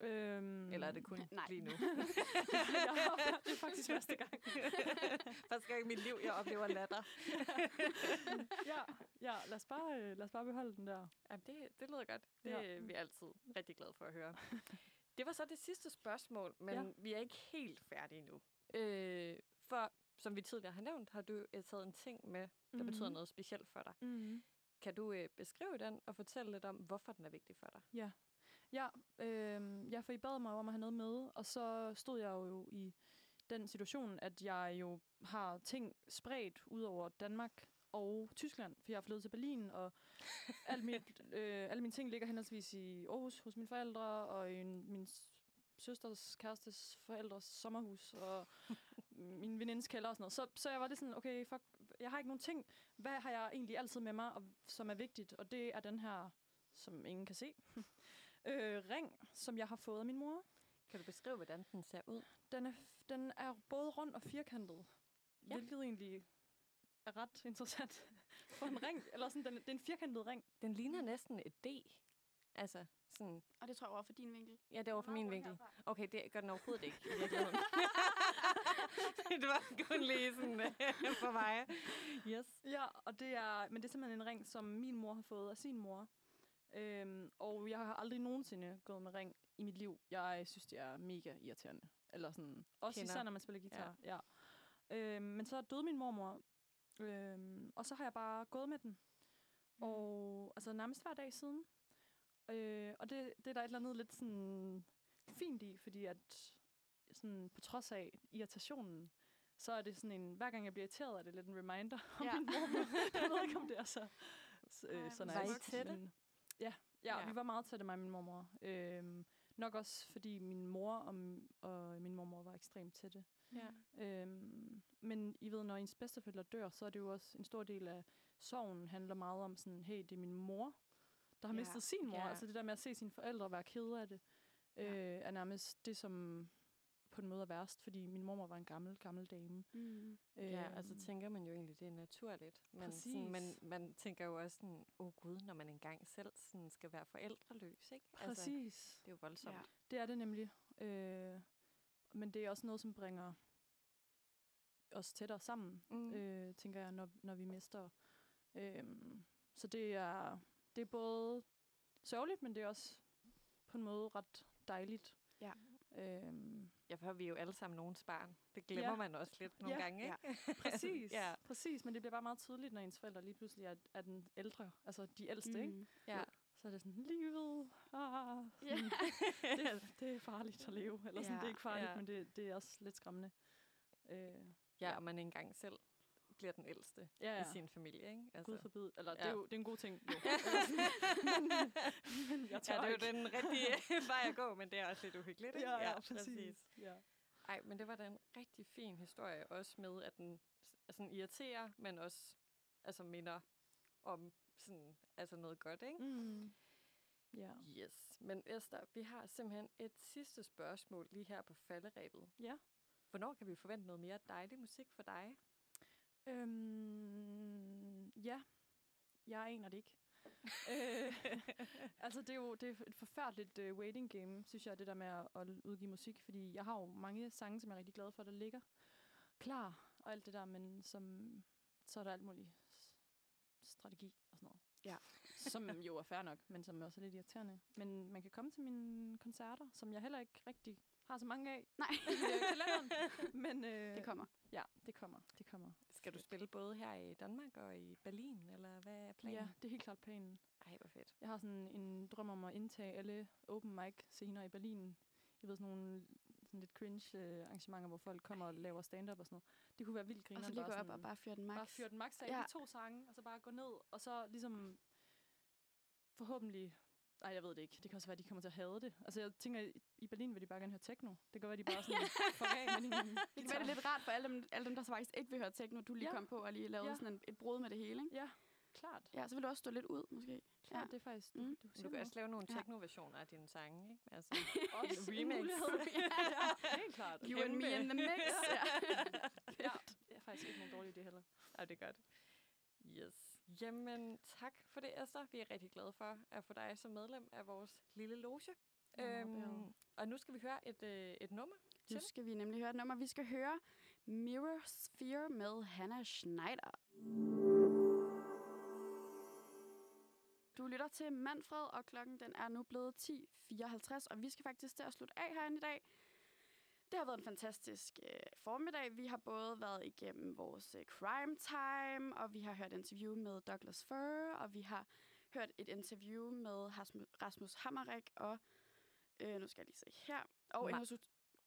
Øhm, Eller er det kun Nej. lige nu? jeg har, det er faktisk første gang. første gang i mit liv, jeg oplever latter. ja, ja lad, os bare, øh, lad os bare beholde den der. Jamen, det, det lyder godt. Det Ja. er vi altid rigtig glade for at høre. Det var så det sidste spørgsmål, men ja. vi er ikke helt færdige nu. Øh, for som vi tidligere har nævnt, har du øh, taget en ting med, der mm. betyder noget specielt for dig. Mm. Kan du øh, beskrive den og fortælle lidt om, hvorfor den er vigtig for dig? Ja, ja, øh, ja, for I bad mig om at have noget med, og så stod jeg jo i den situation, at jeg jo har ting spredt ud over Danmark og Tyskland, for jeg er flyttet til Berlin, og alt mit, øh, alle mine ting ligger henholdsvis i Aarhus hos mine forældre, og i en, min søsters kærestes forældres sommerhus, og min venindes kælder og sådan noget. Så, så jeg var lidt sådan, okay, fuck, jeg har ikke nogen ting. Hvad har jeg egentlig altid med mig, og, som er vigtigt? Og det er den her, som ingen kan se, øh, ring, som jeg har fået af min mor. Kan du beskrive, hvordan den ser ud? Den er, den er både rund og firkantet, ja. Hvilket egentlig er ret interessant for en ring. Eller sådan, den, det er en firkantet ring. Den ligner næsten et D. Altså, sådan... Og det tror jeg var for din vinkel. Ja, det var fra Meget min vinkel. herfra. Okay, det gør den overhovedet ikke i virkeligheden. det var kun lige sådan øh, for mig. Yes. Ja, og det er, men det er simpelthen en ring, som min mor har fået af sin mor. Øhm, og jeg har aldrig nogensinde gået med ring i mit liv. Jeg synes, det er mega irriterende. Eller sådan, også Kender. især, når man spiller guitar. Ja. ja. Øhm, men så døde min mormor, øhm, og så har jeg bare gået med den. Mm. Og altså nærmest hver dag siden. Øh, og det, det er der et eller andet lidt sådan fint i, fordi at sådan, på trods af irritationen, så er det sådan en, hver gang jeg bliver irriteret, er det lidt en reminder om Ja. min mormor. jeg ved ikke, om det er så, så, Ej, øh, så nice. Var I tætte? men- Ja, ja, Ja. vi var meget tætte, mig og min mormor. Øhm, nok også, fordi min mor og, og min mormor var ekstremt tætte. Ja. Øhm, men I ved, når ens bedsteforældre dør, så er det jo også en stor del af sorgen handler meget om sådan, hey, det er min mor, der har Ja. mistet sin mor. Ja. Altså det der med at se sine forældre være kede af det, øh, er nærmest det, som på en måde er værst, fordi min mormor var en gammel, gammel dame. Mm. Ja, altså Øhm, tænker man jo egentlig, det er naturligt. Men sådan, man, Præcis. man tænker jo også sådan, åh oh gud, når man engang selv sådan skal være forældreløs, ikke? Altså, Præcis. det er jo voldsomt. Ja. Det er det nemlig. Øh, men det er også noget, som bringer os tættere sammen, Mm. øh, tænker jeg, når, når vi mister. Øh, så det er, det er både sørgeligt, men det er også på en måde ret dejligt. Ja. Øhm, Ja, for vi er jo alle sammen nogens barn. Det glemmer Ja. man også lidt nogle Ja. gange, Ja. ikke? præcis, ja. præcis, men det bliver bare meget tydeligt, når ens forældre lige pludselig er, er den ældre, altså de ældste, mm. ikke? Ja. Så er det sådan, livet, ah, Ja. sådan, det, det er farligt at leve. Eller sådan, Ja, det er ikke farligt, ja. men det, det er også lidt skræmmende. Øh, ja, og man engang selv bliver den ældste ja, ja. i sin familie, ikke? Altså. Gud forbyde. Eller det, Ja. er jo, det er en god ting. Jo. Men, men jeg ja, det er jo ikke. den rigtige vej at gå, men det er også lidt uhyggeligt, ikke? Ja, ja, præcis. Ja. Ej, men det var da en rigtig fin historie, også med, at den sådan irriterer, men også altså minder om sådan, altså noget godt, ikke? Mm. Ja. Yes. Men Esther, vi har simpelthen et sidste spørgsmål lige her på falderæbet. Ja. Hvornår kan vi forvente noget mere dejlig musik for dig? Øhm, ja, jeg aner det ikke. øh, altså, det er jo det er et forfærdeligt uh, waiting game, synes jeg, det der med at, at udgive musik, fordi jeg har jo mange sange, som jeg er rigtig glad for, der ligger klar og alt det der, men som, så er der alt muligt strategi og sådan noget. Ja. som jo er fair nok, men som også er lidt irriterende. Men man kan komme til mine koncerter, som jeg heller ikke rigtig har så mange af Nej. i øh, kalenderen. Men øh, Det kommer. Ja, det kommer. Det kommer. Skal du spille både her i Danmark og i Berlin, eller hvad er planen? Ja, det er helt klart planen. Ej, hvor fedt. Jeg har sådan en drøm om at indtage alle open mic scener i Berlin. Jeg ved sådan nogle sådan lidt cringe øh, arrangementer, hvor folk kommer og laver stand-up og sådan noget. Det kunne være vildt griner. Og så lige gå op og bare fyre den max. Bare fyre den max af Ja. ja. de to sange, og så bare gå ned, og så ligesom forhåbentlig... Nej, jeg ved det ikke. Det kan også være, at de kommer til at hade det. Altså, jeg tænker, i- Berlin vil de bare gerne høre techno. Det kan være, at de bare sådan får af med Det kan være, det er lidt rart for alle dem, alle dem der så faktisk ikke vil høre techno, du lige Ja. kom på og lige lavede Ja. sådan en, et brud med det hele, ikke? Ja, klart. Ja, så vil du også stå lidt ud, måske. Klart, Ja. det er faktisk... Mm. Du, Du kan også lave nogle Ja. techno-versioner af dine sange, ikke? Altså, også remix. mulighed. ja, helt klart. You and me in the mix. ja. ja, det er faktisk ikke nogen dårlig idé heller. Ja, det er godt. Yes. Jamen, tak for det, Esther. Vi er rigtig glade for at få dig som medlem af vores lille loge. Øhm, og nu skal vi høre et, øh, et nummer. Nu Til. skal vi nemlig høre et nummer. Vi skal høre Mirror Sphere med Hannah Schneider. Du lytter til Manfred, og klokken den er nu blevet 10.54, og vi skal faktisk til at slutte af herinde i dag. Det har været en fantastisk øh, formiddag. Vi har både været igennem vores øh, crime time, og vi har hørt interview med Douglas Fur, og vi har hørt et interview med Rasmus Hammerik, og øh, nu skal jeg lige se her. Og en Ma-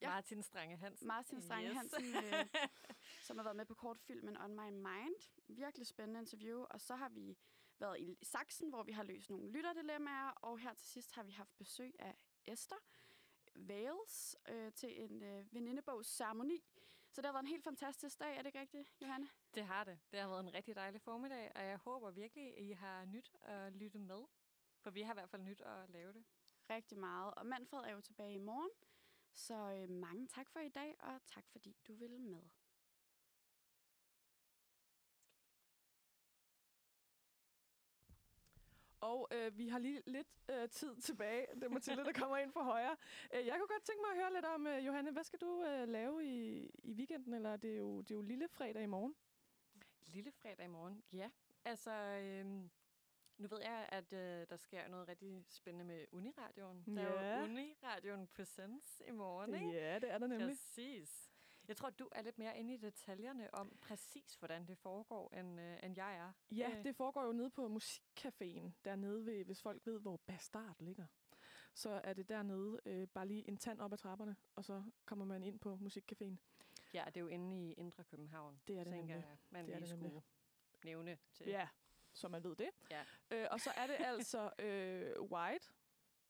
Ja. Ja. Martin Strange Hansen. Martin Strange Yes. Hansen, øh, som har været med på kortfilmen On My Mind. Virkelig spændende interview. Og så har vi været i Saxen, hvor vi har løst nogle lytterdilemmaer. Og her til sidst har vi haft besøg af Esther Wales øh, til en øh, venindebogsceremoni. Så det har været en helt fantastisk dag, er det ikke rigtigt, Johanne? Det har det. Det har været en rigtig dejlig formiddag, og jeg håber virkelig, at I har nyt at lytte med. For vi har i hvert fald nyt at lave det. Rigtig meget. Og Manfred er jo tilbage i morgen. Så øh, mange tak for i dag, og tak fordi du ville med. Og øh, vi har lige lidt øh, tid tilbage. Det er Mathilde, der kommer ind fra højre. Øh, jeg kunne godt tænke mig at høre lidt om, øh, Johanne, hvad skal du øh, lave i, i weekenden? Eller det er, jo, det er jo lille fredag i morgen. Lille fredag i morgen, ja. Altså, øhm, nu ved jeg, at øh, der sker noget rigtig spændende med Uniradioen. Der er Ja. jo Uniradioen Presents i morgen, ikke? Ja, det er der nemlig. Præcis. Jeg tror, du er lidt mere inde i detaljerne om præcis, hvordan det foregår, end, øh, end jeg er. Ja, Øh, det foregår jo nede på Musikcaféen, dernede ved, hvis folk ved, hvor Bastard ligger. Så er det dernede, øh, bare lige en tand op ad trapperne, og så kommer man ind på Musikcaféen. Ja, det er jo inde i Indre København. Det er det tænker nemlig. man Det er det nemlig. skulle nævne til. Ja, så man ved det. Ja. Øh, og så er det altså øh, White,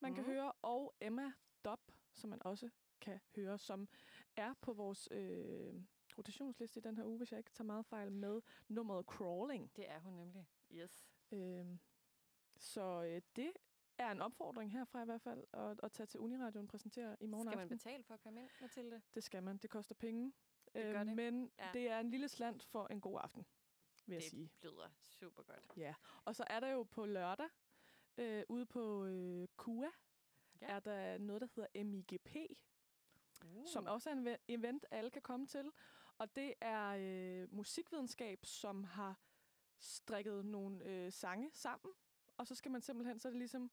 man mm. kan Mhm. høre, og Emma Dobb, som man også kan høre, som er på vores øh, rotationsliste i den her uge, hvis jeg ikke tager meget fejl, med nummeret Crawling. Det er hun nemlig. Yes. Øh, så øh, det er en opfordring herfra i hvert fald, at, at tage til Uniradioen og præsentere i morgen Skal man aften. betale for at komme ind, Mathilde? Det skal man. Det koster penge. Det gør det. Men Ja. det er en lille slant for en god aften, vil jeg det sige. lyder super godt. Ja, og så er der jo på lørdag, øh, ude på øh, KUA, ja. er der noget, der hedder MIGP, Uh. som også er en ve- event, alle kan komme til. Og det er øh, musikvidenskab, som har strikket nogle øh, sange sammen. Og så skal man simpelthen, så er det ligesom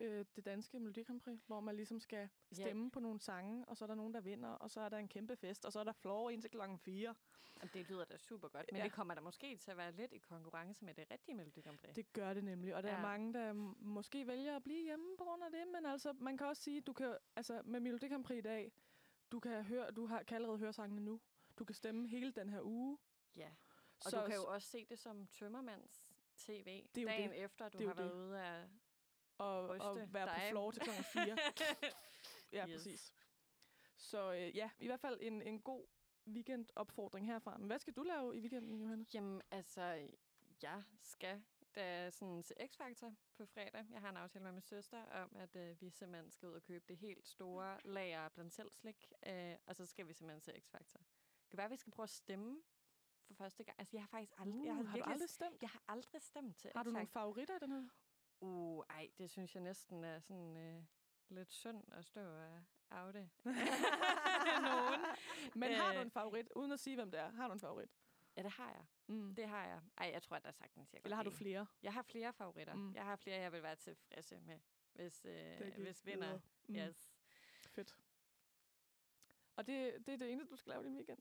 øh, det danske Melodi hvor man ligesom skal stemme på nogle sange, og så er der nogen, der vinder, og så er der en kæmpe fest, og så er der floor indtil klokken 4. Jamen, det lyder da super godt, men Ja. det kommer der måske til at være lidt i konkurrence med det rigtige Melodi. Det gør det nemlig, og der ja. Er mange, der måske vælger at blive hjemme på grund af det, men altså, man kan også sige, du kan, altså med Melodi i dag, du kan, høre, du har, kan allerede høre sangene nu. Du kan stemme hele den her uge. Ja, og så, du kan jo også se det som tømmermands tv, Det dagen det. efter, du Det har været det. ude af og, og være dig. på floor til klokken 4. ja, yes. præcis. Så øh, ja, i hvert fald en, en god weekendopfordring herfra. Men hvad skal du lave i weekenden, Johanne? Jamen, altså, jeg skal da sådan til X-Factor på fredag. Jeg har en aftale med min søster om, at øh, vi simpelthen skal ud og købe det helt store lager blandt selv slik, øh, og så skal vi simpelthen til X-Factor. Det kan være, at vi skal prøve at stemme for første gang. Altså, jeg har faktisk aldrig... jeg Uh, har du virkelig- aldrig stemt? Jeg har aldrig stemt til Har du nogle favoritter i den her? Uh, ej, det synes jeg næsten er sådan øh, lidt synd at stå og afde nogen. Men har du Øh, en favorit, uden at sige, hvem det er? Har du en favorit? Ja, det har jeg. Mm. Det har jeg. Ej, jeg tror, at der er sagtens, jeg Eller har du flere? Jeg har flere favoritter. Mm. Jeg har flere, jeg vil være tilfredse med, hvis, øh, hvis vinder. Mm. Yes. Fedt. Og det, det er det eneste, du skal lave din weekend?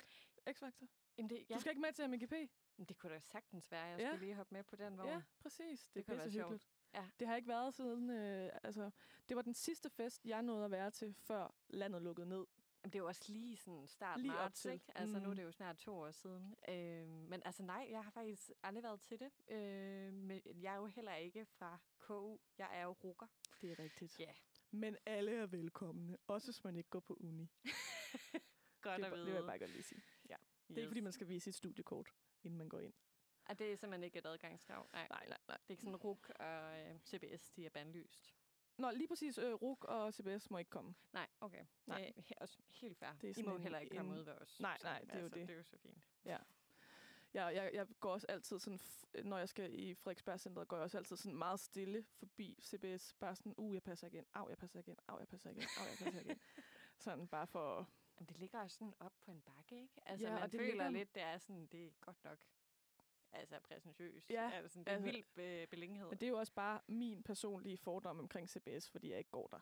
X-Factor? Det, ja. Du skal ikke med til MGP? Men det kunne da sagtens være, jeg Ja. skulle lige hoppe med på den vogn. Ja, præcis. Det, Det kunne være så sjovt. hyggeligt. Ja. Det har ikke været siden... Øh, altså, det var den sidste fest, jeg nåede at være til, før landet lukkede ned Det er jo også lige sådan start Lige marts, ikke? Altså, nu er Mm. det jo snart to år siden. Øh, men altså, nej, jeg har faktisk aldrig været til det. Øh, men jeg er jo heller ikke fra KU. Jeg er jo rukker. Det er rigtigt. Ja. Men alle er velkomne, også hvis man ikke går på uni. Godt det, at vide. det vil jeg bare godt lige sige. Ja. Det er ikke, fordi man skal vise sit studiekort, inden man går ind. Ah, det er simpelthen ikke et adgangskrav. Nej, nej, nej. nej. Det er ikke sådan, RUK og øh, CBS, de er bandlyst. Nå, lige præcis øh, RUK og CBS må ikke komme. Nej, okay. Nej. Det er he- også helt fair. Det er I må heller ikke komme en- ud ved os. Nej, nej, det er jo altså, det. Det er jo så fint. Ja. Jeg, jeg, jeg går også altid sådan, når jeg skal i Frederiksberg går jeg også altid sådan meget stille forbi CBS. Bare sådan, uh, jeg passer igen, au, jeg passer igen, au, jeg passer igen, au, jeg passer igen. sådan bare for... Jamen, det ligger også sådan op på en bakke, ikke? Altså, Ja, man og det føler ligger- lidt, det er sådan, det er godt nok altså præsentøst. Ja, altså, det er en altså- vild be- beliggenhed. Men det er jo også bare min personlige fordom omkring CBS, fordi jeg ikke går der.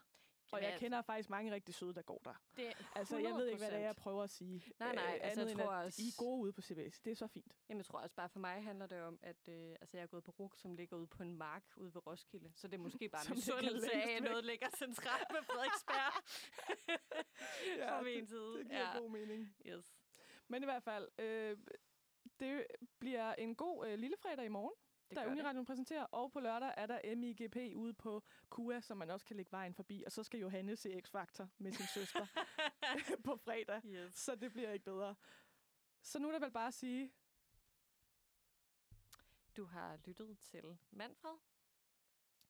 Og jeg altså- kender faktisk mange rigtig søde, der går der. Det Altså, jeg ved ikke, hvad det er, jeg 100%. prøver at sige. Nej, nej, øh, altså, jeg tror at også- I er gode ude på CBS. Det er så fint. Jamen, jeg tror også bare for mig handler det om, at øh, altså, jeg er gået på RUK, som ligger ude på en mark ude ved Roskilde. Så det er måske bare en ligger misundelse af, at noget ligger centralt med Frederiksberg. Ja, Fra min det- side. det giver ja. god mening. Yes. Men i hvert fald, øh, det bliver en god øh, lille fredag i morgen, Det der. Uniradion præsenterer. Og på lørdag er der MIGP ude på KUA, som man også kan lægge vejen forbi. Og så skal Johanne se X-Factor med sin søster på fredag. Yes. Så det bliver ikke bedre. Så nu er der vel bare at sige, Du har lyttet til Manfred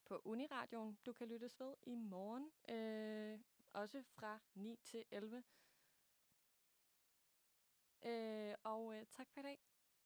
på Uniradioen. Du kan lyttes ved i morgen, øh, også fra 9 til 11. Øh, og øh, tak for i dag.